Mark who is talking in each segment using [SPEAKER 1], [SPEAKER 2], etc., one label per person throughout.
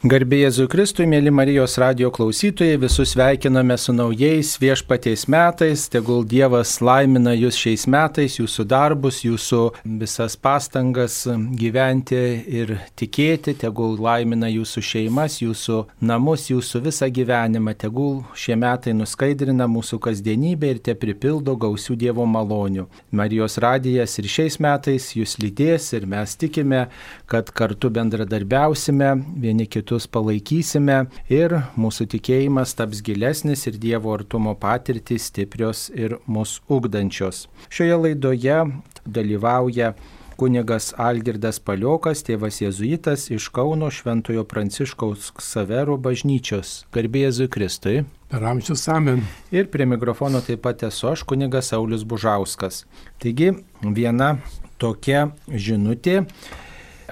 [SPEAKER 1] Garbėjai Jėzui Kristui, mėly Marijos radio klausytojai, visus sveikiname su naujais viešpaties metais. Tegul Dievas laimina jūs šiais metais, jūsų darbus, jūsų visas pastangas gyventi ir tikėti. Tegul laimina jūsų šeimas, jūsų namus, jūsų visą gyvenimą. Tegul šie metai nuskaidrina mūsų kasdienybę ir te pripildo gausių Dievo malonių. Marijos radijas ir šiais metais jūs lydės ir mes tikime, kad kartu bendradarbiausime vieni kitus kitus palaikysime ir mūsų tikėjimas taps gilesnis ir Dievo artumo patirtys stiprios ir mus ugdančios. Šioje laidoje dalyvauja kunigas Algirdas Paliokas, tėvas Jėzuitas iš Kauno Šventojo Pranciškaus Savero bažnyčios. Garbėjai Kristui.
[SPEAKER 2] Per amžius amen.
[SPEAKER 1] Ir prie mikrofono taip pat esu aš, kunigas Saulis Bužauskas. Taigi viena tokia žinutė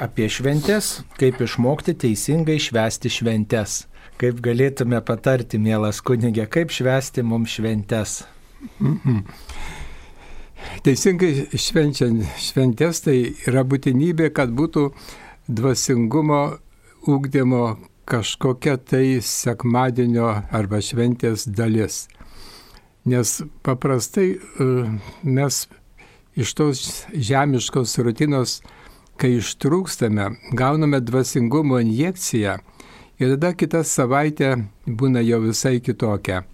[SPEAKER 1] apie šventės, kaip išmokti teisingai švęsti šventės. Kaip galėtume patarti, mielas kunigė, kaip švęsti mums šventės? Mm -hmm.
[SPEAKER 2] Teisingai švenčiant šventės tai yra būtinybė, kad būtų dvasingumo ūkdymo kažkokia tai sekmadienio arba šventės dalis. Nes paprastai e, mes iš tos žemiškos rutinos kai ištrūkstame, gauname dvasingumo injekciją ir tada kitą savaitę būna jau visai kitokia.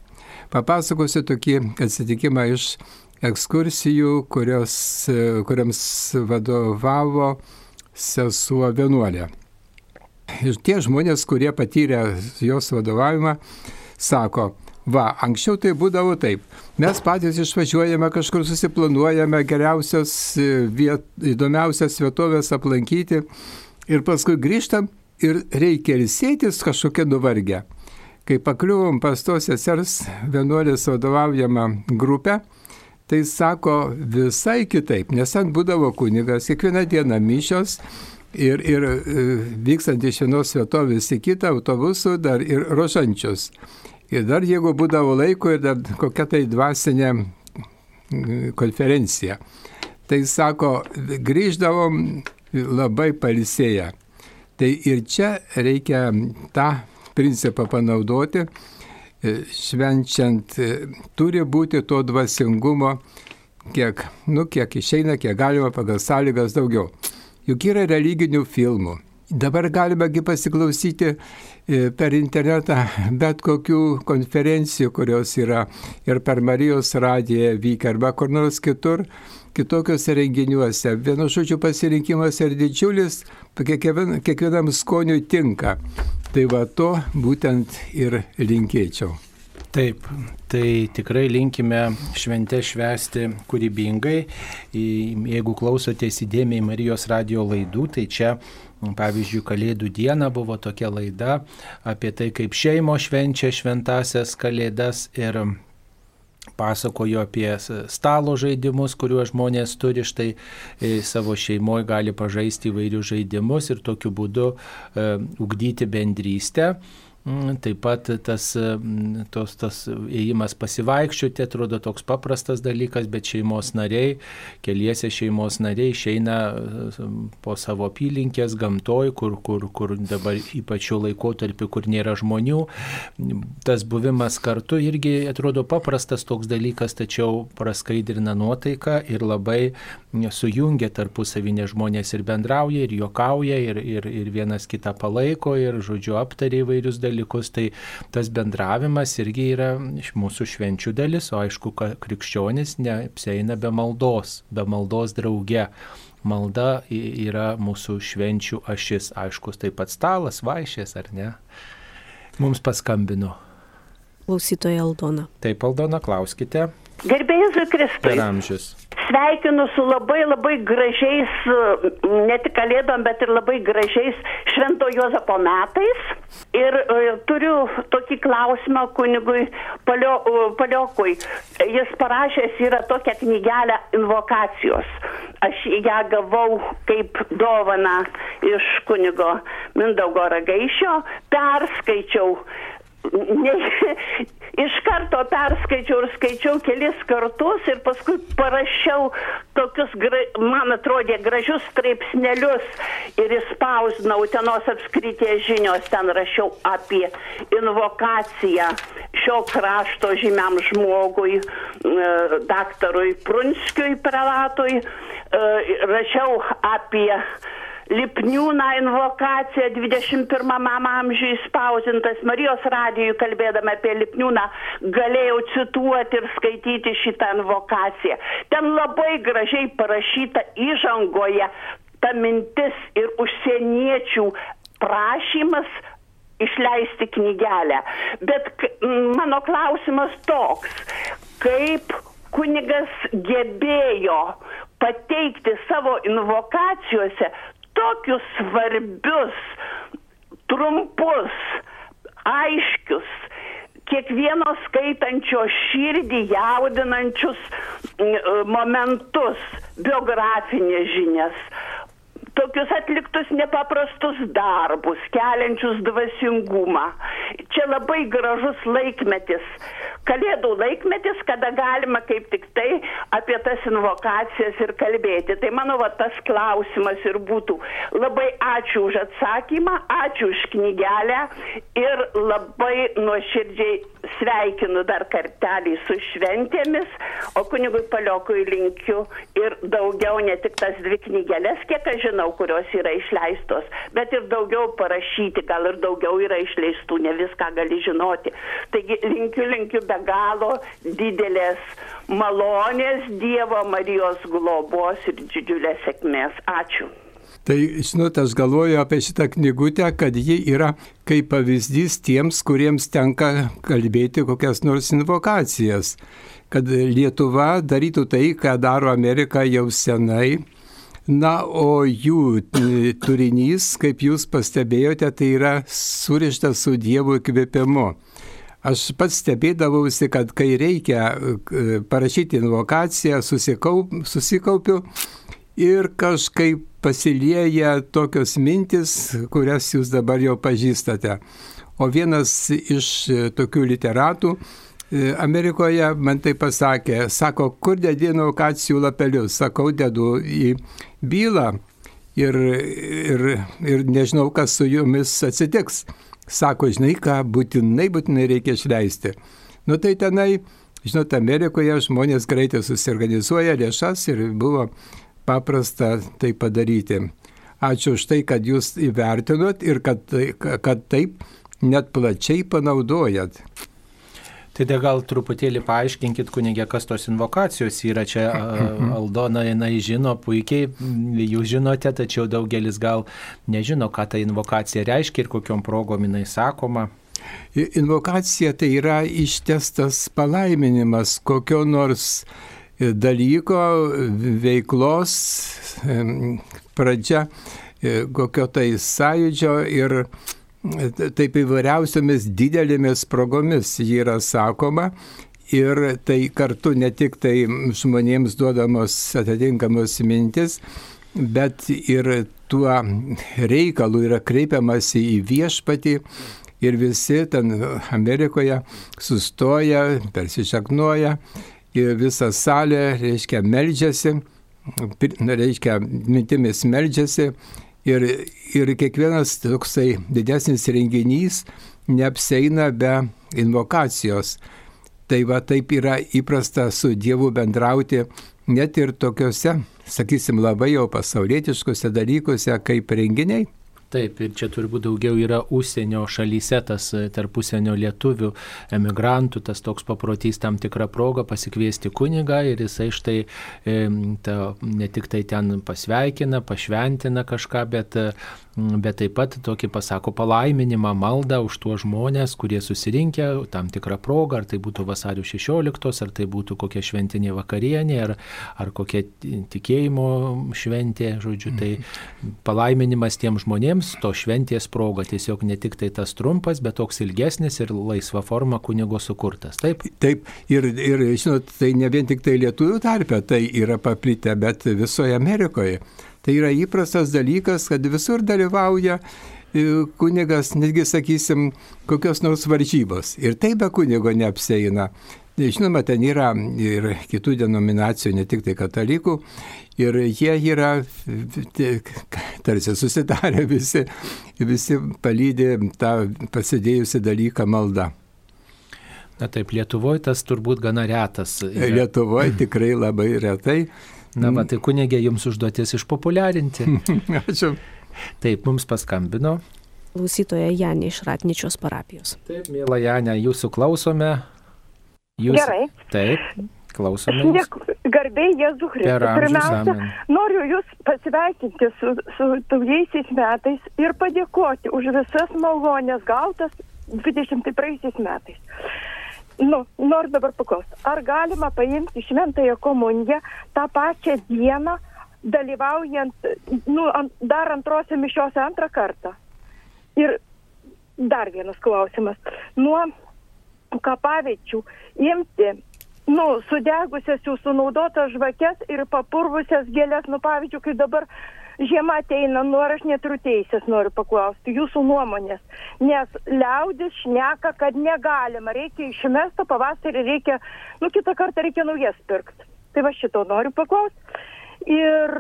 [SPEAKER 2] Papasakosiu tokį atsitikimą iš ekskursijų, kurios, kuriams vadovavo sesuo vienuolė. Ir tie žmonės, kurie patyrė jos vadovavimą, sako, Va, anksčiau tai būdavo taip. Mes patys išvažiuojame kažkur, susiplanuojame geriausias, e, viet, įdomiausias vietovės aplankyti ir paskui grįžtam ir reikia ilsėtis kažkokia nuvargę. Kai pakliuvom pas tos sesers vienuolės vadovaujamą grupę, tai sako visai kitaip, nes ten būdavo kunigas, kiekvieną dieną mišios ir, ir e, vykstant iš vienos vietovės į kitą autobusų dar ir rožančius. Ir dar jeigu būdavo laiko ir dar kokia tai dvasinė konferencija. Tai sako, grįždavom labai palisėję. Tai ir čia reikia tą principą panaudoti, e, švenčiant, e, turi būti to dvasingumo, kiek, nu, kiek išeina, kiek galima pagal sąlygas daugiau. Juk yra religinių filmų. Dabar galimegi pasiklausyti per internetą bet kokių konferencijų, kurios yra ir per Marijos radiją vykę arba kur nors kitur, kitokiuose renginiuose. Vienu žodžiu pasirinkimas yra didžiulis, kiekvienam, kiekvienam skoniui tinka. Tai va to būtent ir linkėčiau.
[SPEAKER 1] Taip, tai tikrai linkime šventę švęsti kūrybingai. Jeigu klausotės įdėmiai Marijos radio laidų, tai čia Pavyzdžiui, Kalėdų diena buvo tokia laida apie tai, kaip šeimo švenčia šventasias Kalėdas ir pasakojo apie stalo žaidimus, kuriuos žmonės turi, štai e, savo šeimoje gali pažaisti įvairius žaidimus ir tokiu būdu e, ugdyti bendrystę. Mm, taip pat tas, mm, tos, tas ėjimas pasivaikščioti atrodo toks paprastas dalykas, bet šeimos nariai, keliese šeimos nariai išeina mm, po savo apylinkės gamtoj, kur, kur, kur dabar ypač šiuo laikotarpiu, kur nėra žmonių. Tas buvimas kartu irgi atrodo paprastas toks dalykas, tačiau praskaidrina nuotaiką ir labai sujungia tarpusavinė žmonės ir bendrauja, ir juokauja, ir, ir, ir vienas kitą palaiko, ir, žodžiu, aptarė įvairius dalykus dalykus, tai tas bendravimas irgi yra mūsų švenčių dalis, o aišku, krikščionis neapseina be maldos, be maldos drauge. Malda yra mūsų švenčių ašis, aišku, taip pat stalas, vaišės, ar ne? Mums paskambino.
[SPEAKER 3] Klausytoja Aldona.
[SPEAKER 1] Taip, Aldona, klauskite.
[SPEAKER 4] Gerbėjai Kristai.
[SPEAKER 1] Per amžius.
[SPEAKER 4] Sveikinu su labai labai gražiais, ne tik kalėdom, bet ir labai gražiais Švento Jozapo metais. Ir uh, turiu tokį klausimą kunigui Palio, uh, Paliokui. Jis parašęs yra tokią knygelę invokacijos. Aš ją gavau kaip dovana iš kunigo Mindaugo Ragaišio, perskaičiau. Ne, iš karto perskaičiau ir skaičiau kelis kartus ir paskui parašiau tokius, man atrodė, gražius straipsnelius ir įspausdinau tenos apskrities žinios, ten rašiau apie invokaciją šio krašto žymiam žmogui, e, daktarui Prunskiui prelatui, e, rašiau apie Lipniūną invokacija 21 amžiui spausintas Marijos radijui kalbėdama apie Lipniūną galėjau cituoti ir skaityti šitą invokaciją. Ten labai gražiai parašyta įžangoje ta mintis ir užsieniečių prašymas išleisti knygelę. Bet mano klausimas toks, kaip kunigas gebėjo pateikti savo invokacijose tokius svarbius, trumpus, aiškius, kiekvieno skaitančio širdį jaudinančius momentus, biografinės žinias, tokius atliktus nepaprastus darbus, keliančius dvasingumą. Čia labai gražus laikmetis, kalėdų laikmetis, kada galima kaip tik tai apie tas invokacijas ir kalbėti. Tai mano va tas klausimas ir būtų. Labai ačiū už atsakymą, ačiū už knygelę ir labai nuoširdžiai sveikinu dar kartelį su šventėmis, o kunigui Paliokui linkiu ir daugiau ne tik tas dvi knygelės, kiek aš žinau, kurios yra išleistos, bet ir daugiau parašyti, gal ir daugiau yra išleistų, ne viską gali žinoti. Taigi linkiu, linkiu be galo didelės malonės Dievo Marijos globos ir didžiulės sėkmės. Ačiū.
[SPEAKER 2] Tai, žinot, aš galvoju apie šitą knygutę, kad ji yra kaip pavyzdys tiems, kuriems tenka kalbėti kokias nors invokacijas. Kad Lietuva darytų tai, ką daro Amerika jau senai. Na, o jų turinys, kaip jūs pastebėjote, tai yra surištas su Dievo įkvėpimu. Aš pats stebėdavausi, kad kai reikia parašyti invokaciją, susikaup, susikaupiu ir kažkaip pasilieja tokios mintis, kurias jūs dabar jau pažįstate. O vienas iš tokių literatų e, Amerikoje man tai pasakė, sako, kur dedi invokacijų lapelius, sakau, dedu į bylą ir, ir, ir nežinau, kas su jumis atsitiks. Sako, žinai ką, būtinai, būtinai reikia išleisti. Nu tai tenai, žinot, Amerikoje žmonės greitai susiorganizuoja lėšas ir buvo paprasta tai padaryti. Ačiū už tai, kad jūs įvertinot ir kad, kad taip net plačiai panaudojat.
[SPEAKER 1] Tai da gal truputėlį paaiškinkit, kunigė, kas tos invokacijos yra. Čia Aldona jinai žino puikiai, jūs žinote, tačiau daugelis gal nežino, ką ta invokacija reiškia ir kokiom progom jinai sakoma.
[SPEAKER 2] Invokacija tai yra ištestas palaiminimas kokio nors dalyko, veiklos pradžia, e, kokio tai sąjūdžio ir taip įvairiausiamis didelėmis progomis ji yra sakoma. Ir tai kartu ne tik tai žmonėms duodamos atitinkamos mintis, bet ir tuo reikalu yra kreipiamasi į viešpatį ir visi ten Amerikoje sustoja, persišaknoja ir visa salė, reiškia, meldžiasi, reiškia, mintimis meldžiasi Ir, ir kiekvienas toksai didesnis renginys neapseina be invokacijos. Tai va taip yra įprasta su Dievu bendrauti net ir tokiuose, sakysim, labai jau pasaulietiškose dalykuose kaip renginiai.
[SPEAKER 1] Taip, ir čia turbūt daugiau yra užsienio šalyse, tas e, tarpusienio lietuvių emigrantų, tas toks paprotys tam tikrą progą pasikviesti kunigą ir jisai štai ta, ne tik tai ten pasveikina, pašventina kažką, bet e, bet taip pat tokį pasako palaiminimą, maldą už tuos žmonės, kurie susirinkę tam tikrą progą, ar tai būtų vasario 16, ar tai būtų kokia šventinė vakarienė, ar, ar kokia tikėjimo šventė, žodžiu, tai palaiminimas tiem žmonėms, to šventės proga, tiesiog ne tik tai tas trumpas, bet toks ilgesnis ir laisva forma kunigo sukurtas. Taip?
[SPEAKER 2] Taip, ir, ir žinot, tai ne vien tik tai lietuvių tarpe, tai yra paplitę, bet visoje Amerikoje. Tai yra įprastas dalykas, kad visur dalyvauja kunigas, netgi sakysim, kokios nors varžybos. Ir tai be kunigo neapseina. Žinoma, ten yra ir kitų denominacijų, ne tik tai katalikų. Ir jie yra tarsi susitarę visi, visi palydė tą pasidėjusi dalyką maldą.
[SPEAKER 1] Na taip, Lietuvoje tas turbūt gana retas.
[SPEAKER 2] Yra. Lietuvoje tikrai labai retai.
[SPEAKER 1] Na, va, tai kunigė jums užduotis išpopuliarinti.
[SPEAKER 2] Ačiū.
[SPEAKER 1] Taip, mums paskambino.
[SPEAKER 3] Klausytoja Janė iš Ratničios parapijos.
[SPEAKER 1] Taip, mėla Janė, jūsų klausome. Jūs...
[SPEAKER 5] Gerai.
[SPEAKER 1] Taip, klausome.
[SPEAKER 5] Garbė Jėzų Kristų. Pirmiausia, noriu Jūs pasveikinti su, su naujaisiais metais ir padėkoti už visas malonės gautas 23 metais. Nu, noriu dabar paklausti, ar galima paimti šventąją komuniją tą pačią dieną, dalyvaujant, nu, ant, dar antrosios mišios antrą kartą? Ir dar vienas klausimas. Nuo kapaviečių imti, nu, sudegusias jų sunaudotas žvakes ir papurvusias gėlės, nu, pavyzdžiui, kai dabar žiema ateina, nu ar aš neturiu teisės, noriu paklausti jūsų nuomonės. Nes liaudis šneka, kad negalima, reikia išmesti, pavasarį reikia, nu kitą kartą reikia naujas pirkti. Tai va šito noriu paklausti. Ir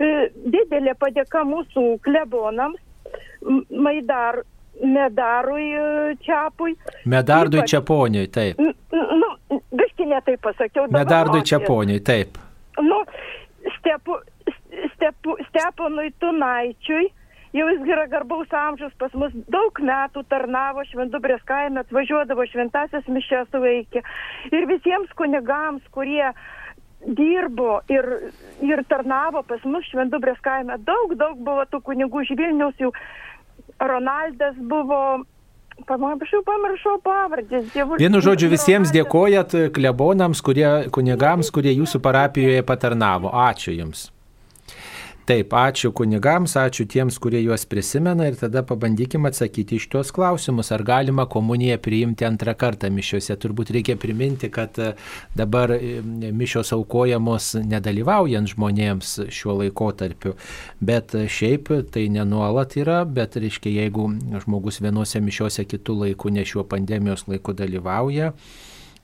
[SPEAKER 5] e, didelė padėka mūsų klebonams, Maidar, Medarui e, Čiapui.
[SPEAKER 1] Medardui Ypač, Čiaponiui, taip.
[SPEAKER 5] Nu, biški netai pasakiau.
[SPEAKER 1] Medardui Čiaponiui, taip.
[SPEAKER 5] Nu, stepu, stepu, Steponui Tunaičiui, jau jis yra garbaus amžiaus pas mus, daug metų tarnavo Šventubrės kaime, atvažiuodavo šventasias mišęs suveikė. Ir visiems kunigams, kurie dirbo ir, ir tarnavo pas mus Šventubrės kaime, daug, daug buvo tų kunigų iš Vilnius, jau Ronaldas buvo Pamiršau, pamiršau pavardės.
[SPEAKER 1] Vienu žodžiu, visiems dėkojat klebonams, kurie, kunigams, kurie jūsų parapijoje patarnavo. Ačiū Jums. Taip, ačiū kunigams, ačiū tiems, kurie juos prisimena ir tada pabandykime atsakyti iš tuos klausimus, ar galima komuniją priimti antrą kartą mišiuose. Turbūt reikia priminti, kad e, dabar e, mišios aukojamos nedalyvaujant žmonėms šiuo laikotarpiu, bet šiaip tai nenuolat yra, bet reiškia, jeigu žmogus vienose mišiuose kitų laikų, ne šiuo pandemijos laiku dalyvauja,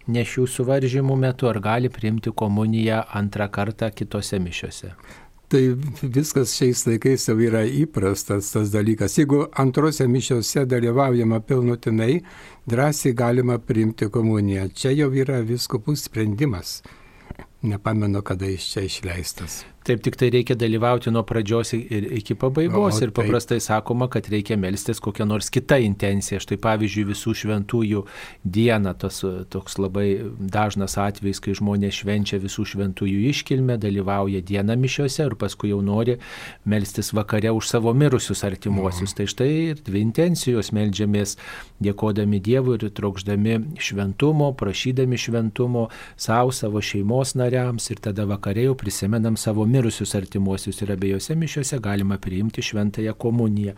[SPEAKER 1] ne šių suvaržymų metu, ar gali priimti komuniją antrą kartą kitose mišiuose.
[SPEAKER 2] Tai viskas šiais laikais jau yra įprastas tas dalykas. Jeigu antrose mišiose dalyvaujama pilnutinai, drąsiai galima priimti komuniją. Čia jau yra viskupų sprendimas. Nepamenu, kada jis čia išleistas.
[SPEAKER 1] Taip, tik tai reikia dalyvauti nuo pradžios ir iki pabaigos. O, ir paprastai taip. sakoma, kad reikia melstis kokią nors kitą intenciją. Štai pavyzdžiui, visų šventųjų dieną, tas toks labai dažnas atvejis, kai žmonės švenčia visų šventųjų iškilmę, dalyvauja dieną mišiuose ir paskui jau nori melstis vakare už savo mirusius artimuosius. Mhm. Tai štai ir dvi intencijos melžiamės, dėkodami Dievui ir trokšdami šventumo, prašydami šventumo savo, savo šeimos nariams ir tada vakare jau prisimenam savo mirusius artimuosius ir abiejose mišiuose galima priimti šventąją komuniją.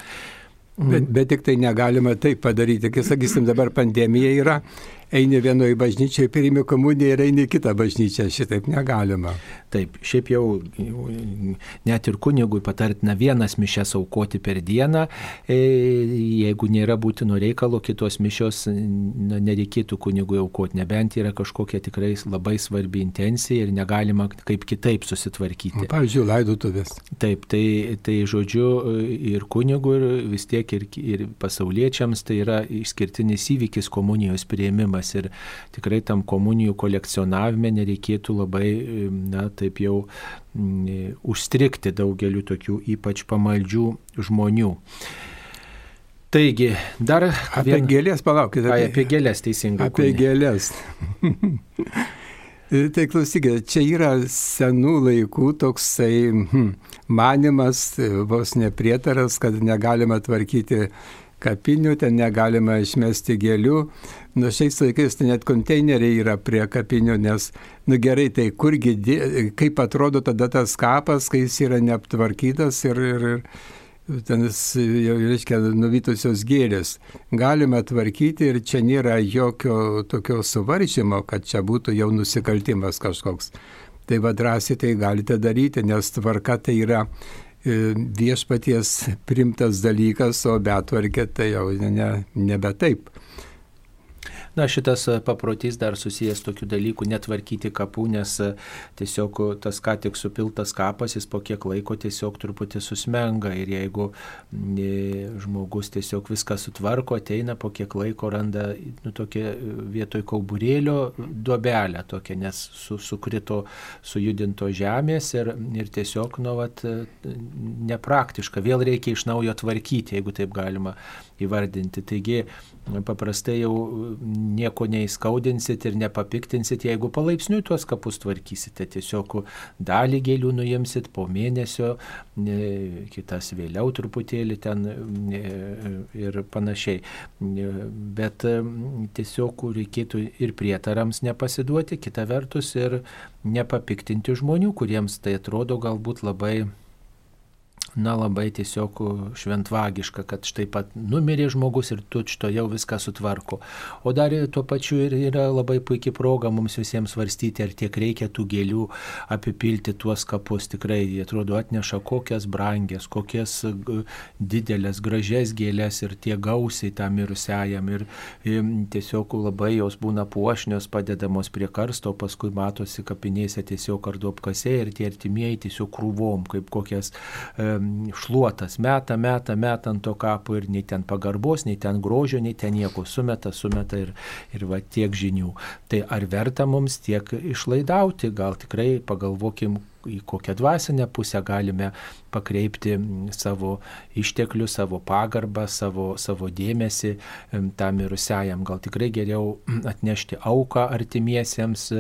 [SPEAKER 2] Bet, bet tik tai negalima taip padaryti, kai sakysim dabar pandemija yra, eini vienoje bažnyčioje, priimi komuniją ir eini kitą bažnyčią. Šitaip negalima.
[SPEAKER 1] Taip, šiaip jau net ir kunigui patartina vienas mišes aukoti per dieną. E, jeigu nėra būtino reikalo, kitos mišios na, nereikėtų kunigui aukoti, nebent yra kažkokia tikrai labai svarbi intencija ir negalima kaip kitaip susitvarkyti.
[SPEAKER 2] Pavyzdžiui, laidotuvės.
[SPEAKER 1] Taip, tai, tai žodžiu ir kunigui, ir vis tiek ir, ir pasauliečiams tai yra išskirtinis įvykis komunijos prieimimas dalykas ir tikrai tam komunijų kolekcionavime nereikėtų labai, na, taip jau m, užstrikti daugeliu tokių ypač pamaldžių žmonių. Taigi, dar
[SPEAKER 2] apie vien... gėlės, palaukite.
[SPEAKER 1] Apie, apie gėlės teisingai.
[SPEAKER 2] Apie kūnė. gėlės. tai klausykite, čia yra senų laikų toksai hm, manimas, vos neprietaras, kad negalima tvarkyti kapinių, ten negalima išmesti gėlių. Nu, šiais laikais tai net konteineriai yra prie kapinių, nes, nu gerai, tai kurgi, kaip atrodo tada tas kapas, kai jis yra neaptvarkytas ir, ir, ir ten jau, reiškia, nuvytusios gėlės. Galima tvarkyti ir čia nėra jokio tokio suvaržymo, kad čia būtų jau nusikaltimas kažkoks. Tai vadrasi, tai galite daryti, nes tvarka tai yra viešpaties primtas dalykas, o betvarkė tai jau ne, nebe taip.
[SPEAKER 1] Na, šitas e, paprotys dar susijęs tokių dalykų, netvarkyti kapų, nes e, tiesiog tas ką tik supiltas kapas, jis po kiek laiko tiesiog truputį susmenga. Ir jeigu e, žmogus tiesiog viską sutvarko, ateina po kiek laiko randa nu, tokia vietoj kauburėlio duobelę tokia, nes su, sukrito sujudinto žemės ir, ir tiesiog, nu, vat, nepraktiška, vėl reikia iš naujo tvarkyti, jeigu taip galima įvardinti. Taigi paprastai jau nieko neįskaudinsit ir nepapiktinsit, jeigu palaipsniui tuos kapus tvarkysite. Tiesiog dalį gėlių nuimsit po mėnesio, kitas vėliau truputėlį ten ir panašiai. Bet tiesiog reikėtų ir prietarams nepasiduoti, kita vertus ir nepapiktinti žmonių, kuriems tai atrodo galbūt labai na labai tiesiog šventvagiška, kad štai pat numirė žmogus ir tu šito jau viską sutvarko. O dar tuo pačiu ir yra labai puikia proga mums visiems svarstyti, ar tiek reikia tų gėlių apipilti tuos kapus. Tikrai, jie atrodo, atneša kokias brangės, kokias didelės, gražias gėlės ir tie gausiai tam mirusiajam. Ir, ir tiesiog labai jos būna puošnios, padedamos prie karsto, paskui matosi kapinėse tiesiog ar duopkase ir tie artimieji tiesiog krūvom, kaip kokias e, šluotas, meta, meta, meta ant to kapo ir nei ten pagarbos, nei ten grožio, nei ten nieko sumeta, sumeta ir, ir va tiek žinių. Tai ar verta mums tiek išlaidauti, gal tikrai pagalvokim, į kokią dvasinę pusę galime pakreipti savo išteklius, savo pagarbą, savo, savo dėmesį tam mirusiajam. Gal tikrai geriau atnešti auką artimiesiems,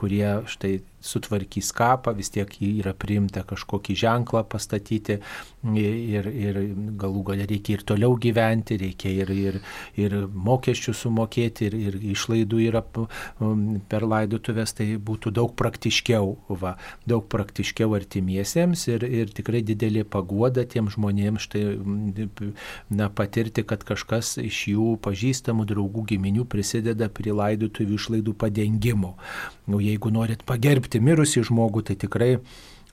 [SPEAKER 1] kurie štai sutvarkys kapą, vis tiek yra priimta kažkokį ženklą pastatyti ir, ir galų galia reikia ir toliau gyventi, reikia ir, ir, ir mokesčių sumokėti, ir, ir išlaidų yra per laidotuvės, tai būtų daug praktiškiau, va, daug praktiškiau artimiesiems ir, ir tikrai didelė paguoda tiem žmonėms štai na, patirti, kad kažkas iš jų pažįstamų draugų giminių prisideda prie laidotuvių išlaidų padengimo. O jeigu norit pagerbti mirusį žmogų, tai tikrai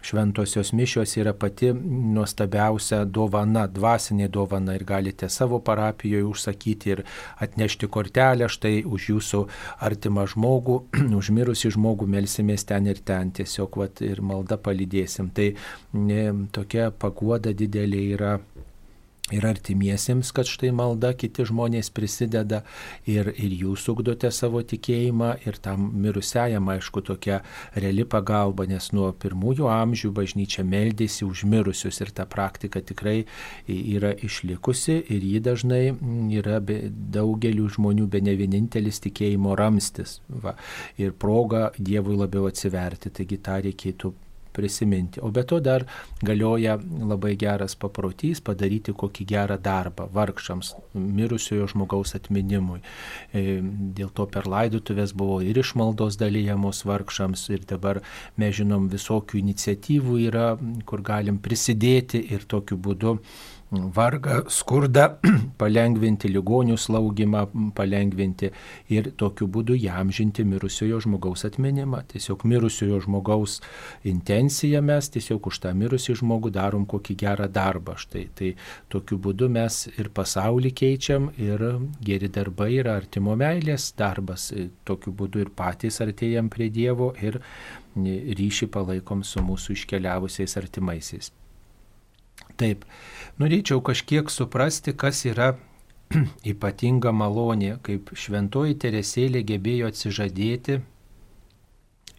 [SPEAKER 1] šventosios mišios yra pati nuostabiausia dovana, dvasinė dovana ir galite savo parapijoje užsakyti ir atnešti kortelę štai už jūsų artimą žmogų, už mirusį žmogų melsimės ten ir ten, tiesiog vat, ir malda palydėsim. Tai ne, tokia paguoda didelė yra ir artimiesiems, kad štai malda kiti žmonės prisideda ir, ir jūs ugdote savo tikėjimą ir tam mirusiajam, aišku, tokia reali pagalba, nes nuo pirmųjų amžių bažnyčia meldėsi už mirusius ir ta praktika tikrai yra išlikusi ir ji dažnai yra daugeliu žmonių be ne vienintelis tikėjimo ramstis. Va, ir proga Dievui labiau atsiverti, taigi tą reikėtų prisiminti. O be to dar galioja labai geras paprotys padaryti kokį gerą darbą vargšams, mirusiojo žmogaus atminimui. E, dėl to per laidutuvės buvo ir išmaldos dalyjamos vargšams ir dabar mes žinom visokių iniciatyvų yra, kur galim prisidėti ir tokiu būdu vargą, skurdą, palengvinti ligonių slaugimą, palengvinti ir tokiu būdu jam žinti mirusiojo žmogaus atminimą. Tiesiog mirusiojo žmogaus intenciją mes tiesiog už tą mirusį žmogų darom kokį gerą darbą. Štai tai tokiu būdu mes ir pasaulį keičiam ir geri darbai yra artimo meilės darbas. Tokiu būdu ir patys artėjam prie Dievo ir ryšį palaikom su mūsų iškeliavusiais artimaisiais. Taip, norėčiau kažkiek suprasti, kas yra ypatinga malonė, kaip šventoji Teresėlė gebėjo atsižadėti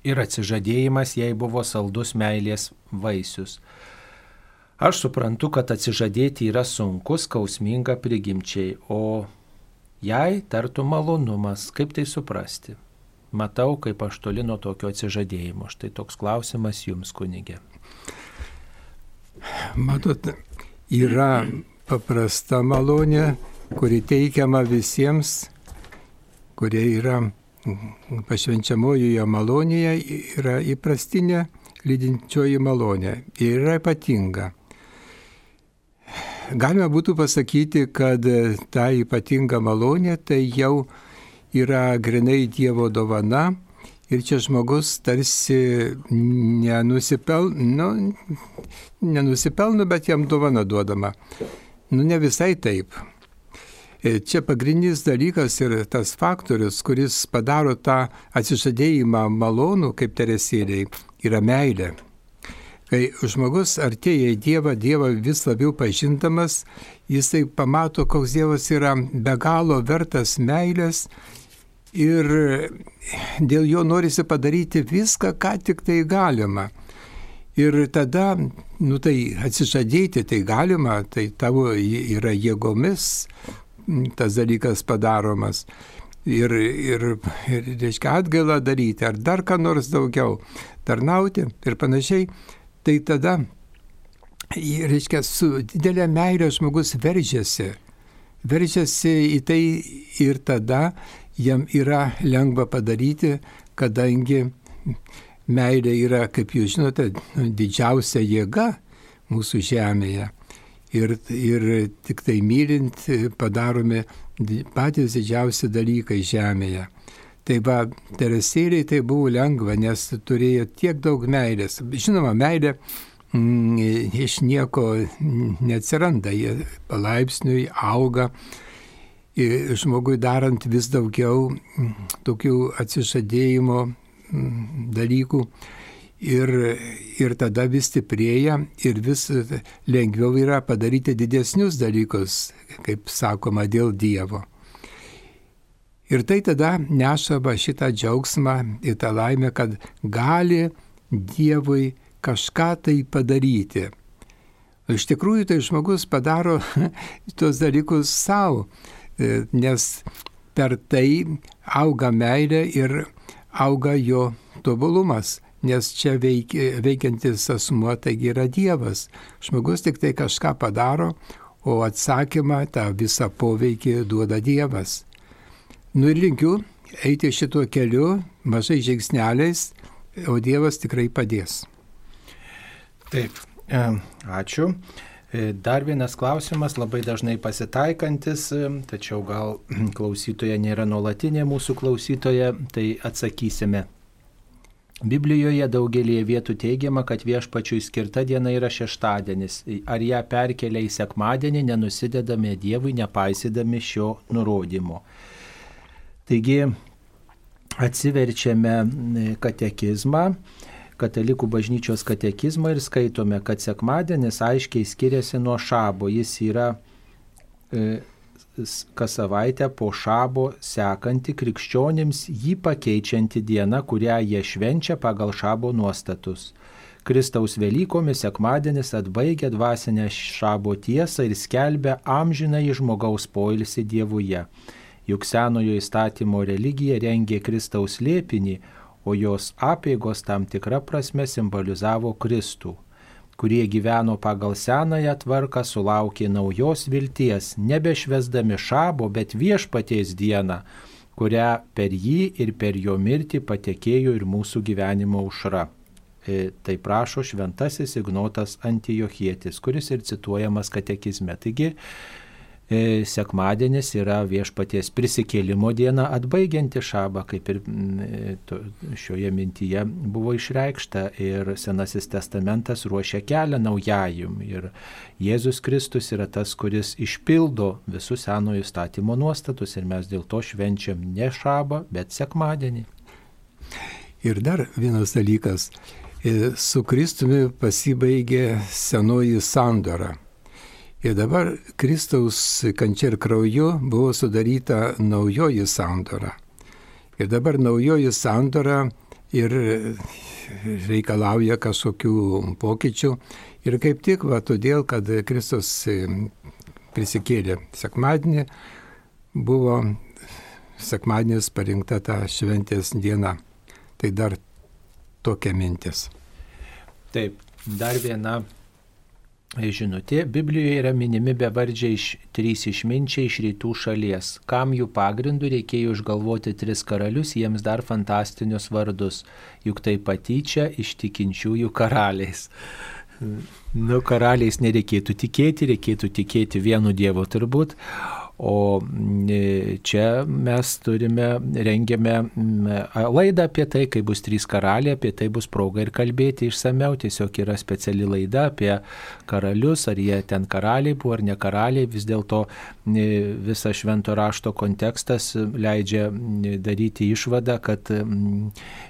[SPEAKER 1] ir atsižadėjimas jai buvo saldus meilės vaisius. Aš suprantu, kad atsižadėti yra sunkus, skausminga prigimčiai, o jai tartų malonumas, kaip tai suprasti. Matau, kaip aš toli nuo tokio atsižadėjimo. Štai toks klausimas jums, kunigė.
[SPEAKER 2] Matot, yra paprasta malonė, kuri teikiama visiems, kurie yra pašvenčiamojoje malonėje, yra įprastinė lydinčioji malonė ir yra ypatinga. Galima būtų pasakyti, kad ta ypatinga malonė tai jau yra grinai Dievo dovana Ir čia žmogus tarsi nenusipelno, nu, nenusipelno, bet jam dovana duodama. Nu, ne visai taip. E, čia pagrindinis dalykas ir tas faktorius, kuris padaro tą atsižadėjimą malonų, kaip teresėliai, yra meilė. Kai žmogus artėja į Dievą, Dievą vis labiau pažintamas, jisai pamato, koks Dievas yra be galo vertas meilės ir dėl jo norisi padaryti viską, ką tik tai galima. Ir tada, nu tai atsižadėti tai galima, tai tavo yra jėgomis tas dalykas padaromas. Ir, ir, ir reiškia, atgailą daryti, ar dar ką nors daugiau, tarnauti ir panašiai tai tada, reiškia, su didelė meilė žmogus veržiasi. Veržiasi į tai ir tada jam yra lengva padaryti, kadangi meilė yra, kaip jūs žinote, didžiausia jėga mūsų žemėje. Ir, ir tik tai mylint padaromi patys didžiausi dalykai žemėje. Tai va, teresėliai tai buvo lengva, nes turėjo tiek daug meilės. Žinoma, meilė mm, iš nieko neatsiranda, jie palaipsniui auga. Žmogui darant vis daugiau mm, tokių atsižadėjimo mm, dalykų ir, ir tada vis stiprėja ir vis lengviau yra padaryti didesnius dalykus, kaip sakoma, dėl Dievo. Ir tai tada neša va šitą džiaugsmą ir tą laimę, kad gali Dievui kažką tai padaryti. Iš tikrųjų, tai žmogus padaro tuos dalykus savo, nes per tai auga meilė ir auga jo tobulumas, nes čia veik, veikiantis asmuo taigi yra Dievas. Žmogus tik tai kažką padaro, o atsakymą, tą visą poveikį duoda Dievas. Nu ir linkiu eiti šituo keliu mažai žingsneliais, o Dievas tikrai padės.
[SPEAKER 1] Taip, e, ačiū. E, dar vienas klausimas, labai dažnai pasitaikantis, e, tačiau gal klausytoja nėra nuolatinė mūsų klausytoja, tai atsakysime. Biblijoje daugelie vietų teigiama, kad viešpačiui skirta diena yra šeštadienis. Ar ją perkelia į sekmadienį, nenusidedame Dievui, nepaisydami šio nurodymo. Taigi atsiverčiame katekizmą, katalikų bažnyčios katekizmą ir skaitome, kad sekmadienis aiškiai skiriasi nuo šabo. Jis yra e, kas savaitę po šabo sekanti krikščionims jį pakeičianti diena, kurią jie švenčia pagal šabo nuostatus. Kristaus Velykomis sekmadienis atbaigia dvasinę šabo tiesą ir skelbia amžiną į žmogaus poilsį Dievuje. Juk senojo įstatymo religija rengė Kristaus liepinį, o jos apėgos tam tikrą prasme simbolizavo Kristų, kurie gyveno pagal senąją tvarką, sulaukė naujos vilties, nebešvesdami šabo, bet viešpaties dieną, kurią per jį ir per jo mirtį patekėjo ir mūsų gyvenimo užra. E, tai prašo šventasis Ignotas Antijochietis, kuris ir cituojamas katekizme. Taigi, sekmadienis yra viešpaties prisikėlimo diena atbaigianti šabą, kaip ir e, šioje mintyje buvo išreikšta ir Senasis testamentas ruošia kelią naujajum. Ir Jėzus Kristus yra tas, kuris išpildo visus senojo įstatymo nuostatus ir mes dėl to švenčiam ne šabą, bet sekmadienį.
[SPEAKER 2] Ir dar vienas dalykas. E, su Kristumi pasibaigė senoji sandora Ir dabar Kristaus kančia ir krauju buvo sudaryta naujoji sandora. Ir dabar naujoji sandora ir reikalauja kažkokių pokyčių. Ir kaip tik, va, todėl, kad Kristus prisikėlė sekmadienį, buvo sekmadienis parinkta ta šventės diena. Tai dar tokia mintis.
[SPEAKER 1] Taip, dar viena žinutė. Biblijoje yra minimi bevardžiai iš, trys išminčiai iš rytų šalies. Kam jų pagrindų reikėjo išgalvoti tris karalius, jiems dar fantastinius vardus. Juk tai patyčia iš tikinčiųjų karaliais. Nu, karaliais nereikėtų tikėti, reikėtų tikėti vienu Dievu turbūt. O čia mes turime, rengiame laidą apie tai, kai bus trys karaliai, apie tai bus proga ir kalbėti išsameu. Tiesiog yra speciali laida apie karalius, ar jie ten karaliai buvo ar ne karaliai. Vis dėlto visas švento rašto kontekstas leidžia daryti išvadą, kad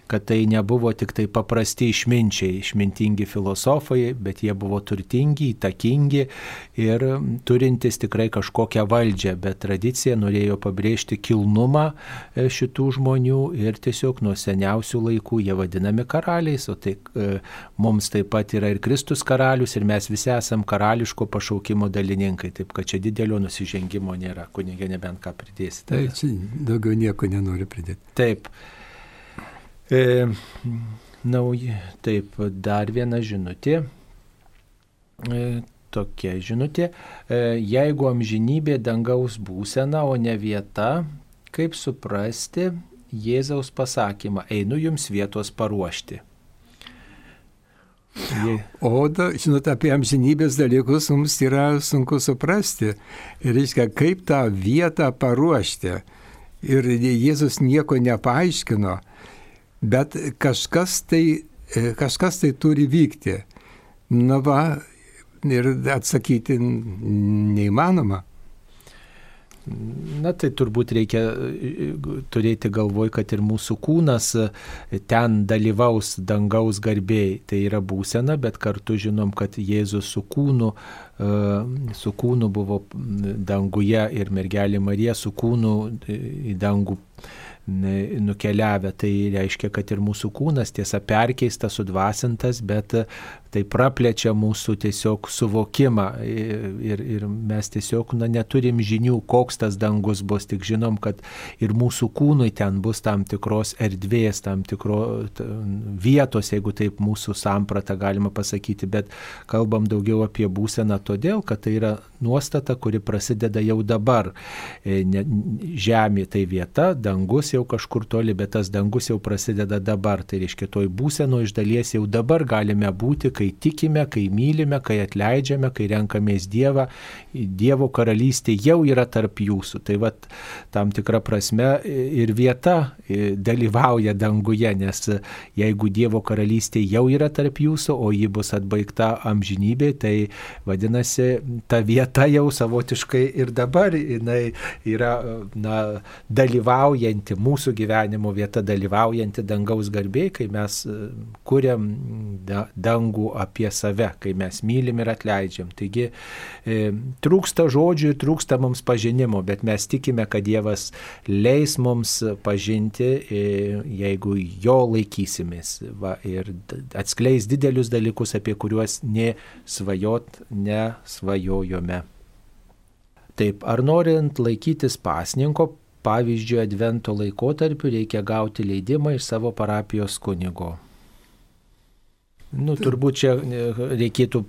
[SPEAKER 1] kad tai nebuvo tik tai paprasti išminčiai, išmintingi filosofai, bet jie buvo turtingi, įtakingi ir turintys tikrai kažkokią valdžią, bet tradicija norėjo pabrėžti kilnumą e, šitų žmonių ir tiesiog nuo seniausių laikų jie vadinami karaliais, o tai e, mums taip pat yra ir Kristus karalius ir mes visi esame karališko pašaukimo dalininkai, taip kad čia didelio nusižengimo nėra, kunigė nebent ką pridėsite.
[SPEAKER 2] Tai daugiau nieko nenoriu pridėti.
[SPEAKER 1] Taip. E, nauji, taip, dar viena žinutė. E, tokia žinutė. E, jeigu amžinybė dangaus būsena, o ne vieta, kaip suprasti Jėzaus pasakymą, einu jums vietos paruošti.
[SPEAKER 2] Jei... O, da, žinot, apie amžinybės dalykus mums yra sunku suprasti. Ir reiškia, kaip tą vietą paruošti. Ir Jėzus nieko nepaaiškino bet kažkas tai, e, kažkas tai turi vykti. Na va, ir atsakyti neįmanoma.
[SPEAKER 1] Na tai turbūt reikia e, turėti galvoj, kad ir mūsų kūnas e, ten dalyvaus dangaus garbėjai. Tai yra būsena, bet kartu žinom, kad Jėzus su kūnu, su kūnu buvo danguje ir mergelė Marija su kūnu į dangų nukeliavę. Tai reiškia, kad ir mūsų kūnas tiesa perkeistas, sudvasintas, bet tai praplečia mūsų tiesiog suvokimą ir, ir mes tiesiog na, neturim žinių, koks tas dangus bus, tik žinom, kad ir mūsų kūnui ten bus tam tikros erdvės, tam tikro vietos, jeigu taip mūsų samprata galima pasakyti, bet kalbam daugiau apie būseną todėl, kad tai yra nuostata, kuri prasideda jau dabar. E, žemė tai vieta, dangus jau kažkur toli, bet tas dangus jau prasideda dabar. Tai reiškia, toj būseno iš dalies jau dabar galime būti, kai tikime, kai mylime, kai atleidžiame, kai renkamės Dievą, Dievo karalystė jau yra tarp jūsų. Tai vad tam tikra prasme ir vieta dalyvauja danguje, nes jeigu Dievo karalystė jau yra tarp jūsų, o ji bus atbaigta amžinybė, tai vadinasi, ta vieta jau savotiškai ir dabar jinai yra na, dalyvaujanti, mūsų gyvenimo vieta dalyvaujanti dangaus garbėjai, kai mes kuriam dangų apie save, kai mes mylim ir atleidžiam. Taigi e, trūksta žodžių ir trūksta mums pažinimo, bet mes tikime, kad Dievas leis mums pažinti, e, jeigu jo laikysimės va, ir atskleis didelius dalykus, apie kuriuos nesvajot nesvajojome. Taip, ar norint laikytis pasninko, pavyzdžiui, advento laikotarpiu reikia gauti leidimą iš savo parapijos kunigo. Nu, turbūt čia e, reikėtų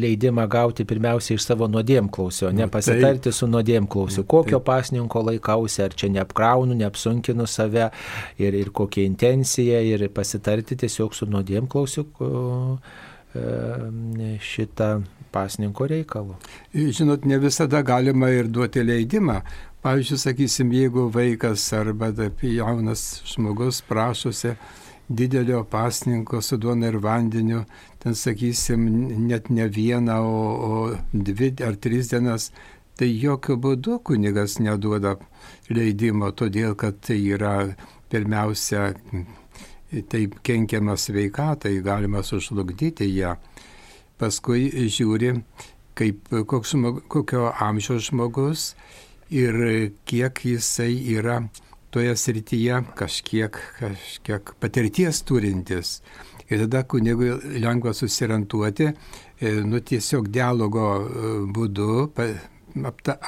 [SPEAKER 1] leidimą gauti pirmiausia iš savo nuodėmklausio, nu, nepasitarti tai, su nuodėmklausiu, kokio tai, pasninko laikausi, ar čia neapkraunu, neapsunkinu save ir, ir kokia intencija, ir pasitarti tiesiog su nuodėmklausiu e, šitą pasninko reikalu.
[SPEAKER 2] Žinot, ne visada galima ir duoti leidimą. Pavyzdžiui, sakysim, jeigu vaikas arba jaunas žmogus prašosi, didelio pasninko su duona ir vandeniu, ten sakysim, net ne vieną, o, o dvi ar tris dienas, tai jokių būdų kunigas neduoda leidimo, todėl kad tai yra pirmiausia, taip kenkiama sveikatai, galima sužlugdyti ją. Paskui žiūri, kaip koks, kokio amžiaus žmogus ir kiek jisai yra toje srityje kažkiek, kažkiek patirties turintis. Ir tada kunigui lengva susirantuoti, e, nu tiesiog dialogo e, būdu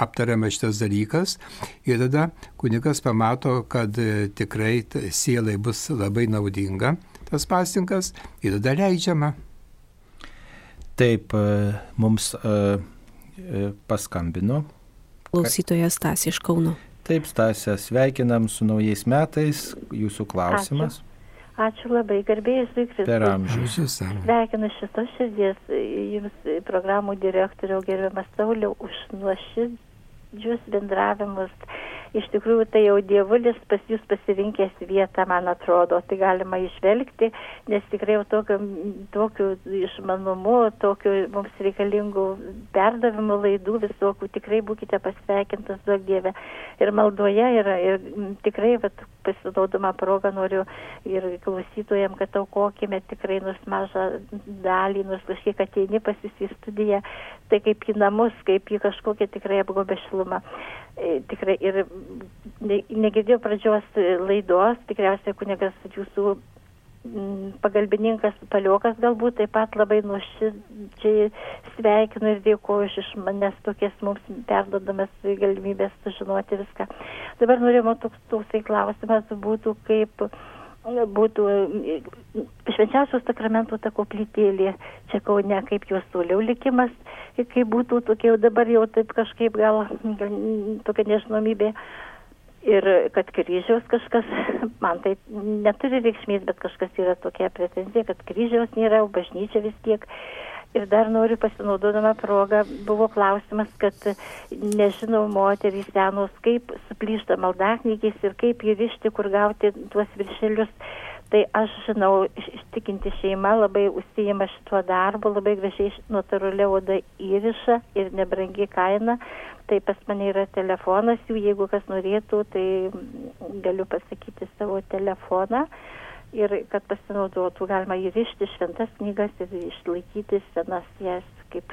[SPEAKER 2] aptariama šitas dalykas ir tada kunigas pamato, kad e, tikrai sielai bus labai naudinga tas pasinkas ir tada leidžiama.
[SPEAKER 1] Taip, mums paskambino.
[SPEAKER 3] Klausytojas Stas iš Kauno.
[SPEAKER 1] Taip, Stasė, sveikinam su naujais metais. Jūsų klausimas.
[SPEAKER 6] Ačiū, Ačiū labai, garbėjus Vikris.
[SPEAKER 1] Per amžius.
[SPEAKER 6] Sveikinu šitos širdies jums programų direktoriau gerbiamas Sauliau už nuoširdžius bendravimus iš tikrųjų tai jau dievulis pas jūs pasirinkęs vietą, man atrodo, tai galima išvelgti, nes tikrai jau tokiu, tokiu išmanumu, tokiu mums reikalingų perdavimų laidų visokių, tikrai būkite pasveikintas daug Dieve. Ir maldoje, ir, ir tikrai, vat, pasinaudama progą noriu ir klausytojams, kad aukokime tikrai nors mažą dalį, nors kažkiek ateini pas jūs į studiją, tai kaip į namus, kaip į kažkokią tikrai apgobę šilumą. E, tikrai ir negirdėjau pradžios laidos, tikriausiai kunigas jūsų pagalbininkas Paliokas galbūt taip pat labai nuoširdžiai sveikinu ir dėkoju iš manęs tokias mums perdodamas galimybės sužinoti viską. Dabar norėjau toks, toksai klausimas būtų kaip būtų švenčiausios sakramentų ta koplytėlė čia kaune, kaip jos toliau likimas, kaip būtų tokia jau dabar jau taip kažkaip gal, gal tokia nežinomybė. Ir kad kryžiaus kažkas, man tai neturi reikšmės, bet kažkas yra tokia pretenzija, kad kryžiaus nėra, o bažnyčia vis tiek. Ir dar noriu pasinaudodama progą, buvo klausimas, kad nežinau moterys senos, kaip suplyšta maldaknygiais ir kaip įrišti, kur gauti tuos viršelius. Tai aš žinau, ištikinti šeima labai užsijima šituo darbu, labai gražiai natūraliai oda įriša ir nebrangi kaina. Tai pas mane yra telefonas jų, jeigu kas norėtų, tai galiu pasakyti savo telefoną ir kad pasinaudotų, galima įrišti šventas knygas ir išlaikyti senas jas kaip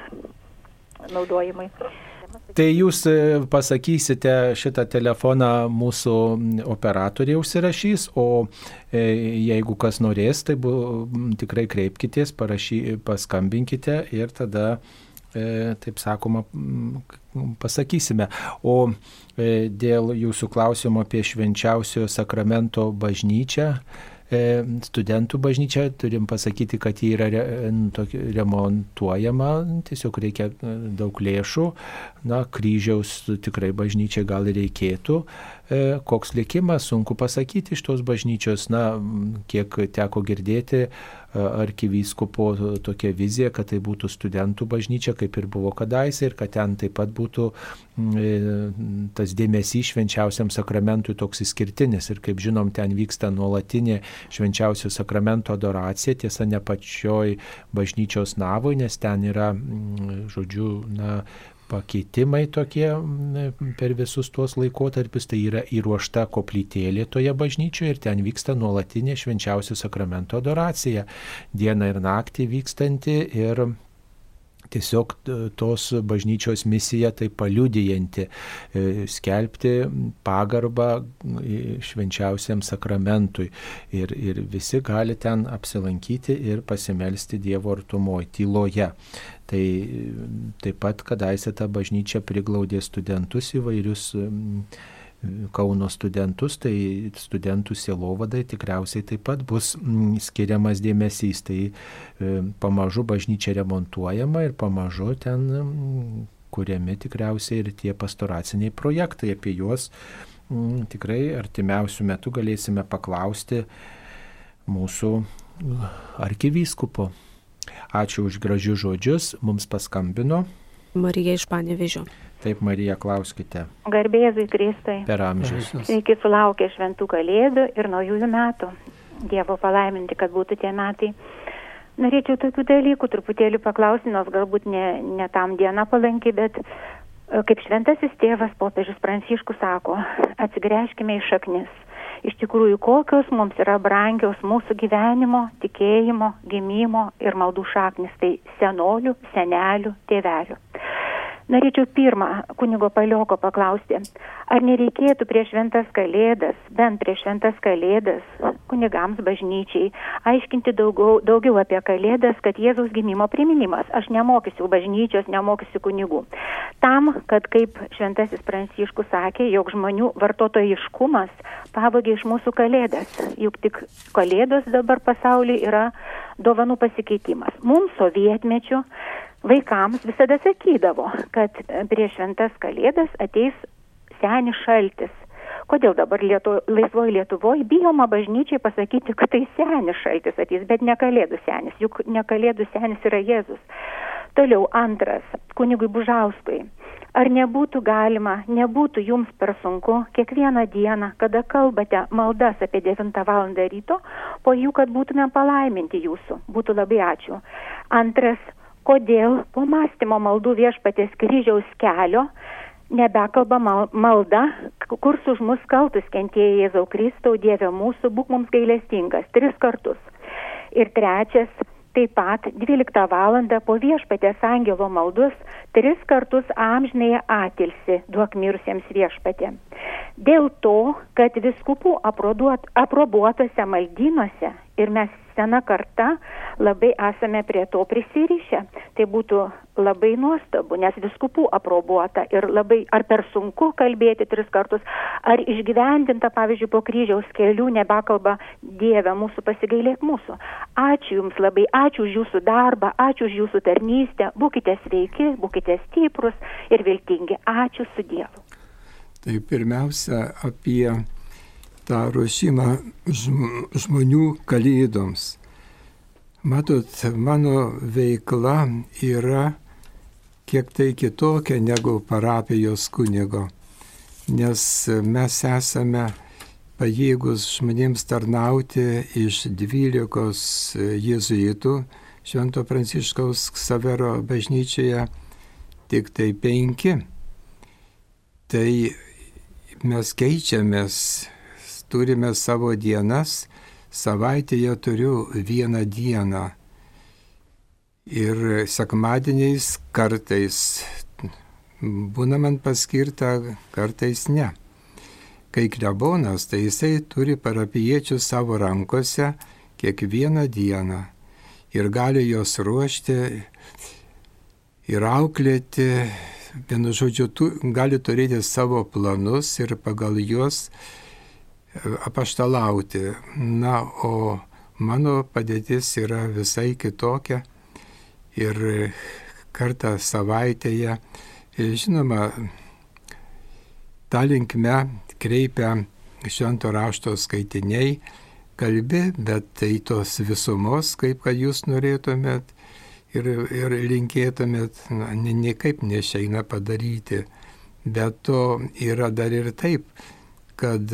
[SPEAKER 6] naudojimai.
[SPEAKER 1] Tai jūs e, pasakysite šitą telefoną mūsų operatoriai užsirašys, o e, jeigu kas norės, tai bu, tikrai kreipkitės, parašy, paskambinkite ir tada, e, taip sakoma, pasakysime. O dėl jūsų klausimo apie švenčiausiojo sakramento bažnyčią, E, studentų bažnyčia, turim pasakyti, kad ji yra re, remontuojama, tiesiog reikia e, daug lėšų, na, kryžiaus tikrai bažnyčiai gal reikėtų, E, koks likimas, sunku pasakyti iš tos bažnyčios, na, kiek teko girdėti e, arkivyskupo tokia vizija, kad tai būtų studentų bažnyčia, kaip ir buvo kadaise, ir kad ten taip pat būtų e, tas dėmesys švenčiausiam sakramentui toks išskirtinis. Ir kaip žinom, ten vyksta nuolatinė švenčiausio sakramento adoracija, tiesa ne pačioj bažnyčios navoj, nes ten yra, žodžiu, na, pakeitimai tokie per visus tuos laikotarpius, tai yra įruošta koplytėlė toje bažnyčioje ir ten vyksta nuolatinė švenčiausio sakramento adoracija, dieną ir naktį vykstanti ir tiesiog tos bažnyčios misija tai paliudijanti, e, skelbti pagarbą švenčiausiam sakramentui. Ir, ir visi gali ten apsilankyti ir pasimelsti Dievo artumoje, tyloje. Tai taip pat kadaise ta bažnyčia priglaudė studentus įvairius Kauno studentus, tai studentų sielovadai tikriausiai taip pat bus mm, skiriamas dėmesys. Tai e, pamažu bažnyčia remontuojama ir pamažu ten mm, kuriami tikriausiai ir tie pastoraciniai projektai. Apie juos mm, tikrai artimiausių metų galėsime paklausti mūsų arkivyskupo. Ačiū už gražius žodžius, mums paskambino.
[SPEAKER 3] Marija iš Panevežio.
[SPEAKER 1] Taip, Marija, klauskite.
[SPEAKER 7] Garbėzui Kristai.
[SPEAKER 1] Per amžius.
[SPEAKER 7] Iki sulaukė šventų kalėdų ir naujųjų metų. Dievo palaiminti, kad būtų tie metai. Norėčiau tokių dalykų truputėlį paklausti, nors galbūt ne, ne tam diena palanki, bet e, kaip šventasis tėvas popiežius Pranciškus sako, atsigręžkime į šaknis. Iš tikrųjų, kokios mums yra brangios mūsų gyvenimo, tikėjimo, gimimo ir maldų šaknis, tai senolių, senelių, tėvelių. Norėčiau pirmą kunigo palioko paklausti, ar nereikėtų prieš šventas kalėdas, bent prieš šventas kalėdas, kunigams bažnyčiai, aiškinti daugiau, daugiau apie kalėdas, kad Jėzaus gimimo priminimas. Aš nemokysiu bažnyčios, nemokysiu kunigų. Tam, kad kaip šventasis Pranciškus sakė, jog žmonių vartotojiškumas pavogė iš mūsų kalėdas. Juk tik kalėdos dabar pasaulyje yra dovanų pasikeitimas. Mums sovietmečių vaikams visada sakydavo, kad prieš šventas kalėdas ateis senis šaltis. Kodėl dabar lietu, laisvoji Lietuvoje bijoma bažnyčiai pasakyti, kad tai senis šaltis ateis, bet ne kalėdų senis, juk ne kalėdų senis yra Jėzus. Toliau antras, kunigui Bužauskui. Ar nebūtų galima, nebūtų jums per sunku kiekvieną dieną, kada kalbate maldas apie 9 val. ryto, po jų, kad būtume palaiminti jūsų. Būtų labai ačiū. Antras, kodėl po mąstymo maldų viešpatės kryžiaus kelio nebekalba malda, kurs už mus kaltus kentėjai Jėzau Kristau, Dieve mūsų, būk mums gailestingas, tris kartus. Ir trečias, taip pat 12 val. po viešpatės angelo maldus tris kartus amžinėje atilsi duok mirusiems viešpatė. Dėl to, kad viskupų aprobuotose maldynuose ir mes sena karta labai esame prie to prisirišę. Tai būtų labai nuostabu, nes viskupų aprobuota ir labai ar per sunku kalbėti tris kartus, ar išgyvendinta, pavyzdžiui, po kryžiaus kelių nebekalba Dieve mūsų pasigailėk mūsų. Ačiū Jums labai, ačiū už Jūsų darbą, ačiū už Jūsų tarnystę, būkite sveiki, būkite stiprus ir viltingi. Ačiū su Dievu.
[SPEAKER 2] Tai pirmiausia apie tą ruošimą žmonių kalėdoms. Matot, mano veikla yra kiek tai kitokia negu parapijos kunigo, nes mes esame pajėgus žmonėms tarnauti iš dvylikos jėzuitų Švento Pranciškaus Savero bažnyčioje tik tai penki. Tai mes keičiamės turime savo dienas, savaitėje turiu vieną dieną. Ir sekmadieniais kartais būna man paskirta, kartais ne. Kai klebonas, tai jisai turi parapiečių savo rankose kiekvieną dieną ir gali juos ruošti ir auklėti, vienu žodžiu, tu, gali turėti savo planus ir pagal juos apaštalauti. Na, o mano padėtis yra visai kitokia ir kartą savaitėje, žinoma, tą linkme kreipia švento rašto skaitiniai, kalbi, bet tai tos visumos, kaip kad jūs norėtumėt ir, ir linkėtumėt, na, niekaip nešeina padaryti. Bet to yra dar ir taip, kad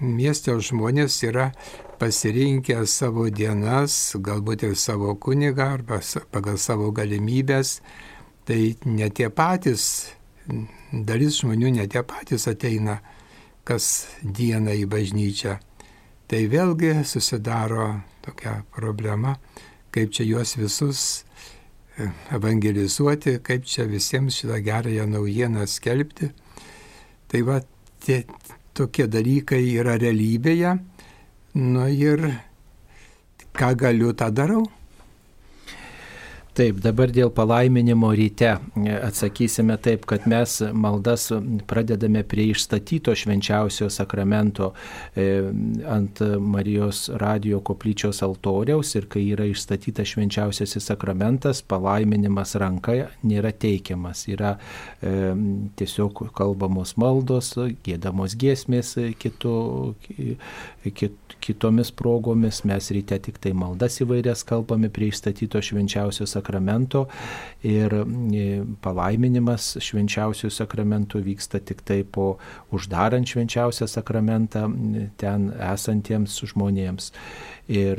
[SPEAKER 2] miesto žmonės yra pasirinkę savo dienas, galbūt ir savo kunigą arba pagal savo galimybės, tai ne tie patys, dalis žmonių ne tie patys ateina kas dieną į bažnyčią. Tai vėlgi susidaro tokia problema, kaip čia juos visus e, evangelizuoti, kaip čia visiems šitą gerąją naujieną skelbti. Tai va, tie, tokie dalykai yra realybėje. Nu ir ką galiu, tą darau.
[SPEAKER 1] Taip, dabar dėl palaiminimo ryte atsakysime taip, kad mes maldas pradedame prie išstatyto švenčiausio sakramento e, ant Marijos radio koplyčios altoriaus ir kai yra išstatytas švenčiausiasis sakramentas, palaiminimas ranka nėra teikiamas. Yra e, tiesiog kalbamos maldos, gėdamos giesmės kitų, kit, kitomis progomis. Mes ryte tik tai maldas įvairias kalbame prie išstatyto švenčiausio sakramento ir e, palaiminimas švenčiausių sakramentų vyksta tik tai po uždarant švenčiausią sakramentą ten esantiems žmonėms. Ir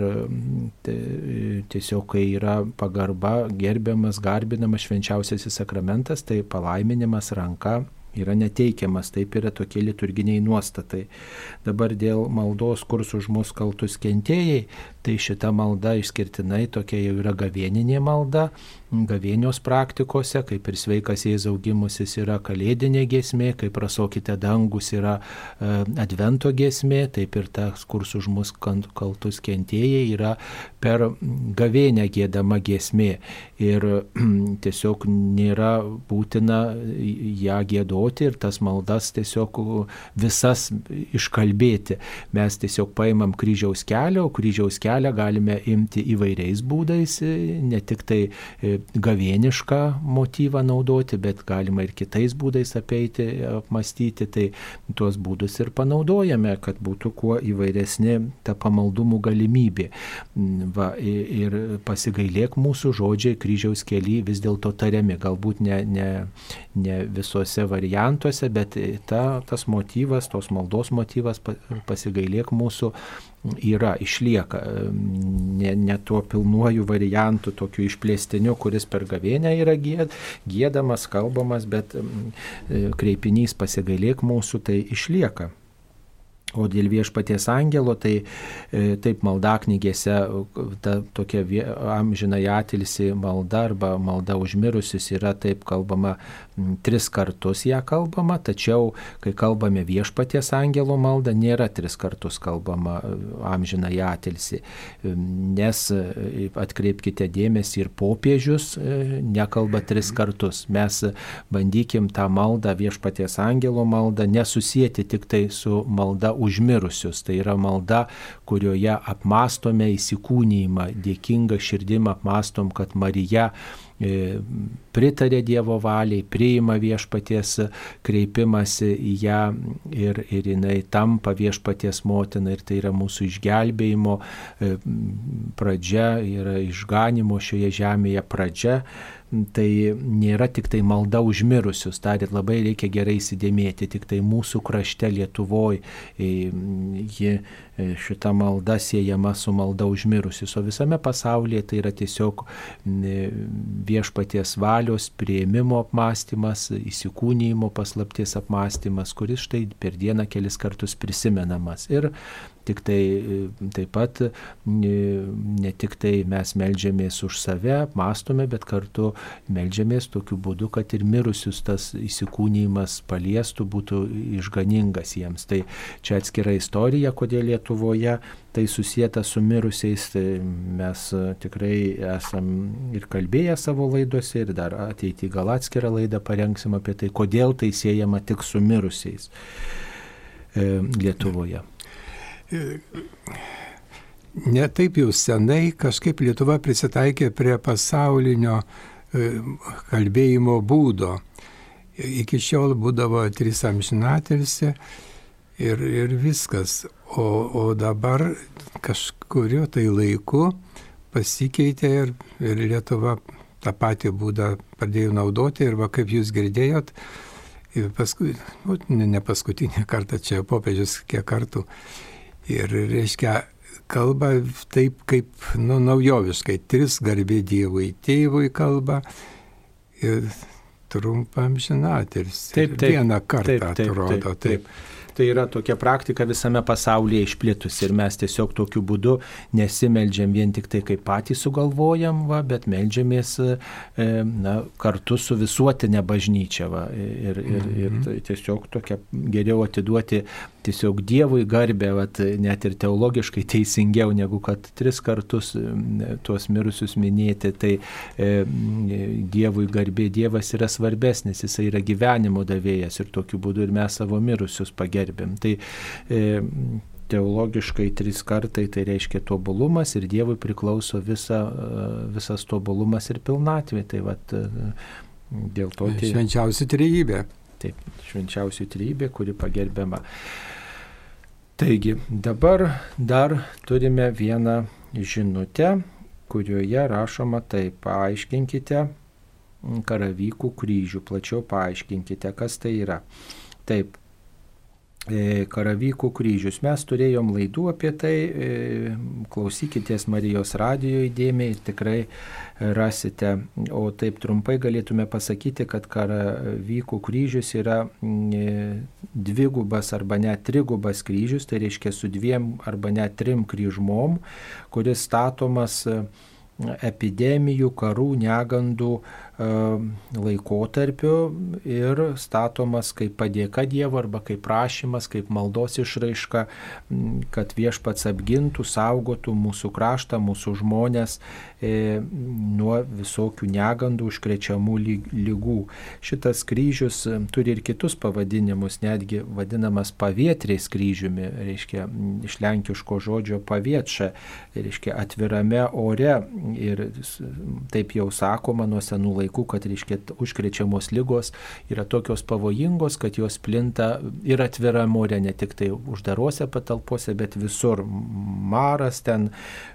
[SPEAKER 1] tiesiog, kai yra pagarba, gerbiamas, garbinamas švenčiausiasis sakramentas, tai palaiminimas ranka yra neteikiamas, taip yra tokie liturginiai nuostatai. Dabar dėl maldos, kur už mus kaltus kentėjai, tai šita malda išskirtinai tokia jau yra gavieninė malda, gavėnios praktikose, kaip ir sveikas Jėzaus gimusis yra kalėdinė giesmė, kaip prasokite dangus yra e, advento giesmė, taip ir tas, kur už mus kaltus kentėjai yra per gavėnę gėdama giesmė. Ir tiesiog nėra būtina ją gėdoti ir tas maldas tiesiog visas iškalbėti. Mes tiesiog paimam kryžiaus kelią, o kryžiaus kelią galime imti įvairiais būdais, ne tik tai gavienišką motyvą naudoti, bet galima ir kitais būdais apeiti, apmastyti, tai tuos būdus ir panaudojame, kad būtų kuo įvairesnė ta pamaldumų galimybė. Va, ir pasigailėk mūsų žodžiai kryžiaus keli vis dėlto tariami, galbūt ne, ne, ne visuose variantuose, bet ta, tas motyvas, tos maldos motyvas pasigailėk mūsų yra, išlieka. Ne, ne tuo pilnuoju variantu, tokiu išplėstiniu, kuris per gavėnę yra gėd, gėdamas, kalbamas, bet kreipinys pasigailėk mūsų, tai išlieka. O dėl viešpaties angelo, tai e, taip maldaknygėse ta tokia amžinai atilsi malda arba malda užmirusius yra taip kalbama tris kartus ją kalbama, tačiau kai kalbame viešpaties angelo maldą, nėra tris kartus kalbama e, amžinai atilsi, nes e, atkreipkite dėmesį ir popiežius nekalba tris kartus. Mes bandykim tą maldą viešpaties angelo maldą nesusijęti tik tai su malda užmirusius. Tai yra malda, kurioje apmastome įsikūnymą, dėkinga širdim apmastom, kad Marija e, pritarė Dievo valiai, priima viešpaties kreipimąsi į ją ir, ir jinai tampa viešpaties motina ir tai yra mūsų išgelbėjimo e, pradžia, yra išganimo šioje žemėje pradžia tai nėra tik tai malda užmirusius, ir labai reikia gerai įsidėmėti, tik tai mūsų krašte Lietuvoje ji e, šita malda siejama su malda užmirusius, o visame pasaulyje tai yra tiesiog viešpaties valios prieimimo apmąstymas, įsikūnymo paslapties apmąstymas, kuris štai per dieną kelis kartus prisimenamas. Ir Tik tai taip pat ne tik tai mes melžiamės už save, mastome, bet kartu melžiamės tokiu būdu, kad ir mirusius tas įsikūnymas paliestų, būtų išganingas jiems. Tai čia atskira istorija, kodėl Lietuvoje tai susijęta su mirusiais, tai mes tikrai esam ir kalbėję savo laidose ir dar ateitį gal atskirą laidą parengsim apie tai, kodėl tai siejama tik su mirusiais e, Lietuvoje
[SPEAKER 2] ne taip jau senai kažkaip Lietuva prisitaikė prie pasaulinio e, kalbėjimo būdo. Iki šiol būdavo trys amžinatelsi ir, ir viskas. O, o dabar kažkurio tai laiku pasikeitė ir, ir Lietuva tą patį būdą pradėjo naudoti ir va kaip jūs girdėjot, paskui, nu, ne, paskutinį kartą čia popiežius kiek kartų Ir reiškia, kalba taip kaip nu, naujoviškai. Tris garbė Dievui, tėvui kalba ir trumpam žinatelis.
[SPEAKER 1] Taip, taip.
[SPEAKER 2] Vieną kartą taip, taip, atrodo. Taip, taip. taip.
[SPEAKER 1] Tai yra tokia praktika visame pasaulyje išplitusi ir mes tiesiog tokiu būdu nesimeldžiam vien tik tai, kaip patys sugalvojam, va, bet meldžiamės e, na, kartu su visuotinė bažnyčia. Va, ir, ir, ir mhm. tiesiog tokia geriau atiduoti tiesiog Dievui garbę, vat, net ir teologiškai teisingiau negu kad tris kartus tuos mirusius minėti, tai e, Dievui garbė, Dievas yra svarbesnis, jis yra gyvenimo davėjas ir tokiu būdu ir mes savo mirusius pagerbėme gerbėm. Tai e, teologiškai trys kartai tai reiškia tobulumas ir Dievui priklauso visa, e, visas tobulumas ir pilnatvė. Tai vat, e, dėl to. Tai,
[SPEAKER 2] švenčiausia trejybė.
[SPEAKER 1] Taip, švenčiausia trejybė, kuri pagerbiama. Taigi, dabar dar turime vieną žinutę, kurioje rašoma taip, paaiškinkite karavykų kryžių, plačiau paaiškinkite, kas tai yra. Taip, karavykų kryžius. Mes turėjom laidų apie tai, e, klausykitės Marijos radijo įdėmiai tikrai rasite. O taip trumpai galėtume pasakyti, kad karavykų kryžius yra e, dvigubas arba net trigubas kryžius, tai reiškia su dviem arba net trim kryžmom, kuris statomas epidemijų, karų, negandų laikotarpiu ir statomas kaip padėka Dievo arba kaip prašymas, kaip maldos išraiška, kad viešpats apgintų, saugotų mūsų kraštą, mūsų žmonės e, nuo visokių negandų, užkrečiamų lygų. Šitas kryžius turi ir kitus pavadinimus, netgi vadinamas pavietriais kryžiumi, reiškia iš lenkiško žodžio pavietša, reiškia atvirame ore ir taip jau sakoma nuo senų laikų laikų, kad reiškia užkrečiamos lygos yra tokios pavojingos, kad jos plinta ir atvira morė, ne tik tai uždarose patalpose, bet visur. Maras ten,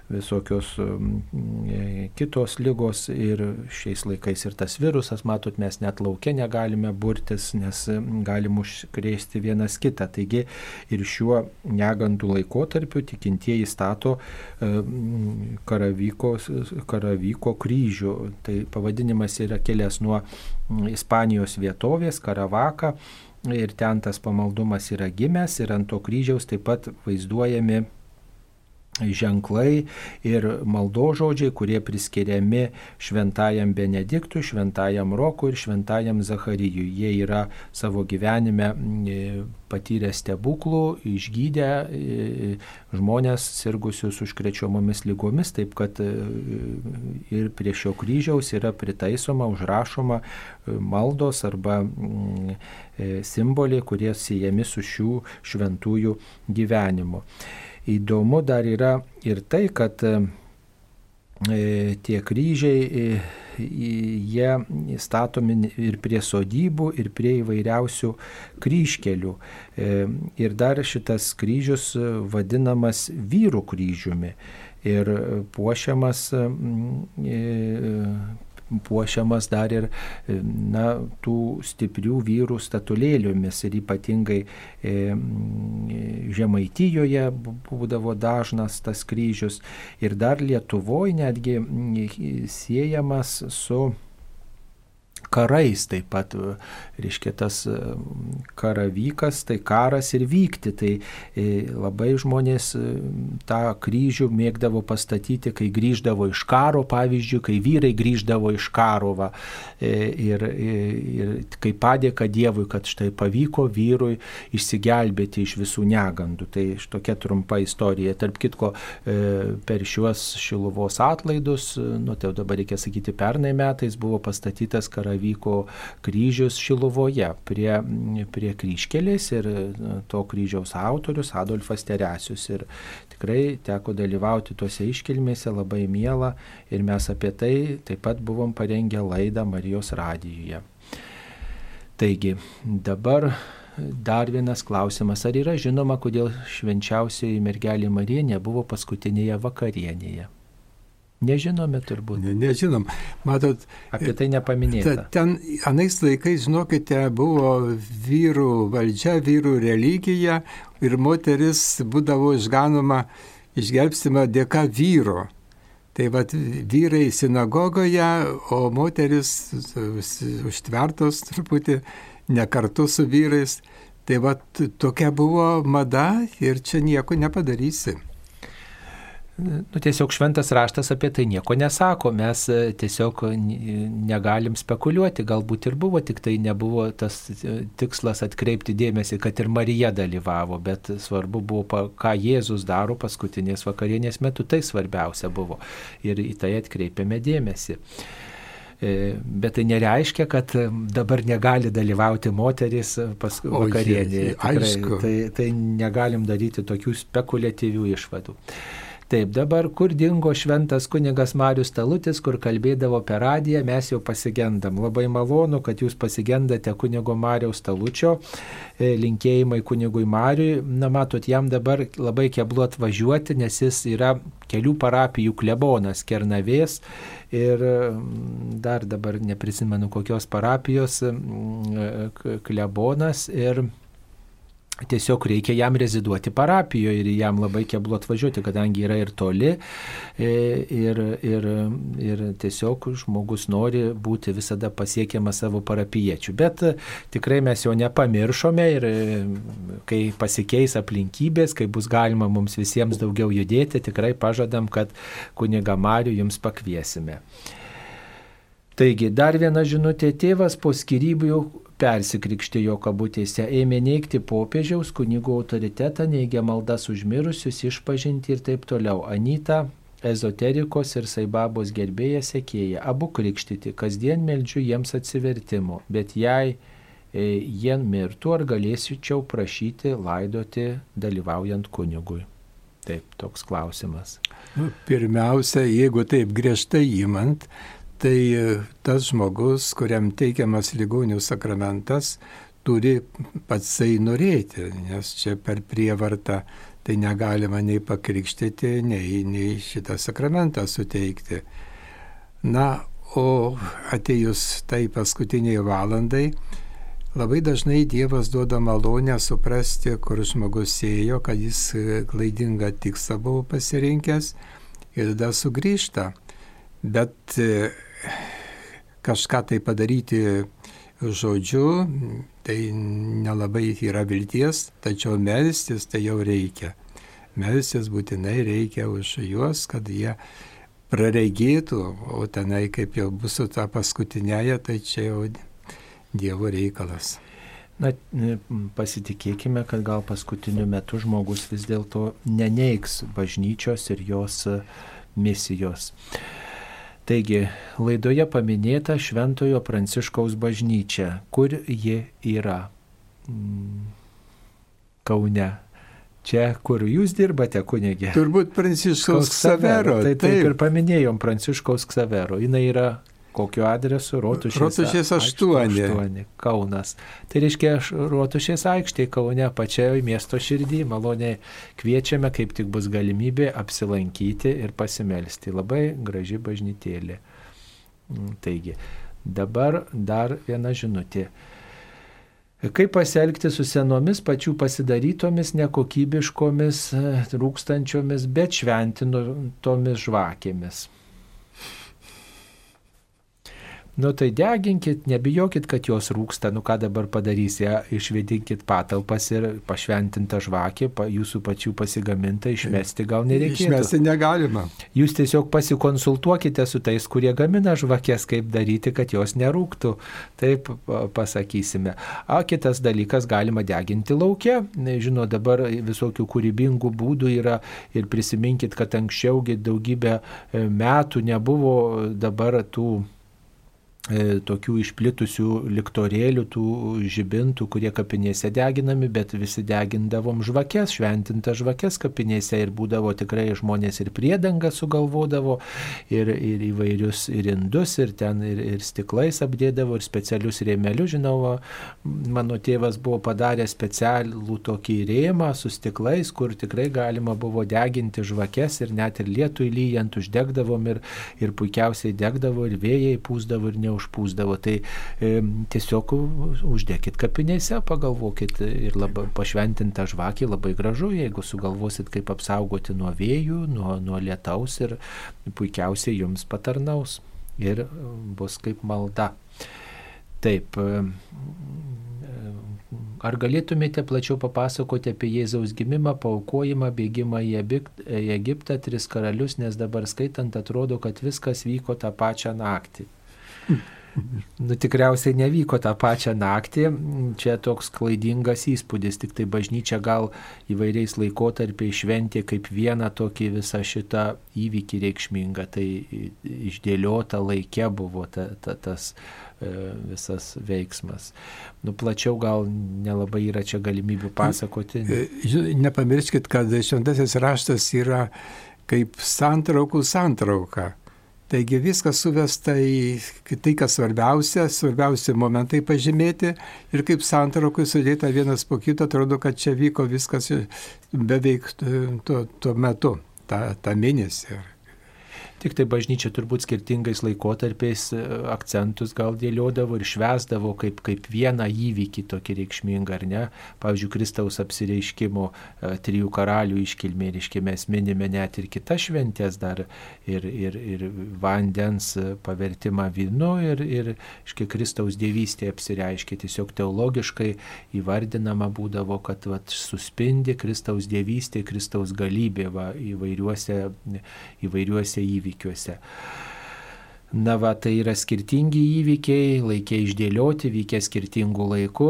[SPEAKER 1] visokios e, kitos lygos ir šiais laikais ir tas virusas, matot, mes net laukia negalime burtis, nes galim užkrėsti vienas kitą. Taigi ir šiuo negandų laikotarpiu tikintieji stato e, karavyko, karavyko kryžių. Tai pavadinimas yra kilęs nuo Ispanijos vietovės Karavaka ir ten tas pamaldumas yra gimęs ir ant to kryžiaus taip pat vaizduojami ženklai ir maldo žodžiai, kurie priskiriami šventajam Benediktui, šventajam Rokui ir šventajam Zacharijui. Jie yra savo gyvenime e, patyrę stebuklų, išgydę e, žmonės sirgusius užkrečiamomis lygomis, taip kad e, ir prie šio kryžiaus yra pritaisoma, užrašoma maldos arba simboliai, kurie siejami su šių šventųjų gyvenimu. Įdomu dar yra ir tai, kad e, tie kryžiai, e, jie statomi ir prie sodybų, ir prie įvairiausių kryžkelių. E, ir dar šitas kryžius vadinamas vyrų kryžiumi ir puošiamas puošiamas dar ir na, tų stiprių vyrų statulėliomis ir ypatingai e, Žemaitijoje būdavo dažnas tas kryžius. Ir dar Lietuvoje netgi siejamas su karais taip pat, reiškia tas e, karavykas, tai karas ir vykti. Tai e, labai žmonės e, tą kryžių mėgdavo pastatyti, kai grįždavo iš karo, pavyzdžiui, kai vyrai grįždavo iš karo va, ir, ir kai padėka Dievui, kad štai pavyko vyrui išsigelbėti iš visų negandų. Tai tokia trumpa istorija. Tarp kitko, per šiuos šiluvos atlaidus, nu tai dabar reikia sakyti, pernai metais buvo pastatytas karavy vyko kryžius Šiluvoje prie, prie kryškelės ir e, to kryžiaus autorius Adolfas Teresius. Ir tikrai teko dalyvauti tuose iškilmėse, labai miela ir mes apie tai taip pat buvom parengę laidą Marijos radijoje. Taigi, dabar dar vienas klausimas. Ar yra žinoma, kodėl švenčiausioji mergelė Marija nebuvo paskutinėje vakarienėje? Nežinome turbūt.
[SPEAKER 2] Ne, nežinom. Matot,
[SPEAKER 1] apie tai nepaminėta.
[SPEAKER 2] Ta, ten anais laikais, žinokite, buvo vyrų valdžia, vyrų religija ir moteris būdavo išganoma, išgelbstima dėka vyro. Tai vad vyrai sinagogoje, o moteris užtvertos truputį ne kartu su vyrais. Tai vad tokia buvo mada ir čia nieko nepadarysi.
[SPEAKER 1] Nu, tiesiog šventas raštas apie tai nieko nesako, mes e, tiesiog negalim spekuliuoti, galbūt ir buvo, tik tai nebuvo tas e, tikslas atkreipti dėmesį, kad ir Marija dalyvavo, bet svarbu buvo, ką Jėzus daro paskutinės vakarienės metu, tai svarbiausia buvo ir į tai atkreipiame dėmesį. E, bet tai nereiškia, kad dabar negali dalyvauti moteris pas vakarienėje. Tai, tai negalim daryti tokių spekuliatyvių išvadų. Taip, dabar kur dingo šventas kunigas Marius Talutis, kur kalbėdavo per radiją, mes jau pasigendam. Labai malonu, kad jūs pasigendate kunigo Mariaus Talučio, e, linkėjimai kunigui Mariui. Na, matot, jam dabar labai keblu atvažiuoti, nes jis yra kelių parapijų klebonas Kernavės ir mm, dar dabar neprisimenu kokios parapijos mm, klebonas. Ir Tiesiog reikia jam reziduoti parapijoje ir jam labai keblu atvažiuoti, kadangi yra ir toli e, ir, ir, ir tiesiog žmogus nori būti visada pasiekiamas savo parapiečių. Bet tikrai mes jo nepamiršome ir e, kai pasikeis aplinkybės, kai bus galima mums visiems daugiau judėti, tikrai pažadam, kad kuniga Marių jums pakviesime. Taigi, dar viena žinutė, tėvas po skirybų persikrikštėjo kabutėse, ėmė neikti popiežiaus kunigo autoritetą, neigia maldas užmirusius, išpažinti ir taip toliau. Anita, ezoterikos ir saibabos gerbėja sekėja, abu krikštyti, kasdien meldžiu jiems atsivertimo, bet jei e, jie mirtų, ar galėsiu prašyti laidoti dalyvaujant kunigui. Taip, toks klausimas.
[SPEAKER 2] Nu, pirmiausia, jeigu taip griežtai įmant, tai e, tas žmogus, kuriam teikiamas ligonių sakramentas, turi patsai norėti, nes čia per prievartą tai negalima nei pakrikštyti, nei, nei šitą sakramentą suteikti. Na, o atėjus tai paskutiniai valandai, labai dažnai Dievas duoda malonę suprasti, kur žmogus ėjo, kad jis klaidingą tikslą buvo pasirinkęs ir tada sugrįžta. Bet e, kažką tai padaryti žodžiu, tai nelabai yra vilties, tačiau melstis tai jau reikia. Melstis būtinai reikia už juos, kad jie praregėtų, o tenai kaip jau bus su ta paskutinėje, tai čia jau Dievo reikalas.
[SPEAKER 1] Na, pasitikėkime, kad gal paskutiniu metu žmogus vis dėlto neneiks bažnyčios ir jos misijos. Taigi, laidoje paminėta Šventojo Pranciškaus bažnyčia. Kur ji yra? Mm, Kaune. Čia, kur jūs dirbate, kunigė?
[SPEAKER 2] Turbūt Pranciškaus Ksavero.
[SPEAKER 1] Tai taip, taip ir paminėjom Pranciškaus Ksavero. Jis yra Kokiu adresu? Rotušės,
[SPEAKER 2] Rotušės 8.
[SPEAKER 1] 8. Kaunas. Tai reiškia, Rotušės aikštė Kaune, pačioje miesto širdį, maloniai kviečiame, kaip tik bus galimybė apsilankyti ir pasimelsti. Labai graži bažnytėlė. Mm, taigi, dabar dar viena žinutė. Kaip pasielgti su senomis pačių pasidarytomis, nekokybiškomis, rūkstančiomis, bet šventintomis žvakėmis? Nu tai deginkit, nebijokit, kad jos rūksta, nu ką dabar padarys, ją išvedinkit patalpas ir pašventintą žvakį, pa, jūsų pačių pasigamintą, išmesti gal nereikia.
[SPEAKER 2] Išmesti negalima.
[SPEAKER 1] Jūs tiesiog pasikonsultuokite su tais, kurie gamina žvakės, kaip daryti, kad jos nerūktų. Taip pasakysime. O kitas dalykas, galima deginti laukia. Žinau, dabar visokių kūrybingų būdų yra ir prisiminkit, kad anksčiaugi daugybę e, metų nebuvo dabar tų tokių išplitusių liktorėlių, tų žibintų, kurie kapinėse deginami, bet visi degindavom žvakės, šventintas žvakės kapinėse ir būdavo tikrai žmonės ir priedangą sugalvodavo, ir, ir įvairius ir indus, ir ten ir, ir stiklais apdėdavo, ir specialius rėmelius, žinau, mano tėvas buvo padaręs specialų tokį rėmą su stiklais, kur tikrai galima buvo deginti žvakės ir net ir lietų įlyjant uždegdavom ir, ir puikiausiai degdavo ir vėjai pūsdavo ir ne neužpūsdavo. Tai e, tiesiog uždėkit kapinėse, pagalvokit ir labai pašventinta žvakė labai gražu, jeigu sugalvosit, kaip apsaugoti nuo vėjų, nuo, nuo lietaus ir puikiausiai jums patarnaus ir bus kaip malda. Taip. E, ar galėtumėte plačiau papasakoti apie Jėzaus gimimą, paukojimą, bėgimą į Egiptą, tris karalius, nes dabar skaitant atrodo, kad viskas vyko tą pačią naktį. Nu, tikriausiai nevyko tą pačią naktį, čia toks klaidingas įspūdis, tik tai bažnyčia gal įvairiais laikotarpiai šventė kaip vieną tokį visą šitą įvykį reikšmingą, tai išdėliota laikė buvo ta, ta, tas e, visas veiksmas. Nu, plačiau gal nelabai yra čia galimybių pasakoti.
[SPEAKER 2] E, nepamirškit, kad šventasis raštas yra kaip santraukų santrauka. Taigi viskas suvesta į tai, kas svarbiausia, svarbiausi momentai pažymėti ir kaip santraukui sudėta vienas po kito, atrodo, kad čia vyko viskas beveik tuo, tuo metu, tą, tą mėnesį.
[SPEAKER 1] Tik tai bažnyčia turbūt skirtingais laikotarpiais e, akcentus gal dėliodavo ir švesdavo kaip, kaip vieną įvykį tokį reikšmingą, ar ne? Pavyzdžiui, Kristaus apsireiškimo e, trijų karalių iškilmė, reiškia, mes minime net ir kitas šventės dar ir, ir, ir vandens pavertimą vynu ir, ir iškia, Kristaus dievystė apsireiškia. Tiesiog teologiškai įvardinama būdavo, kad vat, suspindi Kristaus dievystė, Kristaus galybė va, įvairiuose, įvairiuose įvykiuose įvykiuose. Na va, tai yra skirtingi įvykiai, laikiai išdėlioti, vykę skirtingų laikų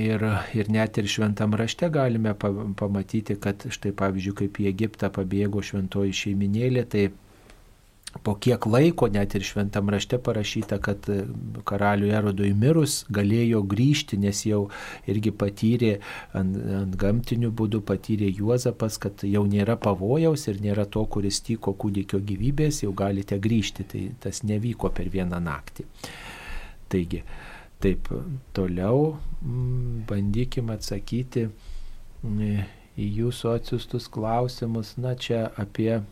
[SPEAKER 1] ir, ir net ir šventam rašte galime pamatyti, kad štai pavyzdžiui, kaip į Egiptą pabėgo šventoji šeiminėlė, tai po kiek laiko, net ir šventam rašte parašyta, kad karaliui Erodui mirus galėjo grįžti, nes jau irgi patyrė ant, ant gamtinių būdų, patyrė Juozapas, kad jau nėra pavojaus ir nėra to, kuris tyko kūdikio gyvybės, jau galite grįžti. Tai tas nevyko per vieną naktį. Taigi, taip, toliau mm, bandykime atsakyti mm, į jūsų atsiustus klausimus. Na, čia apie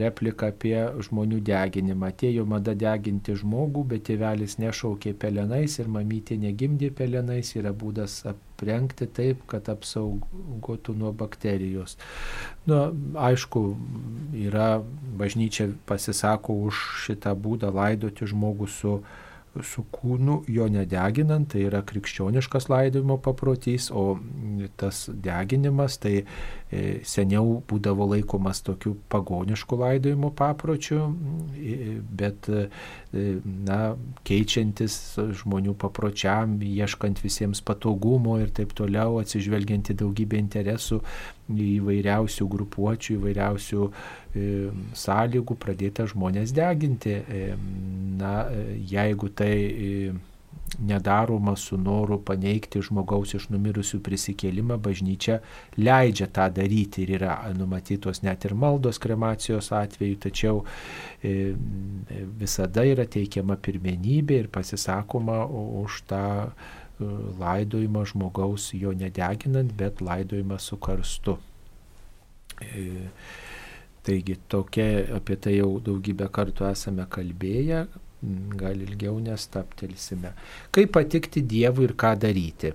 [SPEAKER 1] replika apie žmonių deginimą. Atėjo mada deginti žmogų, bet tėvelis nešaukė pelenais ir mamytė negimdė pelenais, yra būdas aprengti taip, kad apsaugotų nuo bakterijos. Na, aišku, yra bažnyčia pasisako už šitą būdą laidoti žmogų su su kūnu jo nedeginant, tai yra krikščioniškas laidojimo paprotys, o tas deginimas tai seniau būdavo laikomas tokiu pagonišku laidojimo papročiu, bet e, na, keičiantis žmonių papročiam, ieškant visiems patogumo ir taip toliau, atsižvelgiant į daugybę interesų įvairiausių grupuočių, įvairiausių E, sąlygų pradėta žmonės deginti. E, na, jeigu tai e, nedaroma su noru paneigti žmogaus iš numirusių prisikėlimą, bažnyčia leidžia tą daryti ir yra numatytos net ir maldos kremacijos atveju, tačiau visada yra teikiama pirmenybė ir pasisakoma už tą laidojimą žmogaus jo nedeginant, bet laidojimą su karstu. Taigi tokia, apie tai jau daugybę kartų esame kalbėję, gal ilgiau nestaptelsime. Kaip patikti Dievui ir ką daryti?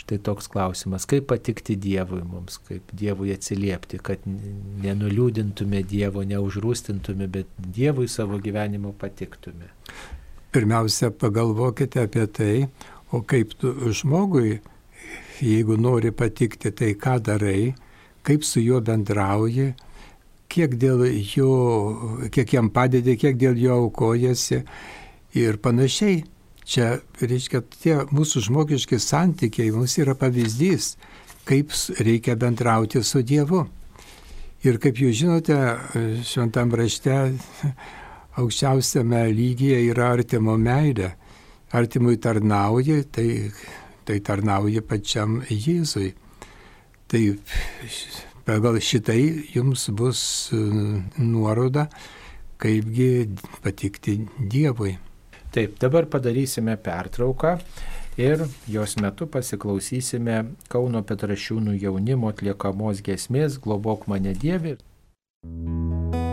[SPEAKER 1] Štai toks klausimas, kaip patikti Dievui mums, kaip Dievui atsiliepti, kad nenuliūdintume Dievo, neužrūstintume, bet Dievui savo gyvenimo patiktume.
[SPEAKER 2] Pirmiausia, pagalvokite apie tai, o kaip tu žmogui, jeigu nori patikti, tai ką darai, kaip su juo bendrauji, kiek dėl jo, kiek jam padedi, kiek dėl jo aukojasi ir panašiai. Čia, reiškia, tie mūsų žmogiški santykiai mums yra pavyzdys, kaip reikia bendrauti su Dievu. Ir kaip jūs žinote, šventam rašte aukščiausiame lygyje yra artimo meilė. Artimui tarnauji, tai, tai tarnauji pačiam Jėzui. Tai pagal šitai jums bus e, nuoroda, kaipgi patikti Dievui.
[SPEAKER 1] Taip, dabar padarysime pertrauką ir jos metu pasiklausysime Kauno Petrašiūnų jaunimo atliekamos gesmės Globok mane Dievė.
[SPEAKER 8] viešpatį,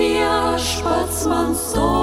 [SPEAKER 8] viešpats man stovi.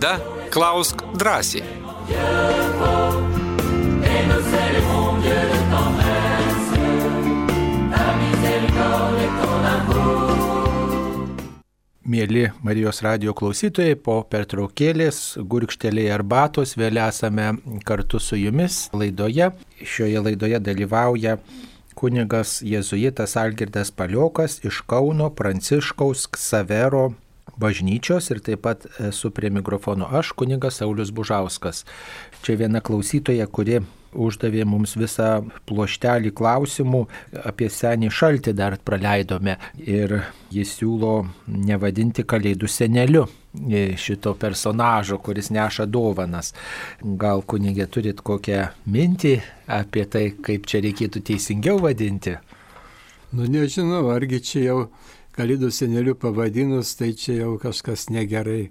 [SPEAKER 9] Laida Klausk drąsiai.
[SPEAKER 1] Mėly Marijos radio klausytojai, po pertraukėlės, gurkšteliai arbatos, vėl esame kartu su jumis laidoje. Šioje laidoje dalyvauja kunigas jėzuitas Algirdas Paliokas iš Kauno Pranciškaus Ksavero bažnyčios ir taip pat esu prie mikrofono aš, kunigas Saulis Bužauskas. Čia viena klausytoja, kuri uždavė mums visą ploštelį klausimų apie senį šaltį dar praleidome ir jis siūlo nevadinti kalėdų seneliu šito personažo, kuris neša dovanas. Gal kunigė turit kokią mintį apie tai, kaip čia reikėtų teisingiau vadinti?
[SPEAKER 2] Nu nežinau, argi čia jau kalėdų seneliu pavadinus, tai čia jau kažkas negerai,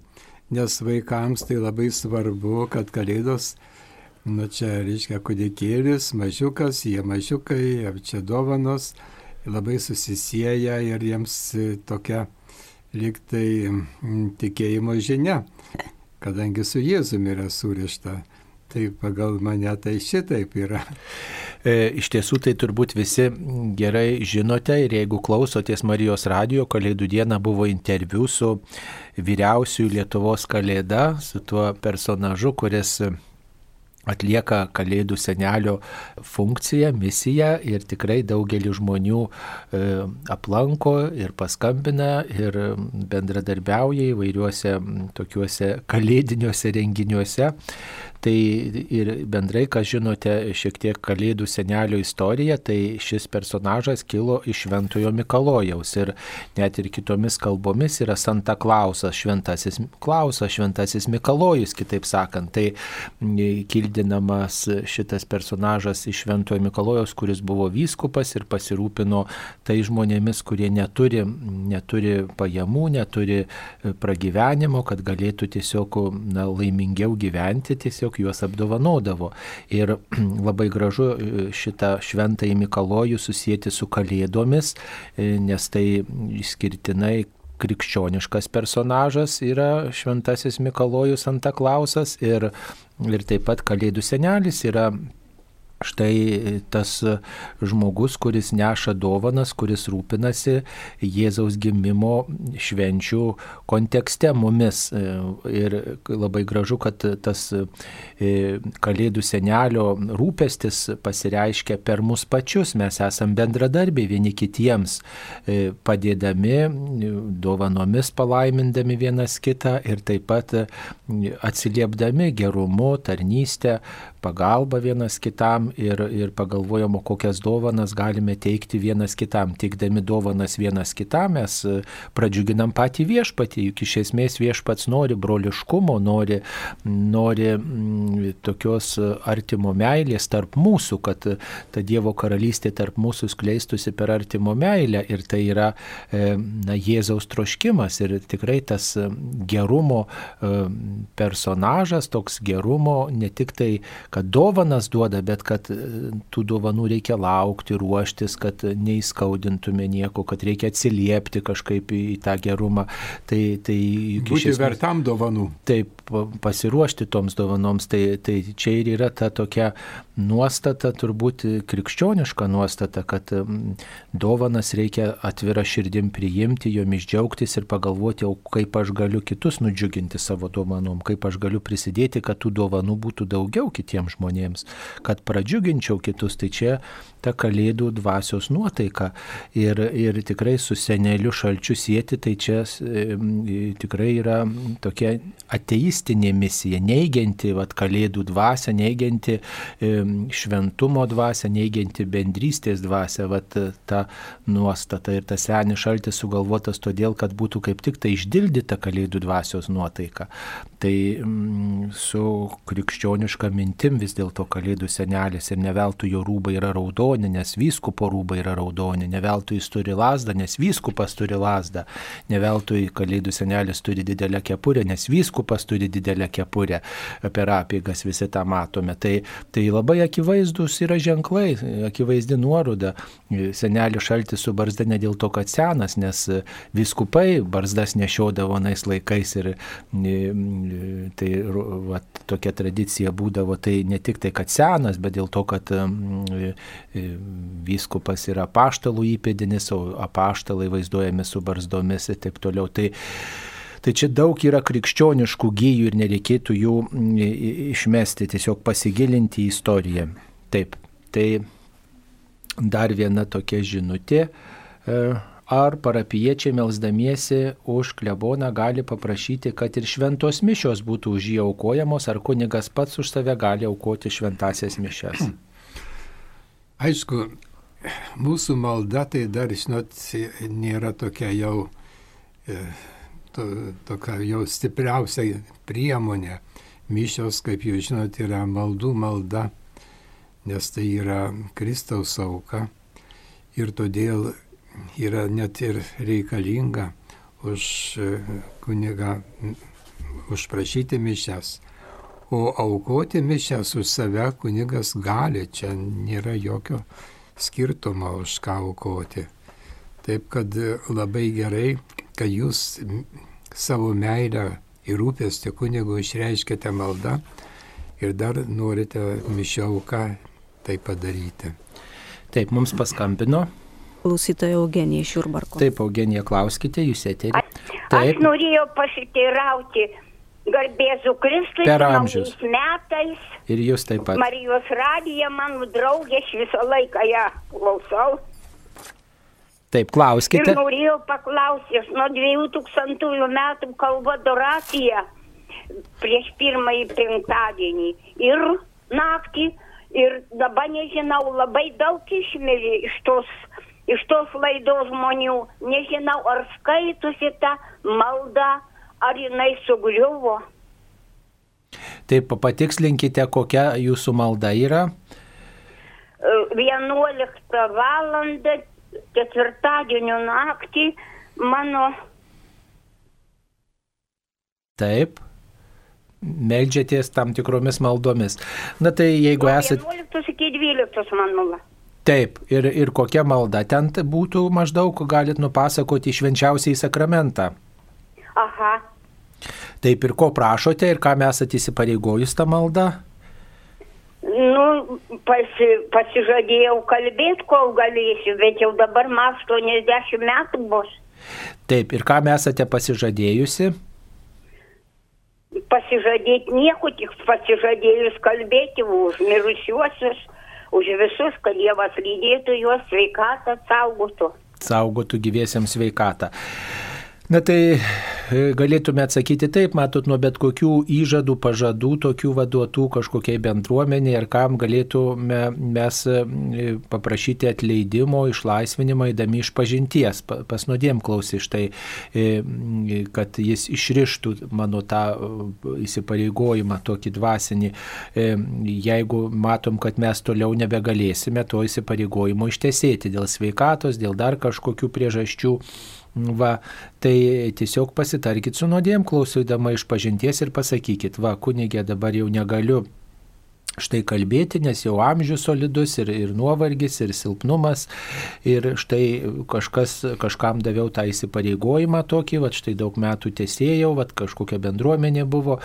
[SPEAKER 2] nes vaikams tai labai svarbu, kad kalėdos, nu čia reiškia kudikėlis, mažiukas, jie mažiukai, čia dovanos, labai susisieja ir jiems tokia liktai tikėjimo žinia, kadangi su Jėzumi yra surišta. Tai pagal mane tai šitaip yra.
[SPEAKER 1] E, iš tiesų tai turbūt visi gerai žinote ir jeigu klausotės Marijos radio, Kalėdų dieną buvo interviu su vyriausiųjų Lietuvos Kalėda, su tuo personažu, kuris atlieka Kalėdų senelio funkciją, misiją ir tikrai daugelį žmonių e, aplanko ir paskambina ir bendradarbiauja įvairiuose tokiuose kalėdiniuose renginiuose. Tai ir bendrai, ką žinote, šiek tiek Kalėdų senelio istoriją, tai šis personažas kilo iš Šventojo Mikalojaus ir net ir kitomis kalbomis yra Santa Klausas, Šventasis Klausas, Šventasis Mikalojus, kitaip sakant. Tai kildinamas šitas personažas iš Šventojo Mikalojaus, kuris buvo vyskupas ir pasirūpino tai žmonėmis, kurie neturi, neturi pajamų, neturi pragyvenimo, kad galėtų tiesiog na, laimingiau gyventi, tiesiog juos apdovanodavo. Ir labai gražu e, šitą šventąjį Mikalojų susijęti su kalėdomis, e, nes tai išskirtinai krikščioniškas personažas yra šventasis Mikalojus Santa Klausas ir, ir taip pat Kalėdų senelis yra Štai tas žmogus, kuris neša dovanas, kuris rūpinasi Jėzaus gimimo švenčių kontekste mumis. Ir labai gražu, kad tas e, Kalėdų senelio rūpestis pasireiškia per mus pačius. Mes esame bendradarbiai vieni kitiems, e, padėdami, dovanomis palaimindami vienas kitą ir taip pat atsiliepdami gerumu, tarnystę, pagalbą vienas kitam ir, ir pagalvojam, kokias dovanas galime teikti vienas kitam. Teikdami dovanas vienas kitam mes e, pradžiuginam patį viešpatį, juk iš esmės viešpats nori broliškumo, nori, nori m, mm, tokios artimo meilės tarp mūsų, kad ta Dievo karalystė tarp mūsų skleistusi per artimo meilę ir tai yra e, na, Jėzaus troškimas ir tikrai tas gerumo e, personažas, toks gerumo ne tik tai kad dovanas duoda, bet kad e, tų dovanų reikia laukti, ruoštis, kad neįskaudintume nieko, kad reikia atsiliepti kažkaip į tą gerumą. Tai, tai
[SPEAKER 2] Būti esmės, vertam dovanų.
[SPEAKER 1] Taip, pasiruošti toms dovanoms. Tai, tai čia ir yra ta tokia nuostata, turbūt krikščioniška nuostata, kad dovanas reikia atvira širdim priimti, jomis džiaugtis ir pagalvoti, o kaip aš galiu kitus nudžiuginti savo dovanom, kaip aš galiu prisidėti, kad tų dovanų būtų daugiau kitiems kitiems žmonėms, kad pradžiuginčiau kitus, tai čia ta kalėdų dvasios nuotaika. Ir, ir tikrai su seneliu šalčiu sėti, tai čia tikrai yra tokia ateistinė misija, neigianti vat, kalėdų dvasę, neigianti šventumo dvasę, neigianti bendrystės dvasę, vat, ta nuostata. Ir tas senis šaltis sugalvotas todėl, kad būtų kaip tik tai išdildyta kalėdų dvasios nuotaika. Tai su krikščioniška mintim vis dėlto kalėdų senelis ir neveltui jo rūbai yra raudoni, nes vyskupo rūbai yra raudoni, neveltui jis turi lasdą, nes vyskupas turi lasdą, neveltui kalėdų senelis turi didelę kepurę, nes vyskupas turi didelę kepurę, per apėgas visi tą matome. Tai, tai labai akivaizdus yra ženklai, akivaizdi nuoroda. Senelis šaltis su barzda ne dėl to, kad senas, nes vyskupai barzdas nešiodavo nais laikais ir tai va, tokia tradicija būdavo, tai ne tik tai, kad senas, bet dėl to, kad vyskupas yra paštalų įpėdinis, o apaštalai vaizduojami su barzdomis ir taip toliau. Tai, Tai čia daug yra krikščioniškų gyjų ir nereikėtų jų išmesti, tiesiog pasigilinti į istoriją. Taip, tai dar viena tokia žinutė. E, ar parapiečiai melzdamiesi už kleboną gali paprašyti, kad ir šventos mišios būtų už jį aukojamos, ar kunigas pats už save gali aukoti šventasias mišes?
[SPEAKER 2] Aišku, mūsų malda tai dar, žinot, nėra tokia jau, e, to, tokia jau stipriausia priemonė. Mišios, kaip jūs žinot, yra maldų malda, nes tai yra Kristaus auka. Ir todėl yra net ir reikalinga už e, kunigą užprašyti mišes. O aukoti mišes už save kunigas gali, čia nėra jokio skirtumo už ką aukoti. Taip kad labai gerai, kad jūs savo meilę ir rūpestį kunigu išreiškite maldą ir dar norite mišiauką tai padaryti.
[SPEAKER 1] Taip, mums paskambino
[SPEAKER 3] klausytoja Eugenija iš Jurbarko.
[SPEAKER 1] Taip, Eugenija, klauskite, jūs eterį.
[SPEAKER 10] Aš norėjau pasiteirauti garbėzų Kristui
[SPEAKER 1] per amžius
[SPEAKER 10] metais.
[SPEAKER 1] Ir jūs taip pat.
[SPEAKER 10] Marijos radija, mano draugė, aš visą laiką ją klausau.
[SPEAKER 1] Taip, klauskite.
[SPEAKER 10] Ir norėjau paklausti, aš nuo 2000 metų kalbu adoraciją prieš pirmąjį penktadienį ir naktį. Ir dabar nežinau, labai daug išmėlė iš tos, iš tos laidos žmonių. Nežinau, ar skaitusi ta malda, ar jinai sugriuvo.
[SPEAKER 1] Taip, patikslinkite, kokia jūsų malda yra.
[SPEAKER 10] 11 val. ketvirtadienio naktį mano.
[SPEAKER 1] Taip. Meldžiatės tam tikromis maldomis. Na tai jeigu esate.
[SPEAKER 10] 11 iki 12 mano.
[SPEAKER 1] Taip, ir, ir kokia malda ten būtų maždaug, galit nupasakoti švenčiausiai sakramentą.
[SPEAKER 10] Aha.
[SPEAKER 1] Taip ir ko prašote ir kam esate įsipareigojus tą maldą?
[SPEAKER 10] Nu, pasi, pasižadėjau kalbėti, kol galėsiu, bet jau dabar man 80 metų bus.
[SPEAKER 1] Taip, ir kam esate pasižadėjusi?
[SPEAKER 10] Pasižadėti nieko, tik pasižadėjus kalbėti už mirusiuosius, už visus, kad Dievas lydėtų juos sveikatą, saugotų.
[SPEAKER 1] Saugotų gyviesiams sveikatą. Na tai e, galėtume atsakyti taip, matot, nuo bet kokių įžadų, pažadų, tokių vaduotų kažkokiai bendruomeniai ir kam galėtume mes e, paprašyti atleidimo, išlaisvinimo, įdami iš pažinties, pa- pas nuodėm klausi štai, e, kad jis išrištų mano tą įsipareigojimą tokį dvasinį. Jeigu matom, kad mes toliau nebegalėsime to įsipareigojimo ištesėti dėl sveikatos, dėl dar kažkokių priežasčių, Va, tai tiesiog pasitarkit su nuodėm klausydama iš pažinties ir pasakykit, va, kunigė dabar jau negaliu štai kalbėti, nes jau amžius solidus ir, ir nuovargis, ir silpnumas. Ir štai kažkas, kažkam daviau tą įsipareigojimą tokį, va štai daug metų tiesėjau, va kažkokia bendruomenė buvo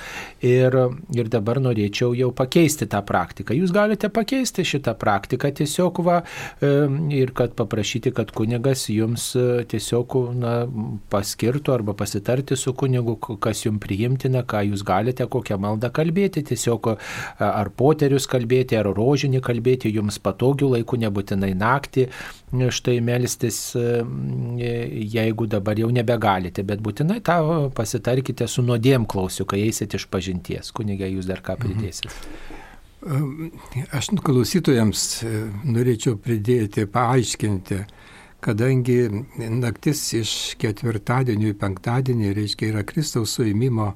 [SPEAKER 1] ir, ir dabar norėčiau jau pakeisti tą praktiką. Jūs galite pakeisti šitą praktiką tiesiog va ir kad paprašyti, kad kunigas jums e, tiesiog na, paskirtų arba pasitarti su kunigu, kas jums priimtina, ką jūs galite, kokią maldą kalbėti, tiesiog ar poterius kalbėti, ar rožinį kalbėti, jums patogių laikų, nebūtinai naktį, štai melstis, e, jeigu dabar jau nebegalite, bet būtinai tą pasitarkite su nuodėm klausiu, kai eisit iš pažinties. Kunigė, jūs dar ką pridėsit?
[SPEAKER 2] Aš klausytojams e, norėčiau pridėti, paaiškinti, kadangi naktis iš ketvirtadienio į penktadienį, reiškia, yra Kristaus suėmimo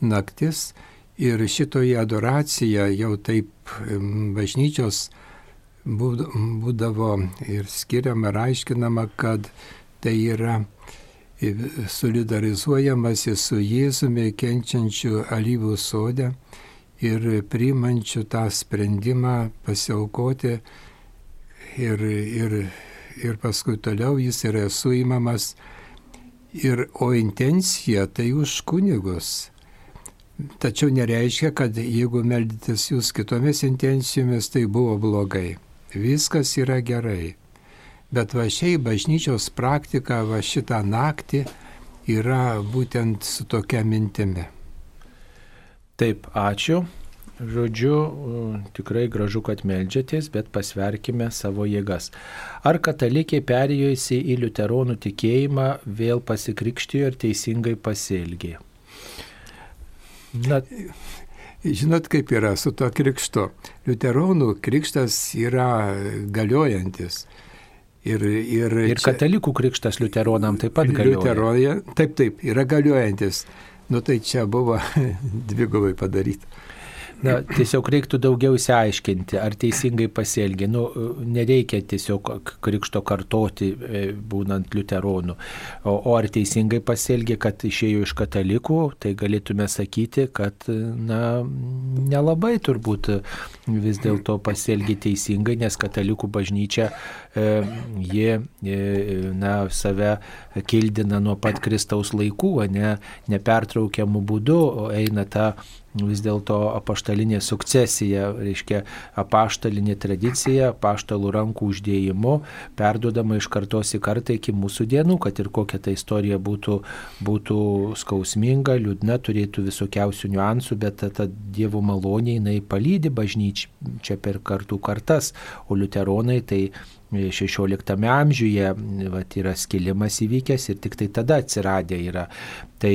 [SPEAKER 2] naktis ir šitoje adoracija jau taip bažnyčios būd- būdavo ir skiriama ir aiškinama, kad tai yra solidarizuojamasi su Jėzumi kenčiančiu alyvų sode ir priimančiu tą sprendimą pasiaukoti ir, ir, ir paskui toliau jis yra suimamas. Ir, o intencija tai už kunigus. Tačiau nereiškia, kad jeigu meldytis jūs kitomis intencijomis, tai buvo blogai. Viskas yra gerai. Bet va šiai bažnyčios praktika va šitą naktį yra būtent su tokia mintimi.
[SPEAKER 1] Taip, ačiū. Žodžiu, tikrai gražu, kad melžiatės, bet pasverkime savo jėgas. Ar katalikė perėjusi į liuteronų tikėjimą vėl pasikrikštijo ir teisingai pasielgė? Na,
[SPEAKER 2] Žinot, kaip yra su to krikštu. Liuteronų krikštas yra galiojantis. Ir, ir,
[SPEAKER 1] ir
[SPEAKER 2] čia-
[SPEAKER 1] katalikų krikštas liuteronam taip pat galioja.
[SPEAKER 2] Liuteroje, taip, taip, yra galiojantis. Nu tai čia buvo dvigubai padaryta.
[SPEAKER 1] Na, tiesiog reiktų daugiau įsiaiškinti, ar teisingai pasielgia. Nu, nereikia tiesiog krikšto kartoti, e, būnant liuteronų. O, o ar teisingai pasielgia, kad išėjo iš katalikų, tai galėtume sakyti, kad na, nelabai turbūt vis dėlto pasielgia teisingai, nes katalikų bažnyčia e, jie e, na, save kildina nuo pat Kristaus laikų, ne nepertraukiamų būdų eina ta vis dėlto apaštalinė sukcesija, reiškia apaštalinė tradicija, apaštalų rankų uždėjimu, perduodama iš kartos į kartą iki mūsų dienų, kad ir kokia ta istorija būtų, būtų skausminga, liūdna, turėtų visokiausių niuansų, bet ta, ta Dievo malonė jinai palydi bažnyčią per kartų kartas, o liuteronai tai 16 amžiuje vat, yra skilimas įvykęs ir tik tai tada atsiradę yra. Tai,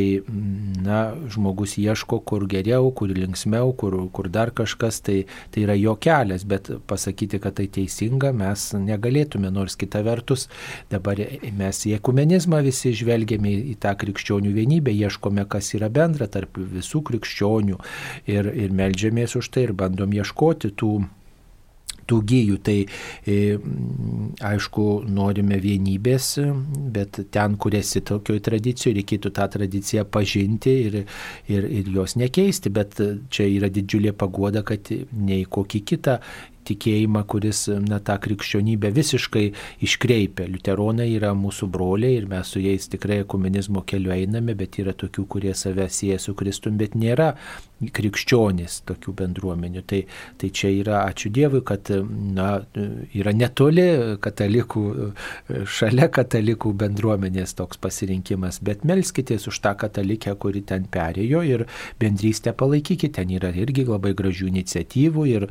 [SPEAKER 1] na, žmogus ieško, kur geriau, kur linksmiau, kur, kur dar kažkas, tai, tai yra jo kelias, bet pasakyti, kad tai teisinga, mes negalėtume, nors kita vertus, dabar mes į ekumenizmą visi žvelgiame į tą krikščionių vienybę, ieškome, kas yra bendra tarp visų krikščionių ir, ir melžiamės už tai ir bandom ieškoti tų tų gyjų. Tai e, aišku, norime vienybės, bet ten, kur esi tokioje tradicijoje, reikėtų tą tradiciją pažinti ir, ir, ir jos nekeisti. Bet čia yra didžiulė pagoda, kad nei kokį kitą tikėjimą, kuris na, tą krikščionybę visiškai iškreipia. Liuteronai yra mūsų broliai ir mes su jais tikrai komunizmo keliu einame, bet yra tokių, kurie save sieja su Kristum, bet nėra krikščionys tokių bendruomenių. Tai, tai čia yra, ačiū Dievui, kad na, yra netoli katalikų, šalia katalikų bendruomenės toks pasirinkimas, bet melskitės už tą katalikę, kuri ten perėjo ir bendrystę palaikykite. Ten yra irgi labai gražių iniciatyvų ir,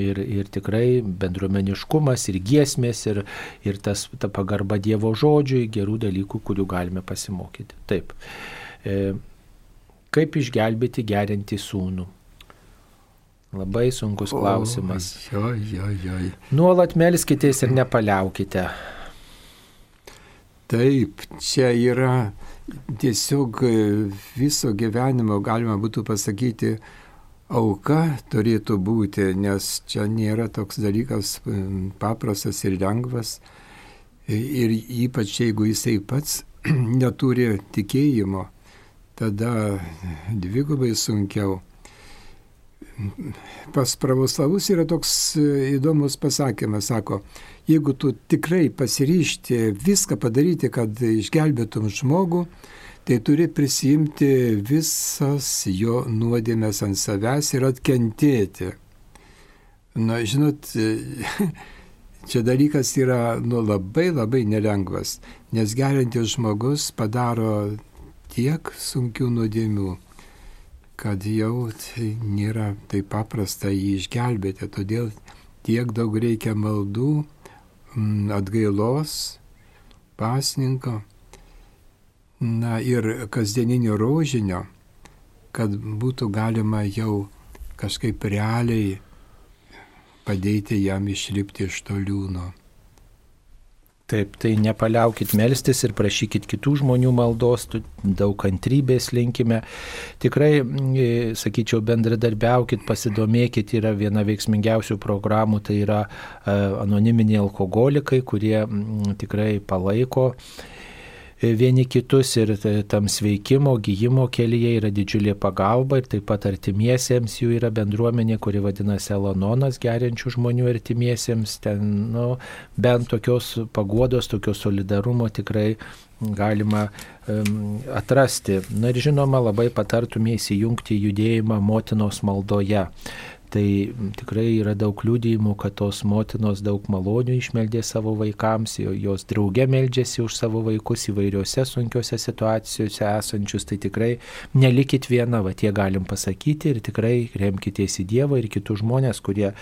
[SPEAKER 1] ir, ir tikrai bendruomeniškumas ir giesmės ir, ir tas, ta pagarba Dievo žodžiui, gerų dalykų, kurių galime pasimokyti. Taip. E, kaip išgelbėti gerinti sūnų? Labai sunkus klausimas.
[SPEAKER 2] O, jo, jo, jo.
[SPEAKER 1] Nuolat melskitės ir nepaliaukite.
[SPEAKER 2] Taip, čia yra tiesiog viso gyvenimo, galima būtų pasakyti, auka turėtų būti, nes čia nėra toks dalykas paprastas ir lengvas. Ir ypač jeigu jisai pats neturi tikėjimo, tada dvigubai sunkiau. Pas pravoslavus yra toks įdomus pasakymas, sako, jeigu tu tikrai pasiryšti viską padaryti, kad išgelbėtum žmogų, tai turi prisimti visas jo nuodėmės ant savęs ir atkentėti. Na, žinot, čia dalykas yra nu, labai labai nelengvas, nes gerintis žmogus padaro tiek sunkių nuodėmių, kad jau tai nėra taip paprasta jį išgelbėti, todėl tiek daug reikia maldų, atgailos, pasninko na ir kasdieninio rožinio, kad būtų galima jau kažkaip realiai padėti jam išlipti iš to liūno.
[SPEAKER 1] Taip, tai nepaliaukit melstis ir prašykit kitų žmonių maldos, daug kantrybės linkime. Tikrai, e, sakyčiau, bendradarbiaukit, pasidomėkit, yra viena veiksmingiausių programų, tai yra e, anoniminiai alkoholikai, kurie tikrai palaiko vieni kitus ir tam sveikimo, gyjimo kelyje yra didžiulė pagalba ir taip pat artimiesiems jų yra bendruomenė, kuri vadinasi Elononas geriančių žmonių artimiesiems. Ten nu, bent tokios paguodos, tokios solidarumo tikrai galima um, atrasti. Na ir žinoma, labai patartume įsijungti judėjimą motinos maldoje. Tai tikrai yra daug liūdėjimų, kad tos motinos daug malonių išmeldė savo vaikams, jos drauge meldžiasi už savo vaikus įvairiose sunkiose situacijose esančius. Tai tikrai nelikit viena, va tie galim pasakyti ir tikrai remkitės į Dievą ir kitus žmonės, kurie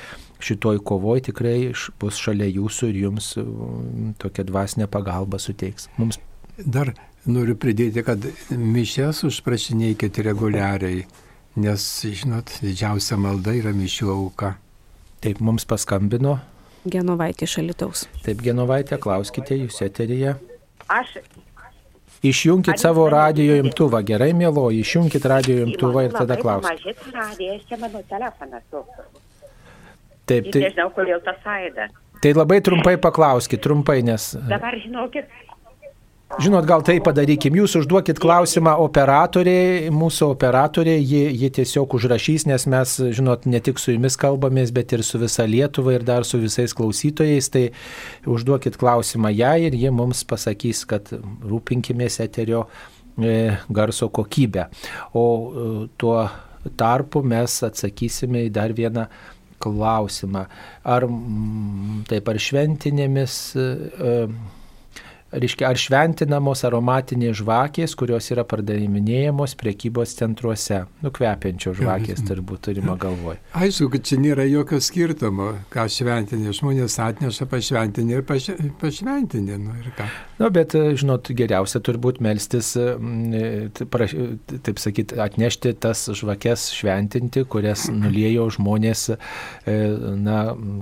[SPEAKER 1] šitoj kovoj tikrai bus šalia jūsų ir jums tokia dvasinė pagalba suteiks. Mums
[SPEAKER 2] Dar noriu pridėti, kad mišes užprašinėkite reguliariai nes, žinot, didžiausia malda yra mišių auka.
[SPEAKER 1] Taip mums paskambino.
[SPEAKER 3] Genovaitė šalitaus.
[SPEAKER 1] Taip, Genovaitė, klauskite, jūs eterija.
[SPEAKER 11] Aš.
[SPEAKER 1] Išjungkit savo radio imtuvą, gerai, mėlo, išjungkit radio imtuvą ir tada klauskite. Taip, tai.
[SPEAKER 11] Nežinau, kodėl tas aida.
[SPEAKER 1] Tai labai trumpai paklauskit, trumpai, nes.
[SPEAKER 11] Dabar žinokit,
[SPEAKER 1] Žinot, gal tai padarykim, jūs užduokit klausimą operatoriai, mūsų operatoriai, ji, ji tiesiog užrašys, nes mes, žinot, ne tik su jumis kalbamės, bet ir su visa Lietuva ir dar su visais klausytojais, tai užduokit klausimą ją ir ji mums pasakys, kad rūpinkimės eterio e, garso kokybę. O e, tuo tarpu mes atsakysime į dar vieną klausimą. Ar taip ar šventinėmis. E, reiškia, ar šventinamos aromatinės žvakės, kurios yra pardaviminėjamos priekybos centruose. Nukvepiančio žvakės turbūt turima galvoj.
[SPEAKER 2] Aišku, kad čia nėra jokio skirtumo, ką šventinė. Žmonės atneša pašventinį ir paš, pašventinį. Nu, ir ką.
[SPEAKER 1] Nu, bet, žinot, geriausia turbūt melstis, taip sakyti, atnešti tas žvakes šventinti, kurias nuliejo žmonės, na,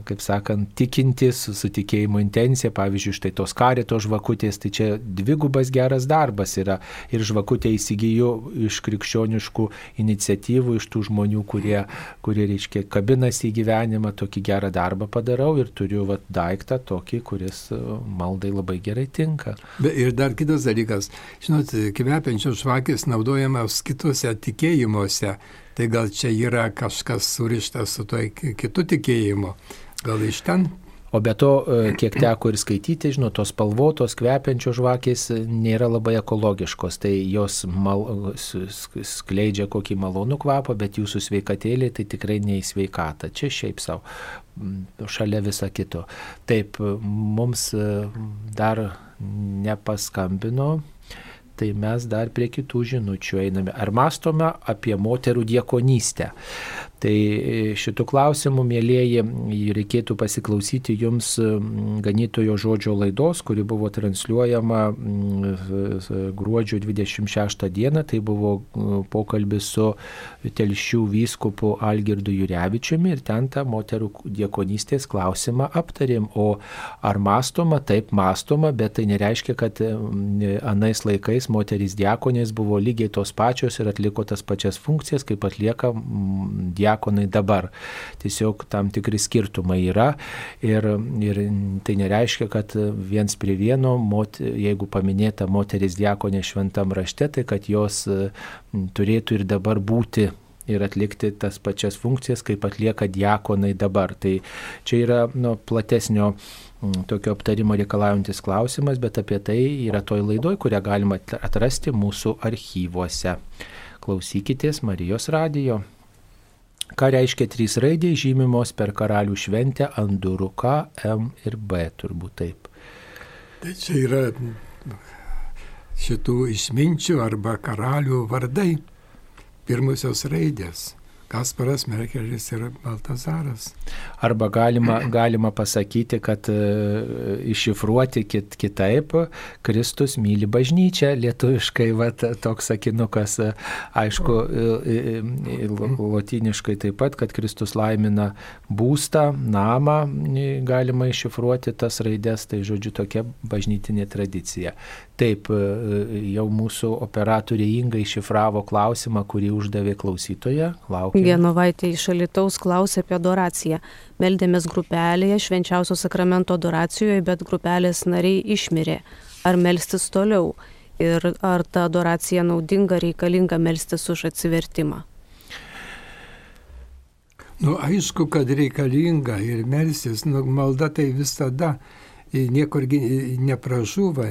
[SPEAKER 1] kaip sakant, tikintis su tikėjimo intencija, pavyzdžiui, štai tos karito žvakutės, tai čia dvigubas geras darbas yra. Ir žvakutė įsigijo iš krikščioniškų iniciatyvų, iš tų žmonių, kurie, kurie reiškia, kabinasi į gyvenimą, tokį gerą darbą padarau ir turiu vat, daiktą tokį, kuris maldai labai gerai tinka.
[SPEAKER 2] Be, ir dar kitas dalykas, žinot, kvepiančios žvakės naudojamos kitose tikėjimuose, tai gal čia yra kažkas surištas su to kitu tikėjimu, gal iš ten
[SPEAKER 1] O be to, kiek teko ir skaityti, žinot, tos spalvotos, kvepiančios žvakės nėra labai ekologiškos, tai jos mal, skleidžia kokį malonų kvapą, bet jūsų sveikatėlė tai tikrai neįsveikata. Čia šiaip savo, šalia viso kito. Taip, mums dar nepaskambino tai mes dar prie kitų žinučių einame. Ar mastome apie moterų diekonystę? Tai šitų klausimų, mėlyjeji, reikėtų pasiklausyti jums ganytojo žodžio laidos, kuri buvo transliuojama gruodžio 26 dieną. Tai buvo pokalbis su telšių vyskupu Algirdu Jurevičiumi ir ten tą moterų diekonystės klausimą aptarėm. O ar mastoma? Taip mastoma, bet tai nereiškia, kad anais laikais moterys diekonės buvo lygiai tos pačios ir atliko tas pačias funkcijas, kaip atlieka diekonės diakonai dabar. Tiesiog tam tikri skirtumai yra ir, ir tai nereiškia, kad viens prie vieno, mot, jeigu paminėta moteris diakonė šventam rašte, tai kad jos turėtų ir dabar būti ir atlikti tas pačias funkcijas, kaip atlieka diakonai dabar. Tai čia yra nu, platesnio tokio aptarimo reikalaujantis klausimas, bet apie tai yra toj laidoj, kurią galima atrasti mūsų archyvuose. Klausykitės Marijos radijo. Ką reiškia trys raidės žymimos per karalių šventę ant durų K, M ir B turbūt taip.
[SPEAKER 2] Tai čia yra šitų išminčių arba karalių vardai, pirmusios raidės. Kasparas Merkelis ir Baltazaras.
[SPEAKER 1] Arba galima, galima pasakyti, kad e, iššifruoti kit, kitaip, Kristus myli bažnyčią, lietuviškai vat, toks sakinukas, e, aišku, lotiniškai taip pat, kad Kristus laimina būstą, namą, galima iššifruoti tas raidės, tai žodžiu tokia bažnytinė tradicija. Taip, e, jau mūsų operatoriai Inga iššifravo klausimą, kurį uždavė klausytoje. Laukia
[SPEAKER 3] Genovaitė iš Alitaus klausė apie adoraciją. Meldėmės grupelėje švenčiausio sakramento adoracijoje, bet grupelės nariai išmirė. Ar melstis toliau? Ir ar ta adoracija naudinga, reikalinga melstis už atsivertimą?
[SPEAKER 2] Nu, aišku, kad reikalinga ir melstis, nu, malda tai visada niekur nepražūva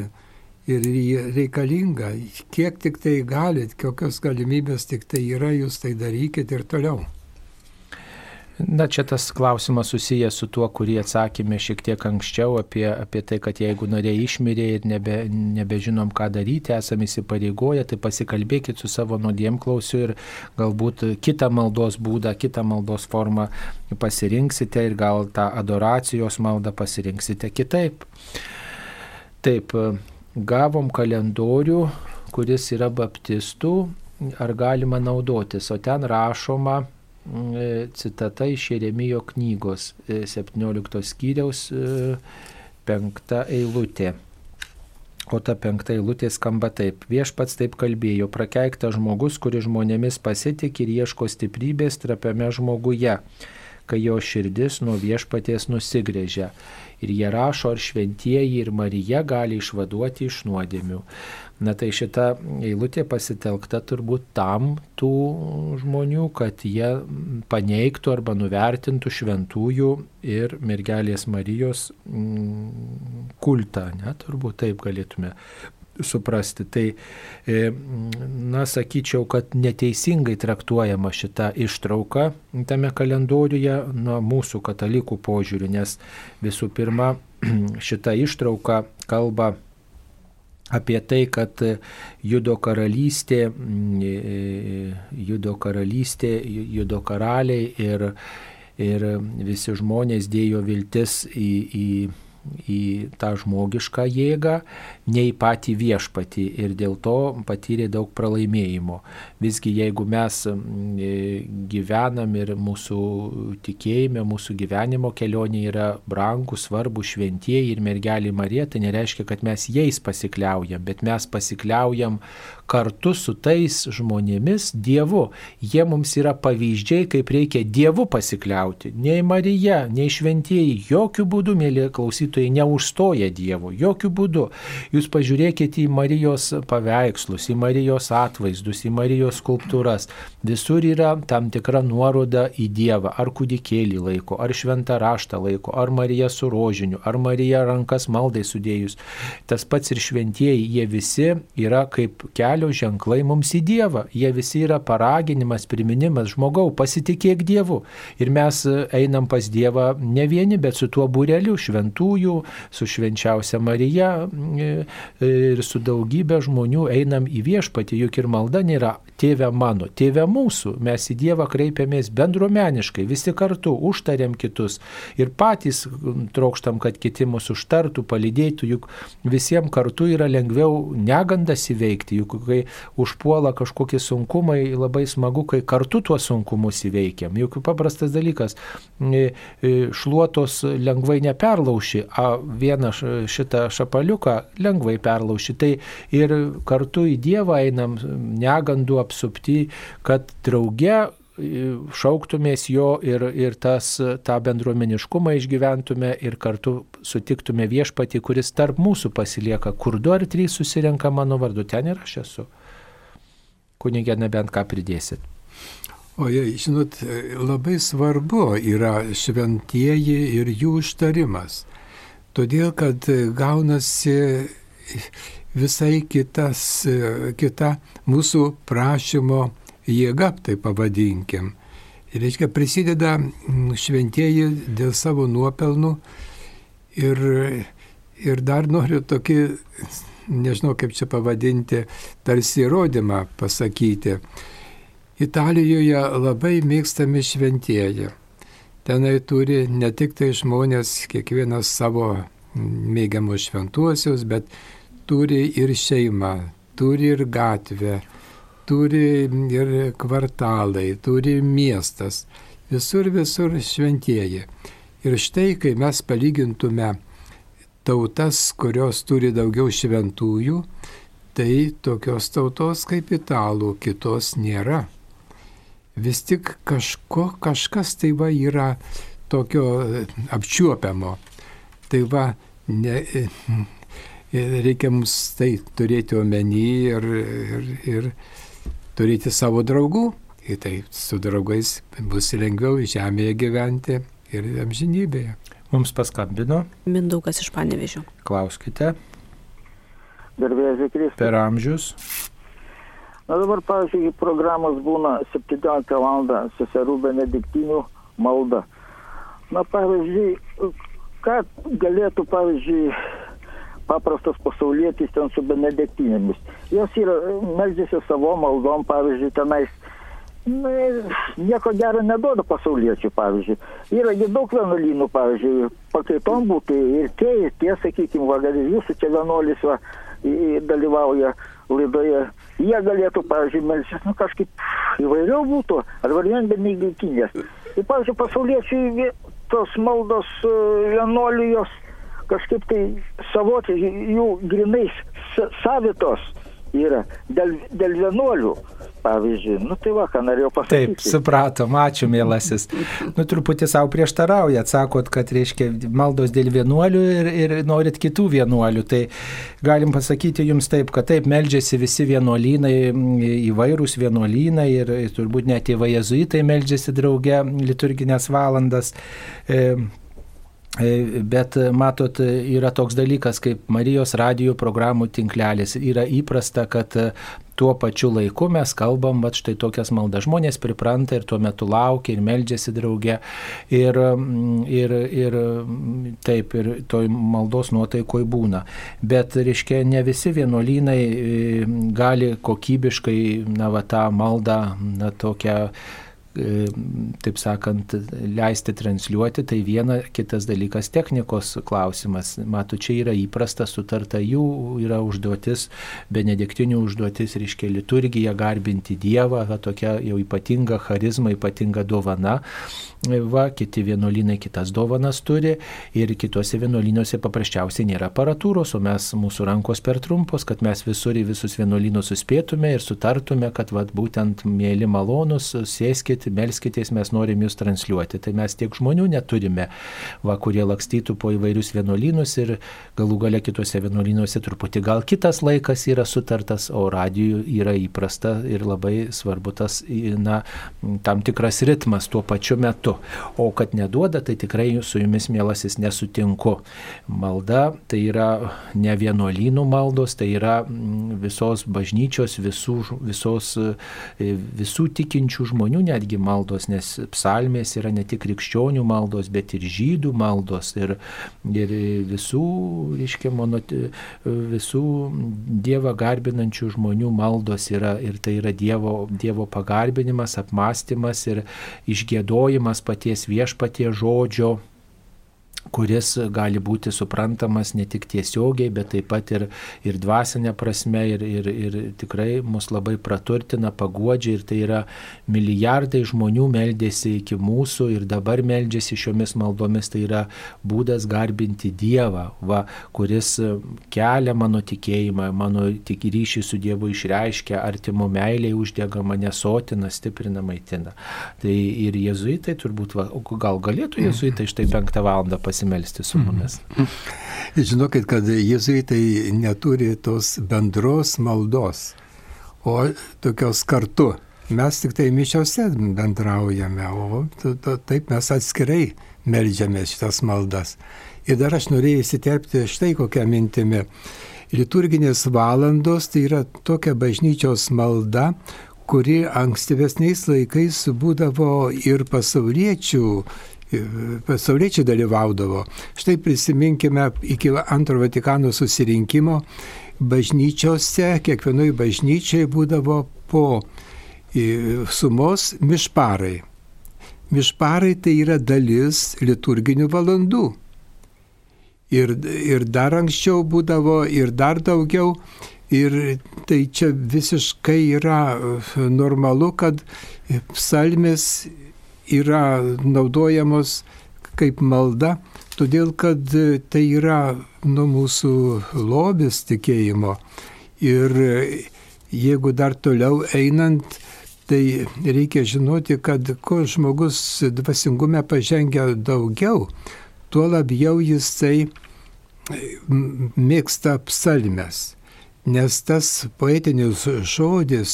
[SPEAKER 2] ir reikalinga. Kiek tik tai galit, kokios galimybės tik tai yra, jūs tai darykit ir toliau.
[SPEAKER 1] Na, čia tas klausimas susijęs su tuo, kurį atsakėme šiek tiek anksčiau apie, apie tai, kad jeigu nariai išmirė ir nebe, nebežinom, ką daryti, esame įsipareigoję, tai pasikalbėkit su savo nuodėmklausiu ir galbūt kitą maldos būdą, kitą maldos formą pasirinksite ir gal tą adoracijos maldą pasirinksite kitaip. Taip, gavom kalendorių, kuris yra baptistų, ar galima naudotis, o ten rašoma e, citata iš Jeremijo knygos 17 e, skyriaus 5 e, eilutė. O ta penkta eilutė skamba taip. Viešpats taip kalbėjo, prakeiktas žmogus, kuris žmonėmis pasitik ir ieško stiprybės trapiame žmoguje, kai jo širdis nuo viešpaties nusigrėžia ir jie rašo, ar šventieji ir Marija gali išvaduoti iš nuodėmių. Na tai šita eilutė pasitelkta turbūt tam tų žmonių, kad jie paneigtų arba nuvertintų šventųjų ir mergelės Marijos mm, kultą, ne, turbūt taip galėtume suprasti. Tai, e, na, sakyčiau, kad neteisingai traktuojama šita ištrauka tame kalendoriuje nuo mūsų katalikų požiūrių, nes visų pirma, šita ištrauka kalba apie tai, kad judo karalystė, mm, judo karalystė, judo karaliai ir, ir visi žmonės dėjo viltis į, į į tą žmogišką jėgą, nei patį viešpatį ir dėl to patyrė daug pralaimėjimo. Visgi jeigu mes gyvenam ir mūsų tikėjime, mūsų gyvenimo kelionė yra brangus, svarbus, šventieji ir mergelė Marija, tai nereiškia, kad mes jais pasikliaujam, bet mes pasikliaujam kartu su tais žmonėmis Dievu. Jie mums yra pavyzdžiai, kaip reikia Dievu pasikliauti. Nei Marija, nei šventieji, jokių būdų, mėly klausytojai, neužstoja Dievo, jokių būdų. Jūs pažiūrėkite į Marijos paveikslus, į Marijos atvaizdus, į Marijos skulptūras. Visur yra tam tikra nuoroda į Dievą. Ar kūdikėlį laiko, ar šventą raštą laiko, ar Marija su rožiniu, ar Marija rankas maldai sudėjus. Tas pats ir šventieji, jie visi yra kaip kelio ženklai mums į Dievą. Jie visi yra paraginimas, priminimas žmogau, pasitikėk Dievu. Ir mes einam pas Dievą ne vieni, bet su tuo būreliu šventųjų, su švenčiausia Marija ir su daugybė žmonių einam į viešpatį, juk ir malda nėra tėve mano, tėve mūsų. Mes į Dievą kreipiamės bendruomeniškai, visi kartu užtariam kitus ir patys trokštam, kad kiti mūsų užtartų, palydėtų, juk visiems kartu yra lengviau negandas įveikti, juk kai užpuola kažkokie sunkumai, labai smagu, kai kartu tuos sunkumus įveikiam. Juk paprastas dalykas, šluotos lengvai neperlauši, a vieną šitą šapaliuką lengvai perlauši. Tai ir kartu į Dievą einam negandų apsupti, kad drauge šauktumės jo ir, ir tas, tą bendruomeniškumą išgyventume ir kartu sutiktume viešpatį, kuris tarp mūsų pasilieka, kur du ar trys susirenka mano vardu, ten ir aš esu. Kunigė, nebent ką pridėsit.
[SPEAKER 2] O jei, žinot, labai svarbu yra šventieji ir jų užtarimas. Todėl, kad gaunasi visai kitas, kita mūsų prašymo jėga, tai pavadinkim. Ir reiškia, prisideda šventieji dėl savo nuopelnų ir, ir dar noriu tokį, nežinau kaip čia pavadinti, tarsi įrodymą pasakyti. Italijoje labai mėgstami šventieji. Tenai turi ne tik tai žmonės, kiekvienas savo mėgiamus šventuosius, bet turi ir šeimą, turi ir gatvę, turi ir kvartalai, turi miestas, visur visur šventieji. Ir štai, kai mes palygintume tautas, kurios turi daugiau šventųjų, tai tokios tautos kaip italų kitos nėra. Vis tik kažko, kažkas tai va yra tokio apčiuopiamo. Tai va, ne, reikia mums tai turėti omeny ir, ir, ir turėti savo draugų. Ir tai su draugais bus lengviau žemėje gyventi ir amžinybėje.
[SPEAKER 1] Mums paskambino.
[SPEAKER 3] Mindaugas iš Panevežio.
[SPEAKER 1] Klauskite.
[SPEAKER 12] Garbėsiu Kristus.
[SPEAKER 1] Per amžius.
[SPEAKER 12] Na dabar, pavyzdžiui, programos būna 17 val. seserų benediktinių malda. Na, pavyzdžiui, ką galėtų, pavyzdžiui, paprastas pasaulietis ten su benediktinėmis. Jos yra, meldžiasi savo maldom, pavyzdžiui, tenais. Na, nieko gero neduoda pasauliečių, pavyzdžiui. Yra daug vienuolynų, pavyzdžiui, pakaitom būtų ir tie, ir tie, sakykime, va, gal jūsų čia vienuolis va, dalyvauja laidoje. Jie galėtų, pavyzdžiui, melsis, nu kažkaip įvairiau būtų, ar vien benediktinės. Ir, pavyzdžiui, pasauliečiai tos maldos vienuolijos kažkaip tai savotiškai jų grinais savitos yra dėl, dėl vienuolių. Pavyzdžiui, nu tai va, ką norėjau pasakyti.
[SPEAKER 1] Taip, supratom, ačiū, mėlasis. Nu, truputį savo prieštaraujat, sakot, kad reiškia maldos dėl vienuolių ir, ir norit kitų vienuolių. Tai galim pasakyti jums taip, kad taip, meldžiasi visi vienuolynai, įvairūs vienuolynai ir, ir turbūt net tėvai jezuitai meldžiasi drauge liturginės valandas. E, bet matot, yra toks dalykas kaip Marijos radijų programų tinklelis. Yra įprasta, kad tuo pačiu laiku mes kalbam, va štai tokias maldas. Žmonės pripranta ir tuo metu laukia ir meldžiasi draugė. Ir, ir, ir taip, ir toj maldos nuotaikoj būna. Bet, reiškia, ne visi vienuolynai e, gali kokybiškai, na, va, tą maldą, na, tokią E, taip sakant, leisti transliuoti, tai viena, kitas dalykas technikos klausimas. Matau, čia yra įprasta, sutarta jų yra užduotis, benediktinių užduotis, reiškia liturgija, garbinti Dievą, va, tokia jau ypatinga charizma, ypatinga dovana va, kiti vienuolynai kitas dovanas turi ir kitose vienuolynuose paprasčiausiai nėra aparatūros, o mes mūsų rankos per trumpos, kad mes visur į visus vienuolynus suspėtume ir sutartume, kad va, būtent mėly malonus, sėskit, melskitės, mes norim jūs transliuoti. Tai mes tiek žmonių neturime, va, kurie lakstytų po įvairius vienuolynus ir galų gale kitose vienuolynuose truputį gal kitas laikas yra sutartas, o radijų yra įprasta ir labai svarbu tas, na, tam tikras ritmas tuo pačiu metu metu. O kad neduoda, tai tikrai su jumis, mielasis, nesutinku. Malda tai yra ne vienuolynų maldos, tai yra mm, visos bažnyčios, visų, visos, e, visų tikinčių žmonių netgi maldos, nes psalmės yra ne tik krikščionių maldos, bet ir žydų maldos ir, ir visų, reiškia, monot, visų Dievą garbinančių žmonių maldos yra ir tai yra Dievo, dievo pagarbinimas, apmąstymas ir išgėdojimas paties viešpatie žodžio kuris gali būti suprantamas ne tik tiesiogiai, bet taip pat ir, ir dvasinė prasme ir, ir, ir tikrai mus labai praturtina, paguodžia ir tai yra milijardai žmonių meldėsi iki mūsų ir dabar meldžiasi šiomis maldomis, tai yra būdas garbinti Dievą, va, kuris kelia mano tikėjimą, mano tik ryšį su Dievu išreiškia, artimo meiliai uždega mane sotina, stiprina, maitina. Tai ir jezuitai turbūt, va, gal galėtų jezuitai štai penktą valandą pasiekti pasimelsti su mumis. Mhm.
[SPEAKER 2] Žinokit, kad jezuitai neturi tos bendros maldos, o tokios kartu. Mes tik tai mišiose bendraujame, o taip mes atskirai melžiame šitas maldas. Ir dar aš norėjau įsiterpti štai kokią mintimį. Liturginės valandos tai yra tokia bažnyčios malda, kuri ankstyvesniais laikais būdavo ir pasauliečių pasauliečiai dalyvaudavo. Štai prisiminkime iki antro Vatikano susirinkimo bažnyčiose, kiekvienoje bažnyčiai būdavo po sumos mišparai. Mišparai tai yra dalis liturginių valandų. Ir, ir dar anksčiau būdavo, ir dar daugiau. Ir tai čia visiškai yra normalu, kad psalmės yra naudojamos kaip malda, todėl kad tai yra nu, mūsų lobis tikėjimo. Ir jeigu dar toliau einant, tai reikia žinoti, kad kuo žmogus dvasingume pažengia daugiau, tuo labiau jisai mėgsta psalmes. Nes tas poetinis žodis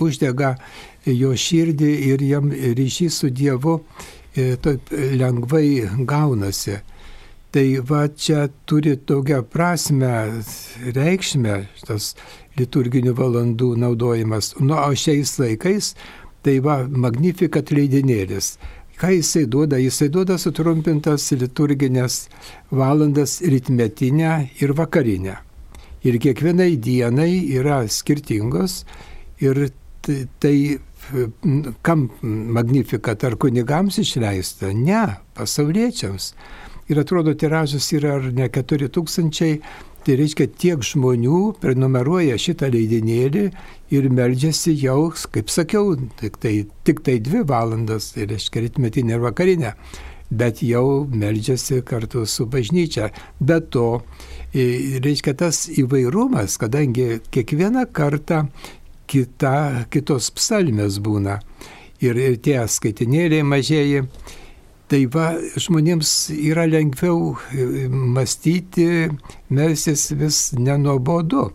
[SPEAKER 2] uždega jo širdį ir jam ryšys su Dievu e, taip lengvai gaunasi. Tai va čia turi tokią prasme, reikšmę tas liturginių valandų naudojimas. Nu, o šiais laikais tai va magnifikat leidinėlis. Ką jisai duoda? Jisai duoda sutrumpintas liturginės valandas rytmetinę ir vakarinę. Ir kiekvienai dienai yra skirtingos ir tai kam Magnificat ar kunigams išleista? Ne, pasauliečiams. Ir atrodo, tiražas yra ar ne 4000, tai reiškia tiek žmonių prenumeruoja šitą leidinėlį ir meldžiasi jau, kaip sakiau, tik tai, tik tai dvi valandas, tai reiškia rytmetinė ir vakarinė, bet jau meldžiasi kartu su bažnyčia. Be to, reiškia tas įvairumas, kadangi kiekvieną kartą kita, kitos psalmės būna. Ir, ir tie skaitinėliai mažieji. Tai va, žmonėms yra lengviau e, mąstyti, melsis vis nenuobodu.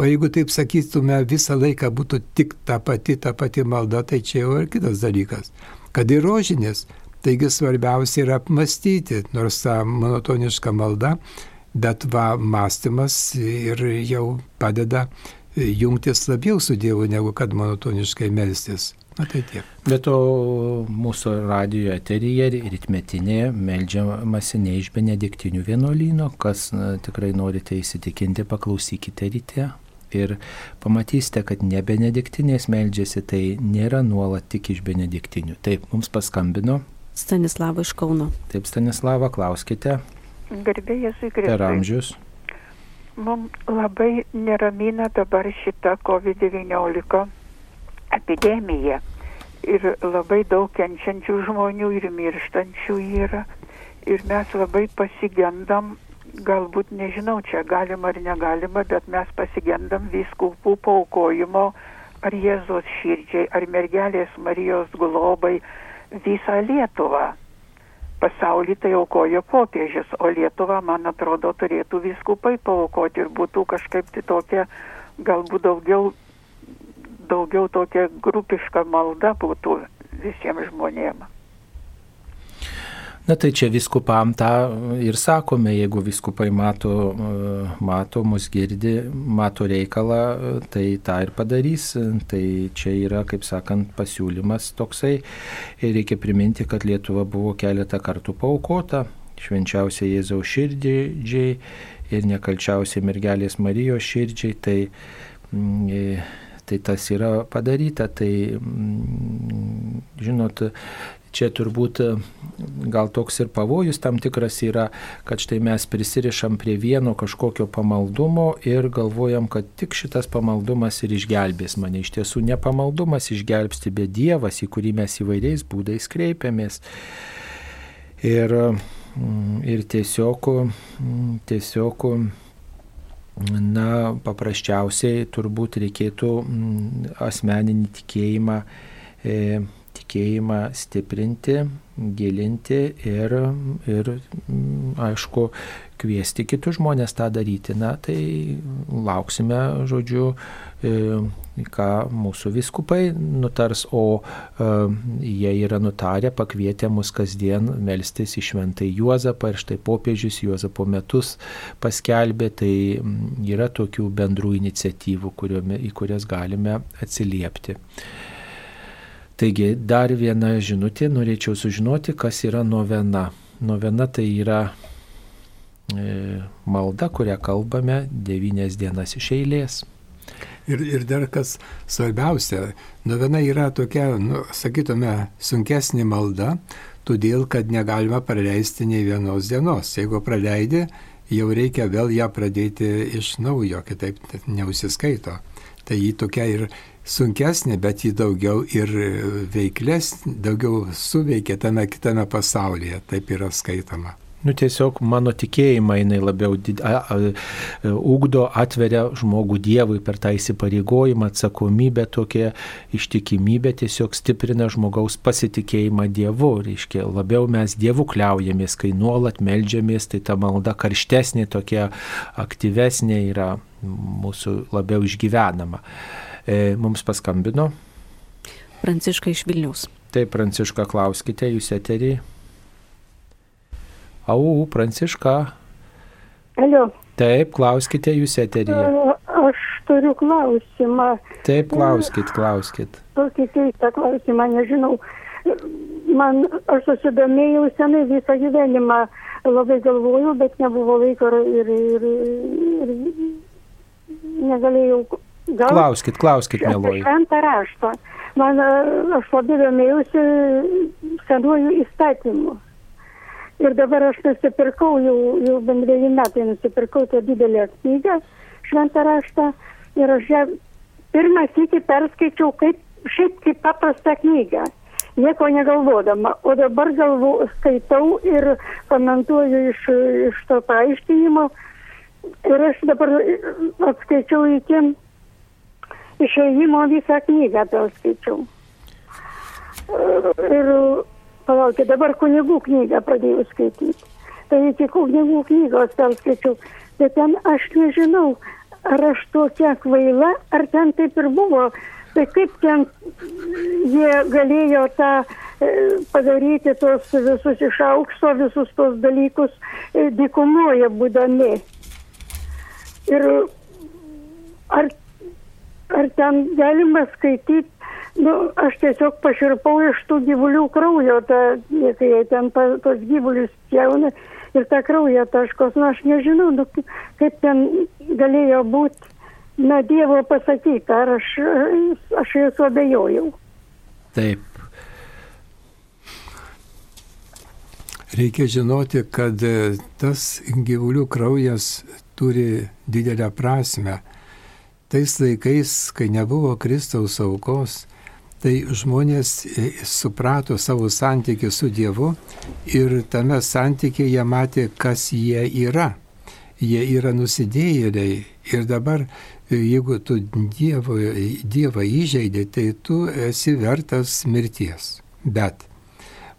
[SPEAKER 2] O jeigu taip sakytume, visą laiką būtų tik ta pati, ta pati malda, tai čia jau ir kitas dalykas. Kad ir rožinės, taigi svarbiausia yra apmastyti, nors ta monotoniška malda, bet va, mąstymas ir jau padeda jungtis labiau su Dievu, negu kad monotoniškai melstis. Na tai tiek.
[SPEAKER 1] Bet to mūsų radio eteryje rytmetinėje melžiamasi ne iš benediktinių vienuolyno, kas na, tikrai norite įsitikinti, paklausykite ryte. Ir pamatysite, kad ne benediktinės meldžiasi, tai nėra nuolat tik iš benediktinių. Taip, mums paskambino.
[SPEAKER 3] Stanislava iš Kauno.
[SPEAKER 1] Taip, Stanislava, klauskite.
[SPEAKER 13] Garbėjai Kristui.
[SPEAKER 1] Per amžius.
[SPEAKER 13] Mums labai neramina dabar šita COVID-19 epidemija. Ir labai daug kenčiančių žmonių ir mirštančių yra. Ir mes labai pasigendam, galbūt nežinau, čia galima ar negalima, bet mes pasigendam viskupų paukojimo ar Jėzos širdžiai, ar mergelės Marijos globai visą Lietuvą. Pasaulį tai aukojo popiežius, o Lietuva, man atrodo, turėtų viskupai paukoti ir būtų kažkaip tai tokia, galbūt daugiau daugiau tokia grupiška malda būtų visiems žmonėms.
[SPEAKER 1] Na tai čia viskupam tą ir sakome, jeigu viskupai mato, mato mus girdi, mato reikalą, tai tą ir padarys. Tai čia yra, kaip sakant, pasiūlymas toksai. Ir reikia priminti, kad Lietuva buvo keletą kartų paukota švenčiausiai Jėzaus širdžiai ir nekalčiausiai mergelės Marijos širdžiai. Tai, tai tas yra padaryta. Tai, žinot, čia turbūt gal toks ir pavojus tam tikras yra, kad štai mes prisirišam prie vieno kažkokio pamaldumo ir galvojam, kad tik šitas pamaldumas ir išgelbės mane. Iš tiesų ne pamaldumas išgelbsti, bet Dievas, į kurį mes įvairiais būdais kreipiamės. Ir, ir tiesiog, tiesiog Na, paprasčiausiai turbūt reikėtų asmeninį tikėjimą, e, tikėjimą stiprinti, gilinti ir, ir, aišku, kviesti kitus žmonės tą daryti. Na, tai lauksime, žodžiu, e, ką mūsų viskupai nutars, o e, jie yra nutarę, pakvietę mus kasdien melstis į šventai Juozapą ir štai popiežius Juozapo metus paskelbė, tai yra tokių bendrų iniciatyvų, kuriomi, į kurias galime atsiliepti. Taigi dar viena žinutė, norėčiau sužinoti, kas yra novena. Novena tai yra e, malda, kurią kalbame devynės dienas iš eilės.
[SPEAKER 2] Ir, ir dar kas svarbiausia, novena yra tokia, nu, sakytume, sunkesnė malda, todėl kad negalima praleisti nei vienos dienos. Jeigu praleidi, jau reikia vėl ją pradėti iš naujo, kitaip neusiskaito. Tai jį tokia ir sunkesnė, bet jį daugiau ir veiklesnė, daugiau suveikia tame kitame pasaulyje, taip yra skaitoma.
[SPEAKER 1] Nu, tiesiog mano tikėjimą jinai labiau did, a, a, ugdo, atveria žmogų Dievui per tą įsipareigojimą, atsakomybę, tokią ištikimybę, tiesiog stiprina žmogaus pasitikėjimą Dievu. Reiškia, labiau mes Dievu kliaujamės, kai nuolat melžiamės, tai ta malda karštesnė, tokia aktyvesnė yra mūsų labiau išgyvenama. E, mums paskambino.
[SPEAKER 3] Pranciška iš Vilniaus.
[SPEAKER 1] Taip, Pranciška, klauskite, jūs eterį. Au, Pranciška.
[SPEAKER 14] Alio.
[SPEAKER 1] Taip, klauskite jūs eteryje.
[SPEAKER 14] Aš turiu klausimą.
[SPEAKER 1] Taip, klauskit, klauskit.
[SPEAKER 14] Tokį keistą klausimą, nežinau. Man, aš susidomėjau senai visą gyvenimą, labai galvojau, bet nebuvo laiko ir, ir, ir negalėjau.
[SPEAKER 1] Gal, klauskit, klauskit, mėloji.
[SPEAKER 14] Šventą raštą. Man, aš labai domėjausi senuoju įstatymu. Ir dabar aš nusipirkau, jau, jau bendrėjai metai nusipirkau tą didelę knygą, šventą raštą. Ir aš ją pirmą sykį perskaičiau kaip, šiaip kaip paprastą knygą. Nieko negalvodama. O dabar galvo, skaitau ir komentuoju iš, iš to paaiškinimo. Ir aš dabar atskaičiau iki išėjimo visą knygą perskaičiau. Ir palaukit, dabar kunigų knygą pradėjau skaityti. Tai iki kunigų knygos perskaičiau. Bet ten aš nežinau, ar aš tokia kvaila, ar ten taip ir buvo. Tai kaip ten jie galėjo tą e, padaryti tos visus iš aukšto, visus tos dalykus e, dykumoje būdami. Ir ar ar ten galima skaityti, nu, aš tiesiog paširpau iš tų gyvulių kraujo, ta, kai jie ten pa, tos gyvulius pjauna ir tą kraują taškos, nu aš nežinau, nu, kaip ten galėjo būti, na, Dievo pasakyta, ar aš, aš esu abejojau.
[SPEAKER 1] Taip.
[SPEAKER 2] Reikia žinoti, kad tas gyvulių kraujas turi didelę prasme. Tais laikais, kai nebuvo Kristaus aukos, tai žmonės e, suprato savo santykį su Dievu ir tame santykėje jie matė, kas jie yra. Jie yra nusidėjėliai ir dabar, e, jeigu tu dievo, Dievą įžeidė, tai tu esi vertas mirties. Bet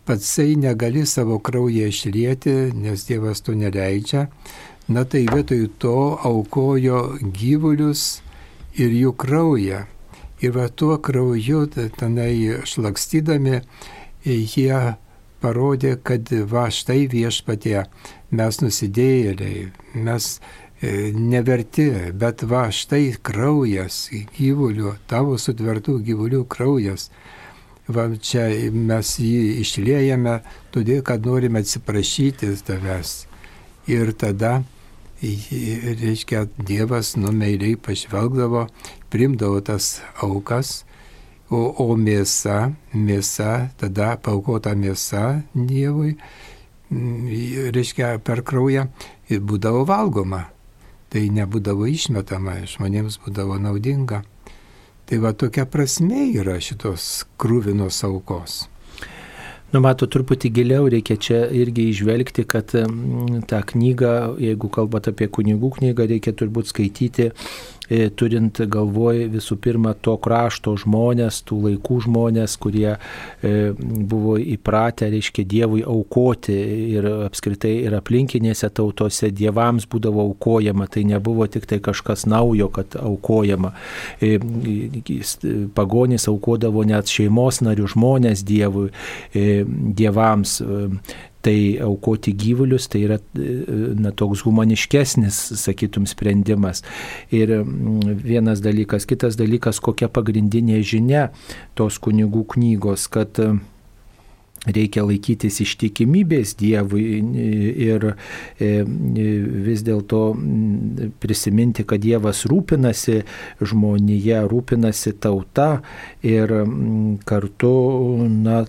[SPEAKER 2] patsai negali savo kraują išlieti, nes Dievas to neleidžia, Na tai vietoj to aukojo gyvulius ir jų kraują. Ir va tuo krauju tenai šlakstydami jie parodė, kad va štai viešpatie mes nusidėjėliai, mes e, neverti, bet va štai kraujas gyvulių, tavo sutvertų gyvulių kraujas. Va čia mes jį išliejame, todėl kad norime atsiprašyti tavęs. Ir tada reiškia, Dievas numeiliai pažvelgdavo, primdavo tas aukas, o, o mėsa, mėsa, tada paukota mėsa Dievui, mm, reiškia, per kraują būdavo valgoma. Tai nebūdavo išmetama, žmonėms būdavo naudinga. Tai va tokia prasme yra šitos krūvinos aukos.
[SPEAKER 1] Nu, mato, truputį giliau reikia čia irgi išvelgti, kad tą knygą, jeigu kalbate apie kunigų knygą, reikia turbūt skaityti turint galvoj visų pirma to krašto žmonės, tų laikų žmonės, kurie e, buvo įpratę, reiškia, Dievui aukoti ir apskritai ir aplinkinėse tautose dievams būdavo aukojama, tai nebuvo tik tai kažkas naujo, kad aukojama. E, pagonys aukodavo net šeimos narių žmonės Dievui, dievams tai aukoti gyvulius tai yra na, toks humaniškesnis, sakytum, sprendimas. Ir vienas dalykas, kitas dalykas, kokia pagrindinė žinia tos kunigų knygos, kad reikia laikytis ištikimybės Dievui ir e, vis dėlto prisiminti, kad Dievas rūpinasi žmonėje, rūpinasi tauta ir kartu na,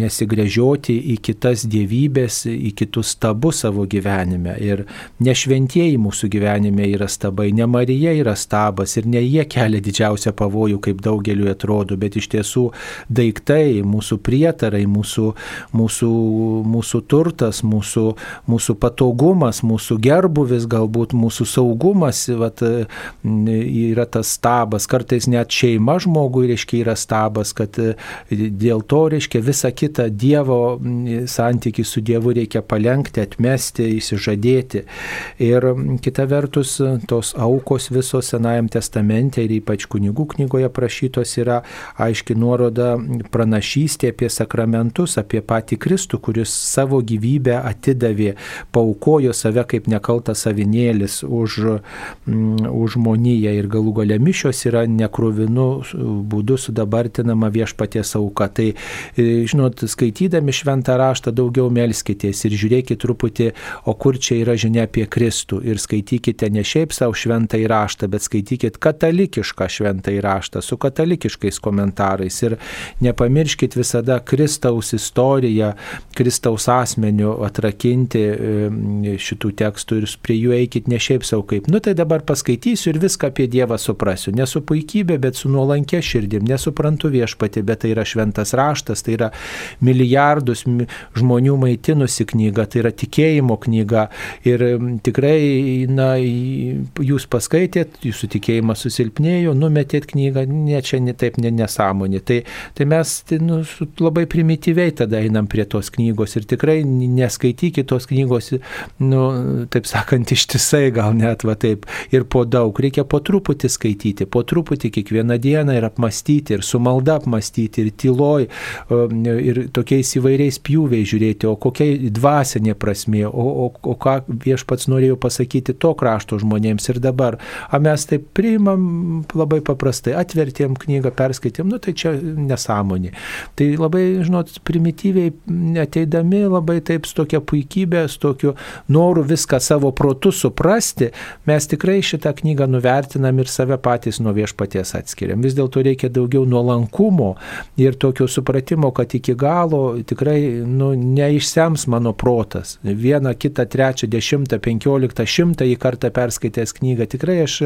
[SPEAKER 1] nesigrėžioti į kitas dievybės, į kitus stabus savo gyvenime. Ir ne šventieji mūsų gyvenime yra stabai, ne Marija yra stabas ir ne jie kelia didžiausią pavojų, kaip daugeliu atrodo, bet iš tiesų daiktai, mūsų prietarai, mūsų, mūsų, mūsų turtas, mūsų, mūsų patogumas, mūsų gerbuvis, galbūt mūsų saugumas, vat, yra tas stabas. Kartais net šeima žmogui, reiškia, yra stabas, kad dėl to, reiškia, visą kitą Dievo santykių su Dievu reikia palengti, atmesti, įsižadėti. Ir kita vertus, tos aukos visos Senajam testamente ir ypač kunigų knygoje prašytos yra aiški nuoroda pranašyti pranašystė apie sakramentus, apie patį Kristų, kuris savo gyvybę atidavė, paukojo save kaip nekaltas savinėlis už, mm, už žmoniją ir galų gale mišios yra nekruvinu būdu sudabartinama viešpaties auka. Tai, e, žinot, skaitydami šventą raštą daugiau melskitės ir žiūrėkite truputį, o kur čia yra žinia apie Kristų. Ir skaitykite ne šiaip savo šventą įraštą, bet skaitykite katalikišką šventą įraštą su katalikiškais komentarais. Ir nepamirškite bandykit visada Kristaus istoriją, Kristaus asmeniu atrakinti šitų tekstų ir prie jų eikit ne šiaip savo kaip. Nu tai dabar paskaitysiu ir viską apie Dievą suprasiu. Ne su puikybė, bet su nuolankė širdim. Nesuprantu viešpati, bet tai yra šventas raštas, tai yra milijardus žmonių maitinusi knyga, tai yra tikėjimo knyga. Ir tikrai, na, jūs paskaitėt, jūsų tikėjimas susilpnėjo, numetėt knygą, ne čia ne, taip ne, nesąmonė. Tai, tai mes tai, nu, su, labai primityviai tada einam prie tos knygos ir tikrai neskaitykite tos knygos, nu, taip sakant, ištisai gal net va taip ir po daug. Reikia po truputį skaityti, po truputį kiekvieną dieną ir apmastyti, ir su malda apmastyti, ir tyloj, ir tokiais įvairiais pjūviais žiūrėti, o kokia dvasinė prasme, o, o, o ką viešpats norėjo pasakyti to krašto žmonėms ir dabar. A mes taip priimam labai paprastai, atvertėm knygą, perskaitėm, nu tai čia nesąmonė. Tai labai, žinot, primityviai ateidami labai taip su tokia puikybė, su tokiu noru viską savo protu suprasti, mes tikrai šitą knygą nuvertinam ir save patys nuo viešpaties atskiriam. Vis dėlto reikia daugiau nuolankumo ir tokio supratimo, kad iki galo tikrai nu, neišsems mano protas. Vieną, kitą, trečią, dešimtą, penkioliktą, šimtą į kartą perskaitęs knygą tikrai aš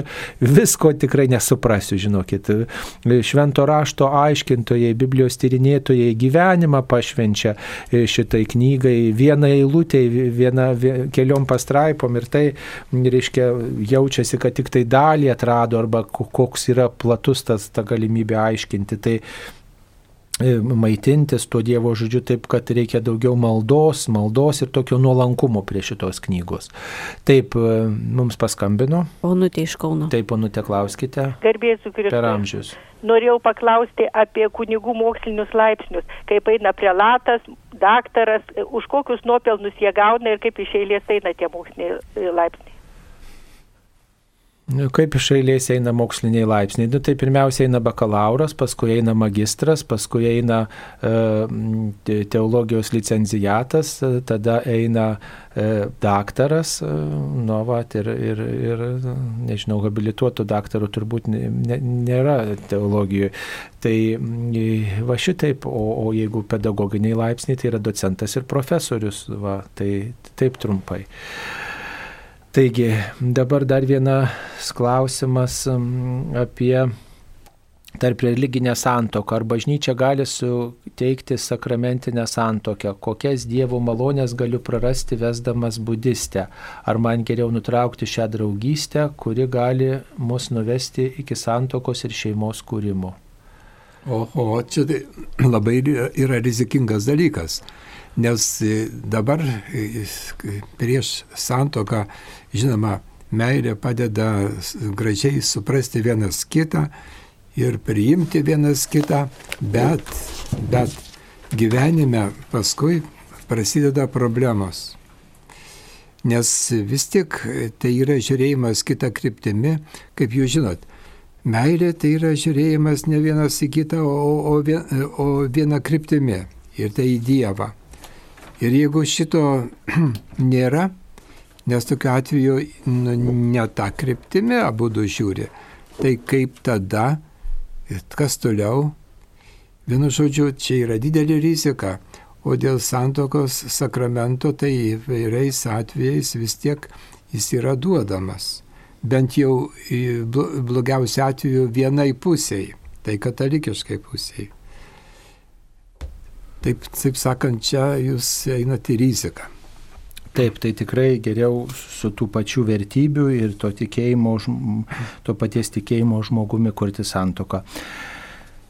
[SPEAKER 1] visko tikrai nesuprasiu, žinokit. Švento rašto aiškintojai, Biblijos tyrinėtojai gyvenimą pašvenčia šitai knygai vieną eilutę, vieną, keliom pastraipom ir tai, reiškia, jaučiasi, kad tik tai dalį atrado arba koks yra platus tas ta galimybė aiškinti. Tai E, maitintis tuo Dievo žodžiu taip, kad reikia daugiau maldos, maldos ir tokio nuolankumo prie šitos knygos. Taip, e, mums paskambino.
[SPEAKER 3] Onutė iš Kauno.
[SPEAKER 1] Taip, onutė, klauskite.
[SPEAKER 15] Garbėsiu Kristus.
[SPEAKER 1] Per amžius.
[SPEAKER 15] Norėjau paklausti apie kunigų mokslinius laipsnius, kaip eina prelatas, daktaras, už kokius nuopelnus jie gauna ir kaip iš eilės eina tie moksliniai laipsniai.
[SPEAKER 1] Nu, kaip iš eilės eina moksliniai laipsniai? Nu, tai pirmiausia eina bakalauras, paskui eina magistras, paskui eina e, teologijos licencijatas, tada eina e, daktaras, e, nu, va, ir, ir, ir, nežinau, habilituotų daktarų turbūt ne, nėra teologijoje. Tai va šitaip, o, o jeigu pedagoginiai laipsniai, tai yra docentas ir profesorius, va, tai taip trumpai. Taigi, dabar dar vienas klausimas mm, apie tarp religinę santoką. Ar bažnyčia gali suteikti sakramentinę santoką? Kokias Dievo malonės galiu prarasti vesdamas budistę? Ar man geriau nutraukti šią draugystę, kuri gali mus nuvesti iki santokos ir šeimos kūrimo?
[SPEAKER 2] Oho, čia tai labai yra rizikingas dalykas nes dabar prieš santoką, žinoma, meilė padeda gražiai suprasti vienas kitą ir priimti vienas kitą, bet, bet gyvenime paskui prasideda problemos. Nes vis tik tai yra žiūrėjimas kitą kryptimį, kaip jūs žinot, meilė tai yra žiūrėjimas ne vienas į kitą, o, o, o viena kryptimi ir tai į Dievą. Ir jeigu šito nėra, nes tokiu atveju nu, ne tą kryptimį abu du žiūri, tai kaip tada, kas toliau? Vienu žodžiu, čia yra didelė rizika, o dėl santokos sakramento tai įvairiais atvejais vis tiek jis yra duodamas. Bent jau blogiausiu atveju vienai pusiai, tai katalikiškai pusiai. Taip, taip sakant, čia jūs einate į riziką.
[SPEAKER 1] Taip, tai tikrai geriau su tų pačių vertybių ir to, tikėjimo, to paties tikėjimo žmogumi kurti santoką.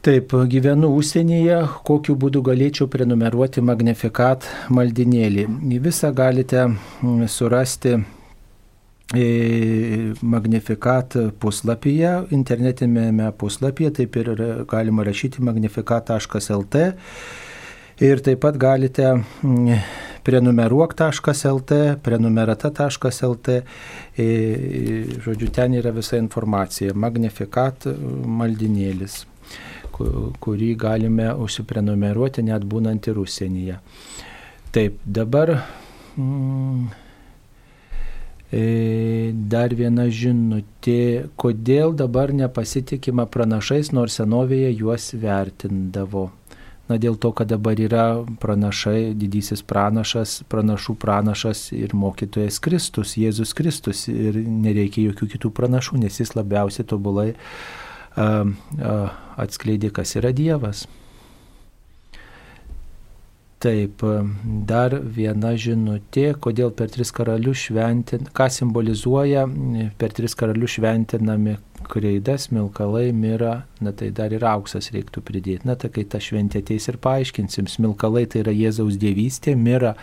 [SPEAKER 1] Taip, gyvenu užsienyje, kokiu būdu galėčiau prenumeruoti Magnifikat maldinėlį. Visą galite surasti e, Magnifikat puslapyje, internetinėme puslapyje, taip ir galima rašyti magnifikat.lt Ir taip pat galite prenumeruok.lt, prenumerata.lt, žodžiu, ten yra visa informacija, magnifikat maldinėlis, kurį galime užsiprenumeruoti net būnant ir užsienyje. Taip, dabar mm, Dar viena žinutė, kodėl dabar nepasitikima pranašais, nors senovėje juos vertindavo. Na dėl to, kad dabar yra pranašai, didysis pranašas, pranašų pranašas ir mokytojas Kristus, Jėzus Kristus ir nereikia jokių kitų pranašų, nes jis labiausiai tobulai uh, uh, atskleidė, kas yra Dievas. Taip, dar viena žinutė, kodėl per tris karalius šventin, ką simbolizuoja per tris karalius šventinami kreida, smilkalai, mira, na tai dar ir auksas reiktų pridėti. Na tai kai ta šventė ateis ir paaiškinsim, smilkalai tai yra Jėzaus dievystė, mira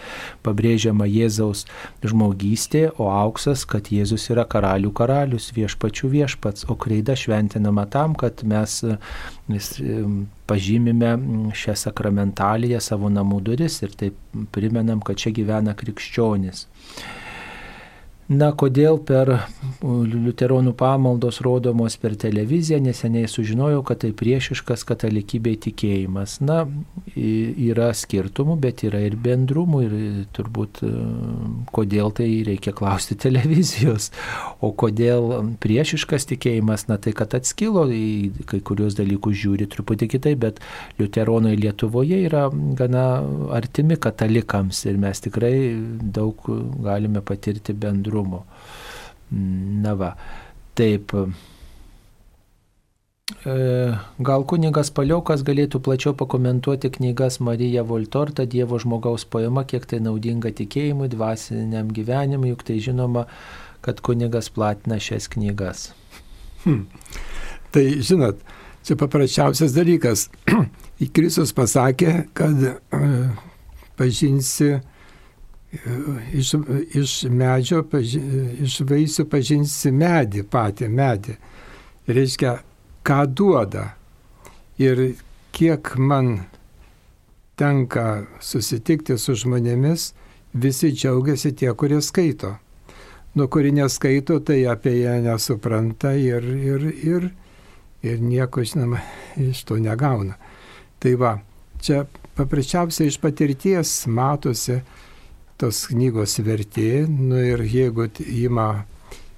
[SPEAKER 1] pabrėžiama Jėzaus žmogystė, o auksas, kad Jėzus yra karalių karalius, viešpačių viešpats, o kreida šventinama tam, kad mes vis, pažymime šią sakramentaliją savo namų duris ir taip primenam, kad čia gyvena krikščionis. Na, kodėl per liuteronų pamaldos rodomos per televiziją, neseniai sužinojau, kad tai priešiškas katalikybei tikėjimas. Na, yra skirtumų, bet yra ir bendrumų ir turbūt kodėl tai reikia klausti televizijos. O kodėl priešiškas tikėjimas, na tai kad atskilo, į kai kurios dalykus žiūri truputį kitaip, bet liuteronai Lietuvoje yra gana artimi katalikams ir mes tikrai daug galime patirti bendrumų tvarumo. Na va, taip. E, gal kunigas Paliokas galėtų plačiau pakomentuoti knygas Marija Voltorta, Dievo žmogaus poema, kiek tai naudinga tikėjimui, dvasiniam gyvenimui, juk tai žinoma, kad kunigas platina šias knygas.
[SPEAKER 2] Hmm. Tai žinot, čia paprasčiausias dalykas. Kristus pasakė, kad uh, pažinsi iš, iš medžio, paži, iš vaisių pažinsi medį, patį medį. Reiškia, ką duoda. Ir kiek man tenka susitikti su žmonėmis, visi džiaugiasi tie, kurie skaito. Nu, kurie neskaito, tai apie ją nesupranta ir, ir, ir, ir nieko, žinoma, iš to negauna. Tai va, čia paprasčiausiai iš patirties matosi, tos knygos vertė, nu ir jeigu ima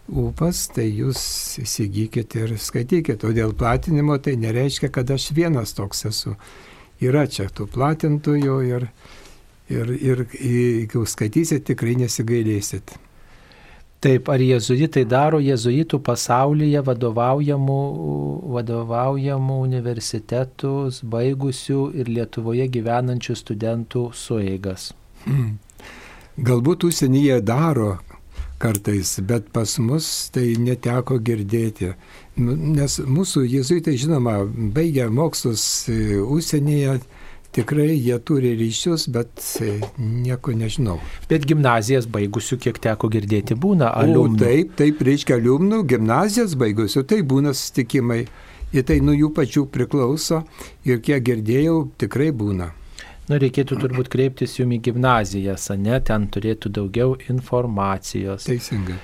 [SPEAKER 2] ūpas, tai jūs įsigykite ir skaitykite. O dėl platinimo tai nereiškia, kad aš vienas toks esu. Yra čia tų platintojų ir, ir, ir jeigu skaitysit, tikrai nesigailėsit.
[SPEAKER 1] Taip, ar jezuitai daro jezuitų pasaulyje vadovaujamų, vadovaujamų universitetus, baigusių ir Lietuvoje gyvenančių studentų sueigas?
[SPEAKER 2] Mm. Galbūt užsienyje daro kartais, bet pas mus tai neteko girdėti. Nu, nes mūsų jezuitai, žinoma, baigia mokslus e, užsienyje, tikrai jie turi ryšius, bet e, nieko nežinau.
[SPEAKER 1] Bet gimnazijas baigusių, kiek teko girdėti, būna aliumnų.
[SPEAKER 2] Taip, taip, reiškia aliumnų, gimnazijas baigusių, tai būna susitikimai. Ir tai nuo jų pačių priklauso ir kiek girdėjau, tikrai būna.
[SPEAKER 1] Nu, reikėtų turbūt kreiptis jums į gimnazijas, ne, ten turėtų daugiau informacijos.
[SPEAKER 2] Teisingai.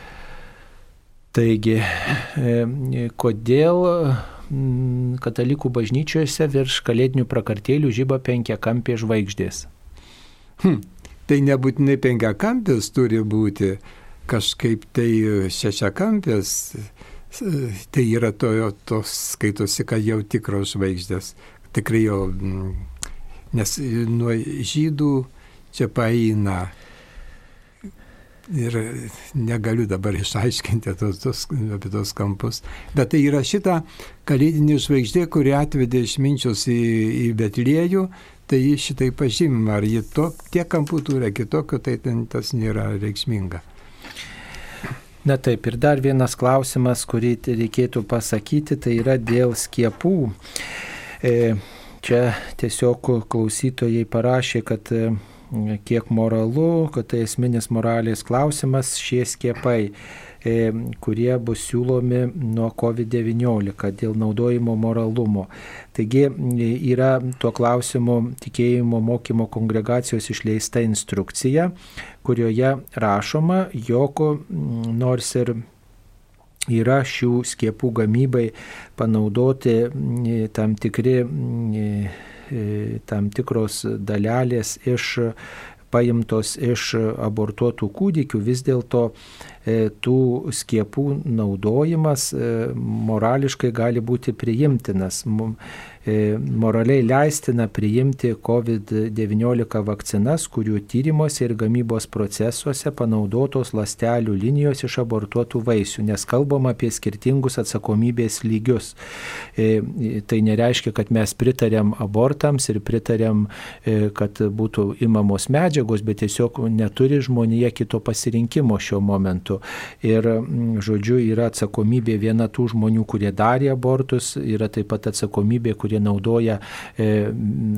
[SPEAKER 1] Taigi, e, kodėl mm, katalikų bažnyčiose virš kalėdinių prakartėlių žyba penkiakampė žvaigždės?
[SPEAKER 2] Hm, tai nebūtinai penkiakampės turi būti, kažkaip tai šešiakampės, tai yra to, tos skaitosi, kad jau tikros žvaigždės, tikrai jau mm, nes nuo žydų čia paeina. Ir negaliu dabar išaiškinti tos, tos, apie tos kampus. Bet tai yra šita kalėdinė žvaigždė, kuri atvedė išminčius į, į Betliejų, tai šitai pažymima. Ar jie to, tiek kampų turi, kitokio, tai ten tas nėra reikšminga.
[SPEAKER 1] Na taip, ir dar vienas klausimas, kurį reikėtų pasakyti, tai yra dėl skiepų. E, Čia tiesiog klausytojai parašė, kad e, kiek moralu, kad tai esminis moralės klausimas šie skiepai, e, kurie bus siūlomi nuo COVID-19 dėl naudojimo moralumo. Taigi e, yra tuo klausimu tikėjimo mokymo kongregacijos išleista instrukcija, kurioje rašoma, jog nors ir yra šių skiepų gamybai panaudoti tam tikri tam tikros dalelės iš paimtos iš abortuotų kūdikių, vis dėlto e, tų skiepų naudojimas e, morališkai gali būti priimtinas. E, moraliai leistina priimti COVID-19 vakcinas, kurių tyrimuose ir gamybos procesuose panaudotos lastelių linijos iš abortuotų vaisių, nes kalbam apie skirtingus atsakomybės lygius. E, tai nereiškia, kad mes pritarėm abortams ir pritarėm, e, kad būtų imamos medžiagos, bet tiesiog neturi žmonėje kito pasirinkimo šiuo momentu. Ir, žodžiu, yra atsakomybė viena tų žmonių, kurie darė abortus, yra taip pat atsakomybė, kurie naudoja e,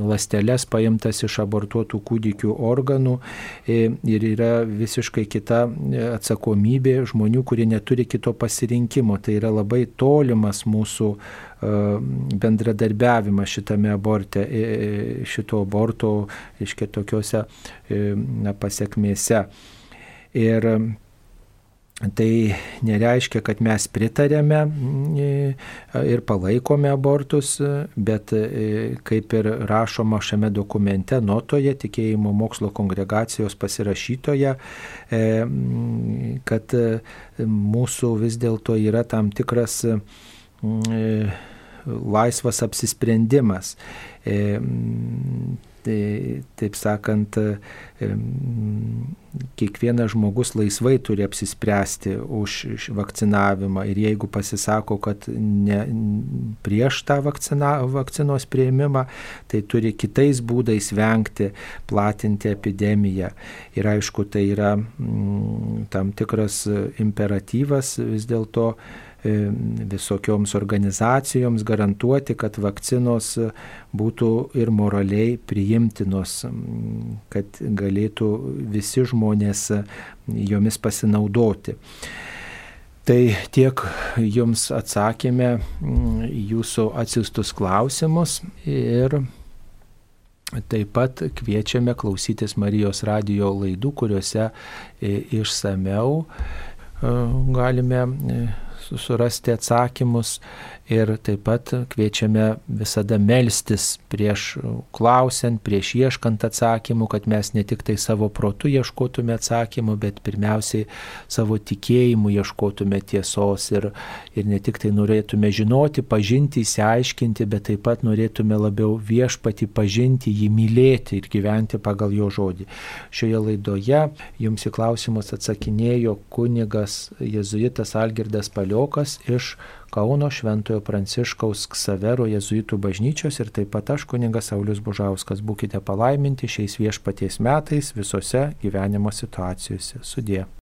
[SPEAKER 1] lasteles paimtas iš abortuotų kūdikių organų. E, ir yra visiškai kita e, atsakomybė žmonių, kurie neturi kito pasirinkimo. Tai yra labai tolimas mūsų bendradarbiavimą šitame aborte, šito aborto, reiškia, tokiuose na, pasiekmėse. Ir Tai nereiškia, kad mes pritarėme ir palaikome abortus, bet kaip ir rašoma šiame dokumente, notoje, tikėjimo mokslo kongregacijos pasirašytoje, kad mūsų vis dėlto yra tam tikras laisvas apsisprendimas. Tai, taip sakant, kiekvienas žmogus laisvai turi apsispręsti už vakcinavimą ir jeigu pasisako, kad ne, prieš tą vakcina, vakcinos prieimimą, tai turi kitais būdais vengti platinti epidemiją. Ir aišku, tai yra m, tam tikras imperatyvas vis dėlto visokioms organizacijoms garantuoti, kad vakcinos būtų ir moraliai priimtinos, kad galėtų visi žmonės jomis pasinaudoti. Tai tiek jums atsakėme jūsų atsiustus klausimus ir Taip pat kviečiame klausytis Marijos radio laidų, kuriuose išsameu galime surasti atsakymus ir taip pat kviečiame visada melstis prieš klausiant, prieš ieškant atsakymų, kad mes ne tik tai savo protu ieškotume atsakymų, bet pirmiausiai savo tikėjimu ieškotume tiesos ir, ir ne tik tai norėtume žinoti, pažinti, įsiaiškinti, bet taip pat norėtume labiau viešpati pažinti, jį mylėti ir gyventi pagal jo žodį. Šioje laidoje jums į klausimus atsakinėjo kunigas jėzuitas Algirdas Paliokas iš Kauno Šventojo Pranciškaus Ksavero jezuitų bažnyčios ir taip pat aš kuningas Saulis Bužauskas. Būkite palaiminti šiais viešpaties metais visose gyvenimo situacijose. Sudė.